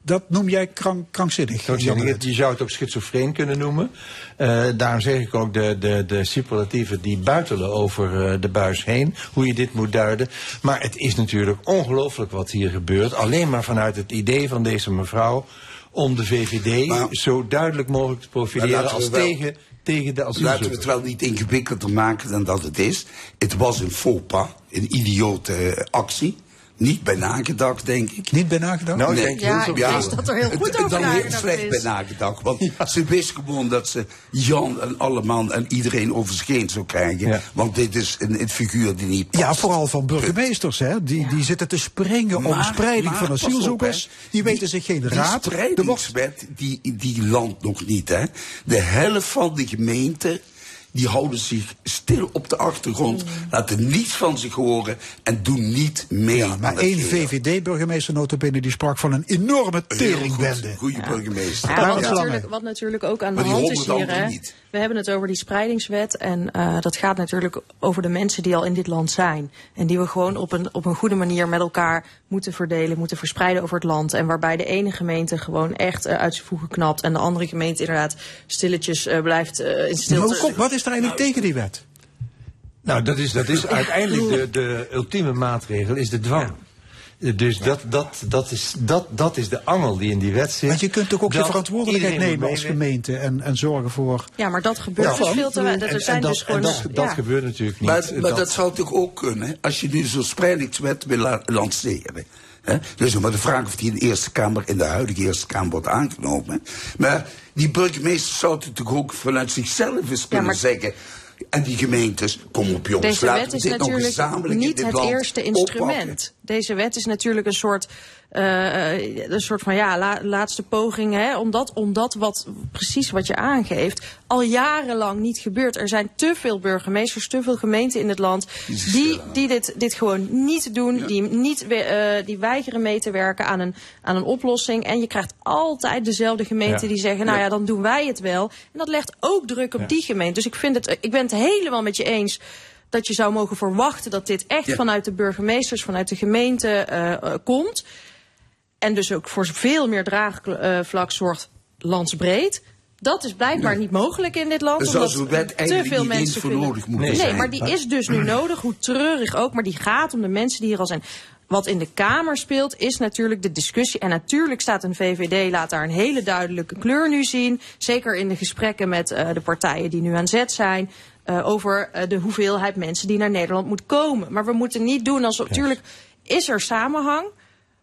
Dat noem jij krank, krankzinnig.
Krankzinnig. Je zou het ook schizofreen kunnen noemen. Eh, daarom zeg ik ook de, de, de superlatieven die buitelen over eh, de buis heen. Hoe je dit moet duiden. Maar het is natuurlijk ongelooflijk wat hier gebeurt. Alleen maar vanuit het idee van deze mevrouw. Om de VVD zo duidelijk mogelijk te profileren
laten we
als
wel-
tegen, tegen de
Laten we het wel niet ingewikkelder maken dan dat het is. Het was een faux pas, een idiote eh, actie. Niet bij nagedacht, denk ik.
Niet bij nagedacht?
Nou, ik
Nee.
denk
Ja,
heel
ik
zo-
wist dat er heel goed
Het-
over
Dan heel slecht
is.
bij nagedacht. Want ze wist gewoon dat ze Jan en Alleman en iedereen over zich heen zou krijgen.
Ja.
Want dit is een, een figuur die niet past.
Ja, vooral van burgemeesters, hè. Die, die zitten te springen om spreiding
maar
van
op,
asielzoekers. die weten zich geen raad. Wordt
spreidingswet, die, die landt nog niet, hè. De helft van de gemeenten, die houden zich stil op de achtergrond.
Mm.
Laten niets van zich horen en doen niet mee
Ja,
aan
maar één. VVD-burgemeester notabene die sprak van een enorme teringbende.
goed, Goede burgemeester.
Ja, wat,
Ja.
natuurlijk, wat natuurlijk ook aan de hand is hier. Hè. We hebben het over die spreidingswet. En eh, dat gaat natuurlijk over de mensen die al in dit land zijn. En die we gewoon op een, op een goede manier met elkaar moeten verdelen, moeten verspreiden over het land. En waarbij de ene gemeente gewoon echt eh, uit zijn voegen knapt. En de andere gemeente inderdaad stilletjes eh, blijft in
Maar hoe
stilte.
komt- wat is er eigenlijk tegen die wet?
Nou, dat is, dat is uiteindelijk de, de ultieme maatregel, is de dwang. Dus dat, dat, dat, is, dat, dat is de angel die in die wet zit.
Want je kunt toch ook je verantwoordelijkheid nemen als gemeente en, en zorgen voor.
Ja, maar dat gebeurt
Ja,
dus veel te weinig. Er zijn
dat,
dus gewoon.
dat, dat gebeurt natuurlijk niet.
Maar, maar dat, zou toch ook kunnen, als je nu zo'n spreidingswet wil la- lanceren. Hè? Dus nog maar de vraag of die in de Eerste Kamer, in de huidige Eerste Kamer wordt aangenomen. Maar die burgemeester zou het toch ook vanuit zichzelf eens kunnen
maar-
zeggen. En die gemeentes, kom op jongens,
Deze
laten
wet
we
is
dit nou
natuurlijk
gezamenlijk in
niet
dit
het
land
eerste
oppakken.
instrument. Deze wet is natuurlijk een soort, een soort van ja, la- laatste poging. Hè, omdat, omdat wat, precies wat je aangeeft, al jarenlang niet gebeurt. Er zijn te veel burgemeesters, te veel gemeenten in het land die, die dit, dit gewoon niet doen. Die, niet, eh, die weigeren mee te werken aan een, aan een oplossing. En je krijgt altijd dezelfde gemeenten
Ja.
die zeggen, nou
Ja.
dan doen wij het wel. En dat legt ook druk op die gemeente. Dus ik, vind het, ik ben het helemaal met je eens dat je zou mogen verwachten dat dit echt
Ja.
vanuit de burgemeesters, vanuit de gemeente eh, eh, komt. En dus ook voor veel meer draagvlak zorgt landsbreed. Dat is blijkbaar niet mogelijk in dit land.
Zou
omdat
zo'n wet
te veel mensen
voor nodig moeten
nee,
zijn.
maar die is dus nu nodig, hoe treurig ook. Maar die gaat om de mensen die hier al zijn. Wat in de Kamer speelt, is natuurlijk de discussie. En natuurlijk staat een VVD, laat daar een hele duidelijke kleur nu zien. Zeker in de gesprekken met eh, de partijen die nu aan zet zijn. eh, over eh, de hoeveelheid mensen die naar Nederland moet komen. Maar we moeten niet doen alsof. Natuurlijk is er samenhang.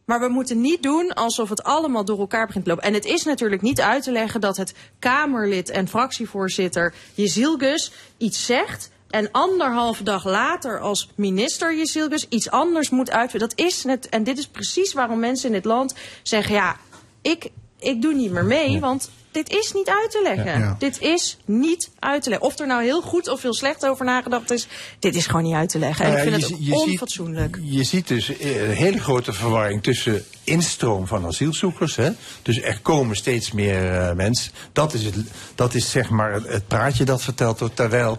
Maar we moeten niet doen alsof het allemaal door elkaar begint te lopen. En het is natuurlijk niet uit te leggen dat het Kamerlid en fractievoorzitter Jezilgus iets zegt. En anderhalve dag later als minister Jezilgus iets anders moet uitvoeren. Dat is net, en dit is precies waarom mensen in dit land zeggen: ja, ik, ik doe niet meer mee, want dit is niet uit te leggen.
Ja.
Dit is niet uit te leggen. Of er nou heel goed of heel slecht over nagedacht is, dit is gewoon niet uit te leggen. En
Nou
ik vind
je
het
ziet-
onfatsoenlijk.
Je ziet dus eh, een hele grote verwarring tussen instroom van asielzoekers. Hè? Dus er komen steeds meer eh, mensen. Dat is, het, dat is zeg maar het praatje dat verteld wordt. Terwijl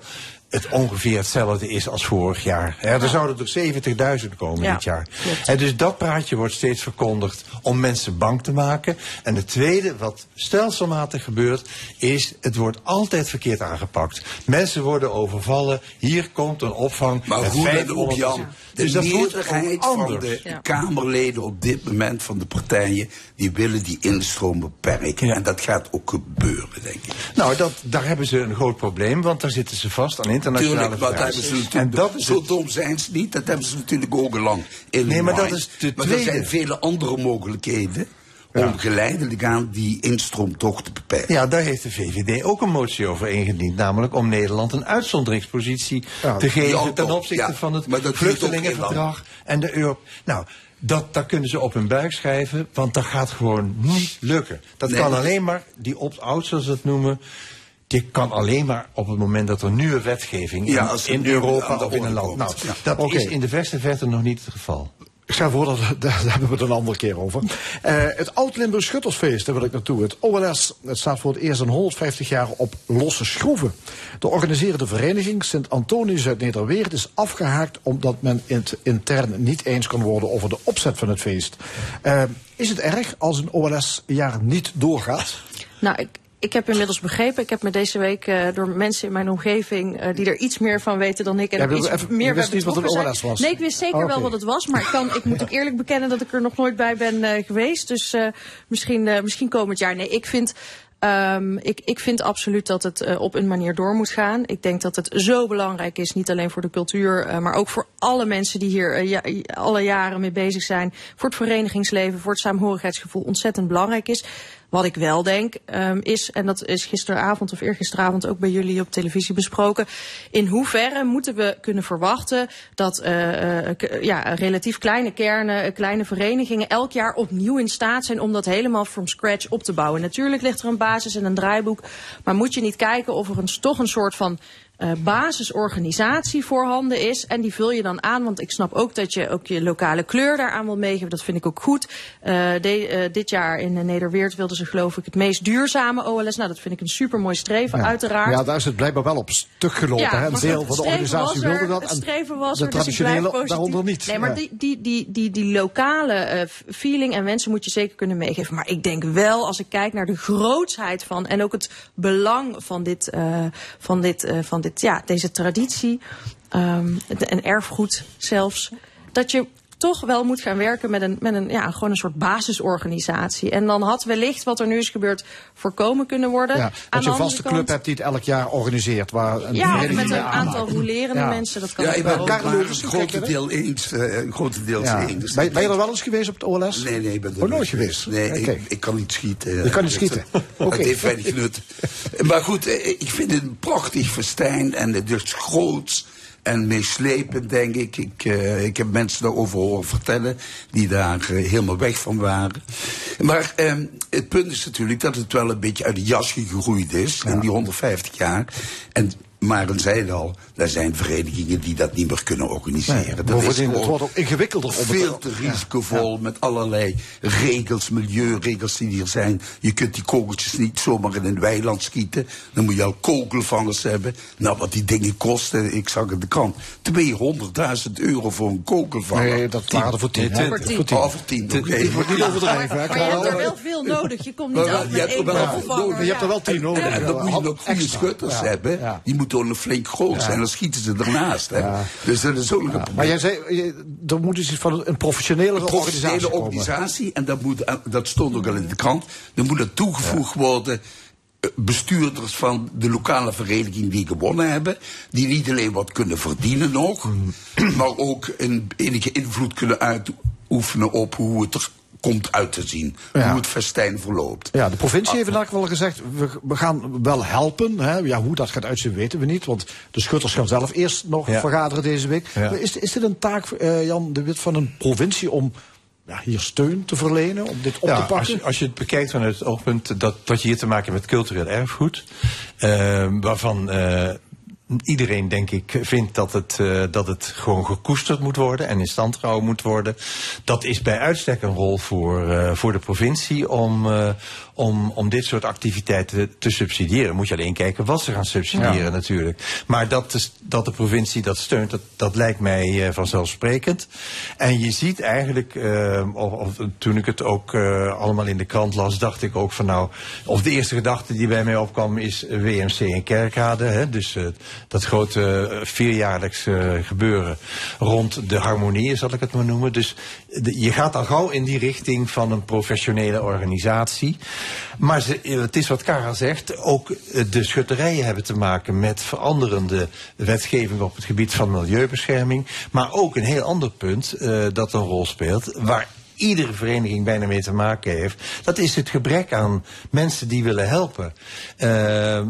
het ongeveer hetzelfde is als vorig jaar. Hè, er zouden er 70.000 komen
Ja,
dit jaar. En dus dat praatje wordt steeds verkondigd om mensen bang te maken. En het tweede, wat stelselmatig gebeurt, is het wordt altijd verkeerd aangepakt. Mensen worden overvallen. Hier komt een opvang.
Maar hoe
500
ook, Jan. De
Dus dat wordt
meerderheid van
anders.
de Kamerleden op dit moment van de partijen... die willen die instroom beperken. En dat gaat ook gebeuren, denk ik.
Nou, dat, daar hebben ze een groot probleem, want daar zitten ze vast aan internationale
Tuurlijk, wat hebben ze
verdragen. En dat is
zo
het,
dom zijn ze niet. Dat hebben ze natuurlijk ook al lang in
Nee, maar dat is de
Maar er zijn vele andere mogelijkheden...
Ja.
om geleidelijk aan die instroom toch te beperken.
ja, daar heeft de VVD ook een motie over ingediend. Namelijk om Nederland een uitzonderingspositie
Ja,
te geven ten opzichte
ja.
van het vluchtelingenverdrag en de euro. Nou, dat, daar kunnen ze op hun buik schrijven, want dat gaat gewoon niet lukken. Dat
Nee.
kan alleen maar die opt-out, zoals ze dat noemen. Dit kan alleen maar op het moment dat er nieuwe wetgeving
Ja,
in,
als
in
nieuwe
Europa of in een land. Nou,
ja.
dat is in de verste verte nog niet het geval.
Ik stel voor dat daar hebben we het een andere keer over. Eh, het Oud-Limburg Schuttersfeest, daar wil ik naartoe. Het OLS, het staat voor het eerst in 150 jaar op losse schroeven. De organiserende vereniging Sint Antonius uit Nederweert is afgehaakt omdat men het intern niet eens kon worden over de opzet van het feest. Eh, is het erg als een OLS-jaar niet doorgaat?
Nou, ik, ik heb inmiddels begrepen, ik heb me deze week eh, door mensen in mijn omgeving eh, die er iets meer van weten dan ik en
Ja,
iets
even-
meer
je wist niet wat een was?
Nee, ik wist zeker
Oh,
wel wat het was, maar ik, kan, ik moet ook eerlijk bekennen dat ik er nog nooit bij ben eh, geweest. Dus misschien, misschien komend jaar. Nee, ik vind. ehm, ik, ik vind absoluut dat het op een manier door moet gaan. Ik denk dat het zo belangrijk is, niet alleen voor de cultuur, maar ook voor alle mensen die hier ja, alle jaren mee bezig zijn. Voor het verenigingsleven, voor het saamhorigheidsgevoel ontzettend belangrijk is. Wat ik wel denk ehm, is, en dat is gisteravond of eergisteravond ook bij jullie op televisie besproken. In hoeverre moeten we kunnen verwachten dat eh, eh, ja, relatief kleine kernen, eh, kleine verenigingen elk jaar opnieuw in staat zijn om dat helemaal from scratch op te bouwen. Natuurlijk ligt er een basis en een draaiboek, maar moet je niet kijken of er een, toch een soort van eh, basisorganisatie voorhanden is. En die vul je dan aan, want ik snap ook dat je ook je lokale kleur daaraan wil meegeven. Dat vind ik ook goed. Eh, de- eh, dit jaar in Nederweert wilden ze geloof ik het meest duurzame OLS. Nou, dat vind ik een supermooi streven, uiteraard.
Ja, daar is het blijkbaar wel op stuk gelopen. hè? Een deel van de organisatie
er,
wilde dat.
Het
en
streven was
de
er, dus
traditionele daaronder niet.
Nee, maar
Ja.
die, die, die, die, die lokale feeling en wensen moet je zeker kunnen meegeven. Maar ik denk wel, als ik kijk naar de grootsheid van en ook het belang van dit, van dit, van ja, deze traditie ehm, en erfgoed zelfs, dat je toch wel moet gaan werken met een, met een, ja, gewoon een soort basisorganisatie. En dan had wellicht wat er nu is gebeurd voorkomen kunnen worden.
Ja,
Aan
dat je een vaste
kant-
club hebt die het elk jaar organiseert. Waar een
Ja, met een aantal rolerende
Ja.
mensen. Dat kan
Ja, ik
wel.
ben
Karel
het
Leugens,
een
hoe kijk je
grote deel eens. eh, Een grote deel
Ja.
eens. Dus
Ben, ben je er wel eens geweest op het OLS?
Nee, nee, ik ben er
Oh, nooit geweest?
Nee, ik, ik kan niet schieten.
Je kan niet schieten. Oké.
Het heeft weinig nut. Maar goed, eh, ik vind het een prachtig festijn en het is groots en meeslepend, denk ik. Ik, eh, ik heb mensen daarover horen vertellen die daar eh, helemaal weg van waren. Maar ehm, het punt is natuurlijk dat het wel een beetje uit de jas gegroeid is in die 150 jaar. En Maren zei het al, er zijn verenigingen die dat niet meer kunnen organiseren.
Nee,
dat is
het wordt ook ingewikkelder om het-
Veel te risicovol met allerlei regels, milieuregels die er zijn. Je kunt die kogeltjes niet zomaar in een weiland schieten. Dan moet je al kogelvangers hebben. Nou, wat die dingen kosten, ik zag in de krant. 200.000 euro voor een kogelvanger.
Nee, dat waren voor tien.
Nee,
hè?
Voor tien.
Voor tien.
Oh, voor tien, oké.
Ik word niet overdreven.
Maar je hebt er wel veel nodig. Je komt niet
Maar
af met
hebt er
één
wel
kogelvanger.
nodig.
Je hebt er wel tien nodig.
En dan moet je nog goede
Extra.
schutters hebben. Die moeten ook nog flink groot zijn. Dan schieten ze ernaast. Hè. Dus dat is ook een probleem.
Maar jij zei, er moet dus iets van een professionele
Een professionele
organisatie.
En dat, moet, dat stond ook al in de krant. Er moet er toegevoegd worden. eh, Bestuurders van de lokale vereniging die gewonnen hebben. Die niet alleen wat kunnen verdienen nog.
Mm.
Maar ook een, enige invloed kunnen uitoefenen op hoe het er komt uit te zien.
Ja.
Hoe het festijn verloopt.
Ja, de provincie heeft in elk geval gezegd, we, we gaan wel helpen. Hè. Ja, hoe dat gaat uitzien weten we niet, want de schutters gaan zelf eerst nog
Ja.
vergaderen deze week.
Ja.
Is, is dit een taak, eh, Jan de Wit, van een provincie om ja, hier steun te verlenen, om dit op
Ja,
te pakken?
als, je, als je het bekijkt van het oogpunt dat, dat je hier te maken hebt met cultureel erfgoed, eh, waarvan eh, iedereen, denk ik, vindt dat het, eh, dat het gewoon gekoesterd moet worden en in stand gehouden moet worden. Dat is bij uitstek een rol voor, eh, voor de provincie om, eh, om, om dit soort activiteiten te subsidiëren. Moet je alleen kijken wat ze gaan subsidiëren
Ja.
natuurlijk. Maar dat de, dat de provincie dat steunt, dat, dat lijkt mij eh, vanzelfsprekend. En je ziet eigenlijk, eh, of, of, toen ik het ook eh, allemaal in de krant las, dacht ik ook van nou, of de eerste gedachte die bij mij opkwam is WMC in Kerkrade. Hè, dus dat grote vierjaarlijks gebeuren rond de harmonie, zal ik het maar noemen. Dus de- je gaat al gauw in die richting van een professionele organisatie. Maar eh, het is wat Karel zegt, ook eh, de schutterijen hebben te maken met veranderende wetgeving op het gebied van milieubescherming. Maar ook een heel ander punt eh, dat een rol speelt, waar iedere vereniging bijna mee te maken heeft. Dat is het gebrek aan mensen die willen helpen.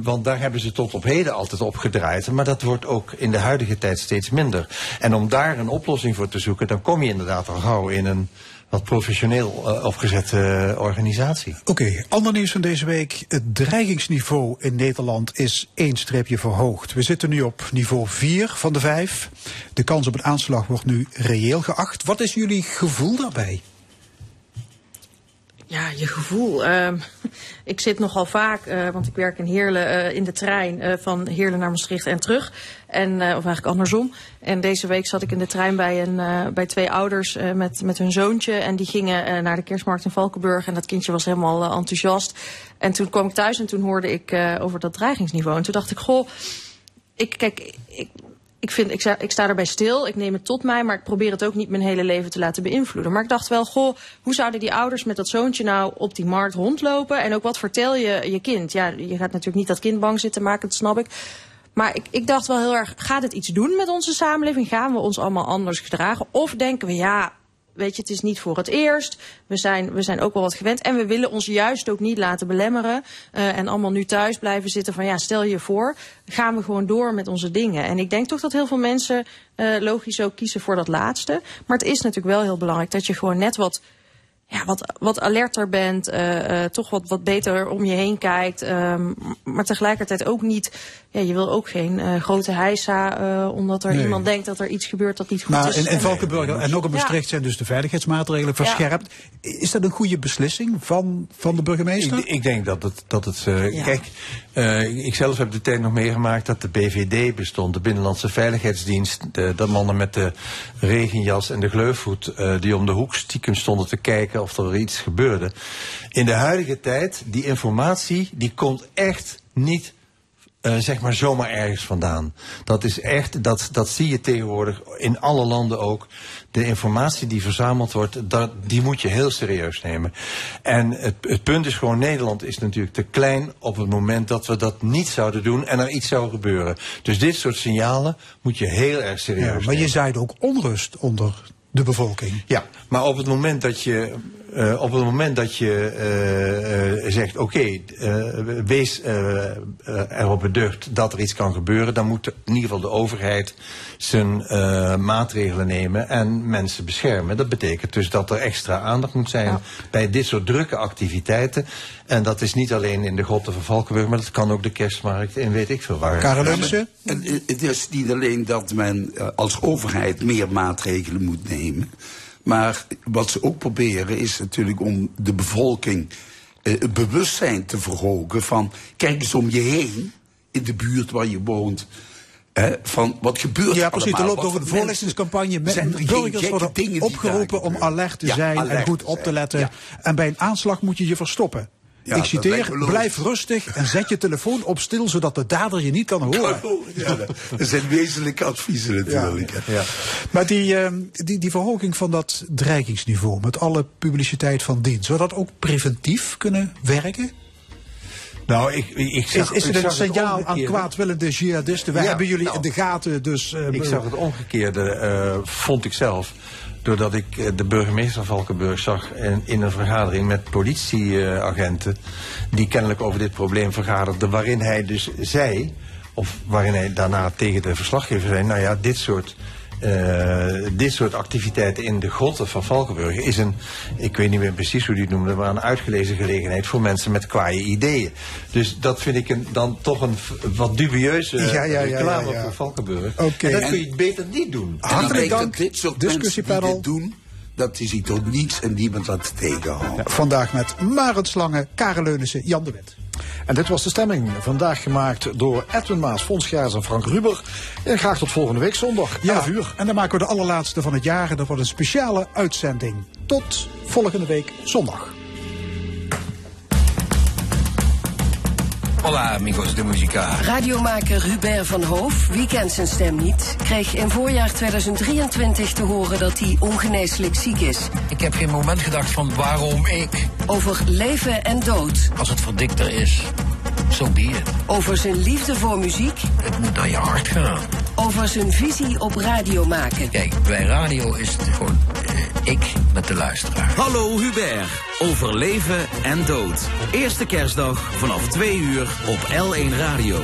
Want daar hebben ze tot op heden altijd op gedraaid. Maar dat wordt ook in de huidige tijd steeds minder. En om daar een oplossing voor te zoeken, dan kom je inderdaad al gauw in een wat professioneel eh, opgezette organisatie.
Oké, ander nieuws van deze week. Het dreigingsniveau in Nederland is één streepje verhoogd. We zitten nu op niveau 4 van de 5. De kans op een aanslag wordt nu reëel geacht. Wat is jullie gevoel daarbij?
Ja, je gevoel. Ehm, ik zit nogal vaak, eh, want ik werk in Heerlen, eh, in de trein eh, van Heerlen naar Maastricht en terug. En, of eigenlijk andersom. En deze week zat ik in de trein bij, een, bij twee ouders met, met hun zoontje. En die gingen naar de kerstmarkt in Valkenburg. En dat kindje was helemaal enthousiast. En toen kwam ik thuis en toen hoorde ik over dat dreigingsniveau. En toen dacht ik, goh, ik, kijk, ik, ik, vind, ik, sta, ik sta erbij stil, ik neem het tot mij, maar ik probeer het ook niet mijn hele leven te laten beïnvloeden. Maar ik dacht wel, goh, hoe zouden die ouders met dat zoontje nou op die markt rondlopen? En ook wat vertel je je kind? Ja, je gaat natuurlijk niet dat kind bang zitten maken, dat snap ik. Maar ik, ik dacht wel heel erg, gaat het iets doen met onze samenleving? Gaan we ons allemaal anders gedragen? Of denken we, ja, weet je, het is niet voor het eerst. We zijn, we zijn ook wel wat gewend. En we willen ons juist ook niet laten belemmeren. Uh, en allemaal nu thuis blijven zitten van ja, stel je voor, gaan we gewoon door met onze dingen. En ik denk toch dat heel veel mensen uh, logisch ook kiezen voor dat laatste. Maar het is natuurlijk wel heel belangrijk dat je gewoon net wat ja, wat, wat alerter bent, uh, uh, toch wat, wat beter om je heen kijkt. Um, maar tegelijkertijd ook niet, ja, je wil ook geen uh, grote heisa, omdat er nee. iemand denkt dat er iets gebeurt dat niet goed
maar
is.
In, in Valkenburg en ook in Maastricht ja. zijn dus de veiligheidsmaatregelen verscherpt. Ja. Is dat een goede beslissing van, van de burgemeester?
Ik, ik denk dat het, dat het ja. kijk, ik zelf heb de tijd nog meegemaakt dat de BVD bestond, de Binnenlandse Veiligheidsdienst. De, de mannen met de regenjas en de gleufvoet die om de hoek stiekem stonden te kijken of er iets gebeurde. In de huidige tijd, die informatie, die komt echt niet uh, zeg maar zomaar ergens vandaan. Dat is echt, dat, dat zie je tegenwoordig in alle landen ook. De informatie die verzameld wordt, dat, die moet je heel serieus nemen. En het, het punt is gewoon, Nederland is natuurlijk te klein op het moment dat we dat niet zouden doen en er iets zou gebeuren. Dus dit soort signalen moet je heel erg serieus ja,
maar
nemen.
je zaait ook onrust onder de bevolking.
Ja, maar op het moment dat je, uh, op het moment dat je uh, uh, zegt, oké, okay, wees erop beducht dat er iets kan gebeuren, dan moet in ieder geval de overheid zijn maatregelen nemen en mensen beschermen. Dat betekent dus dat er extra aandacht moet zijn ja. bij dit soort drukke activiteiten. En dat is niet alleen in de grotten van Valkenburg, maar dat kan ook de kerstmarkt in weet ik veel waar.
Karel?
Ja, het is niet alleen dat men als overheid meer maatregelen moet nemen. Maar wat ze ook proberen is natuurlijk om de bevolking uh, het bewustzijn te verhogen van kijk eens om je heen in de buurt waar je woont. Van wat gebeurt
Ja, precies.
allemaal?
Er loopt over de voorlichtingscampagne. Met burgers worden opgeroepen om alert te
ja,
zijn
alert
en goed op te letten.
Ja.
En bij een aanslag moet je je verstoppen.
Ja,
ik citeer, blijf rustig en zet je telefoon op stil, zodat de dader je niet kan horen.
Ja, dat zijn wezenlijke adviezen natuurlijk.
Ja. Maar die, uh, die, die verhoging van dat dreigingsniveau, met alle publiciteit van dien, zou dat ook preventief kunnen werken?
Nou, ik, ik zag,
is, is een signaal aan kwaadwillende jihadisten? Wij
Ja,
hebben jullie
nou,
in de gaten, dus... Uh,
Ik zag het omgekeerde, uh, vond ik zelf. Doordat ik uh, de burgemeester Valkenburg zag in, in een vergadering met politieagenten. die kennelijk over dit probleem vergaderden. Waarin hij dus zei, of waarin hij daarna tegen de verslaggever zei: Nou ja, dit soort. Uh, dit soort activiteiten in de grotten van Valkenburg is een, ik weet niet meer precies hoe die het noemde, maar een uitgelezen gelegenheid voor mensen met kwaaie ideeën. Dus dat vind ik een, dan toch een wat dubieuze
Ja, ja, ja,
reclame
ja, ja.
voor Valkenburg. En dat kun je beter niet doen.
Hartelijk dank,
dat dit soort mensen die
discussiepanel.
Dat die zich tot niets en niemand laten tegenhouden.
Ja, vandaag met Marend Slange, Karel Leunissen, Jan de Wit.
En dit was de stemming. Vandaag gemaakt door Edwin Maas, Fons Gaas en Frank Ruber. En graag tot volgende week zondag, 11 uur.
En dan maken we de allerlaatste van het jaar. En dat wordt een speciale uitzending. Tot volgende week zondag.
Hola amigos de musica.
Radiomaker Hubert van Hoof, wie kent zijn stem niet, kreeg in voorjaar 2023 te horen dat hij ongeneeslijk ziek is.
Ik heb geen moment gedacht van waarom ik.
Over leven en dood,
Als het verdikter is, zo so be it.
over zijn liefde voor muziek,
Het moet naar je hart gaan.
over zijn visie op radio maken.
Kijk, bij radio is het gewoon eh, ik met de luisteraar.
Hallo Hubert, over leven en dood. Eerste kerstdag vanaf 2 uur op L1 Radio.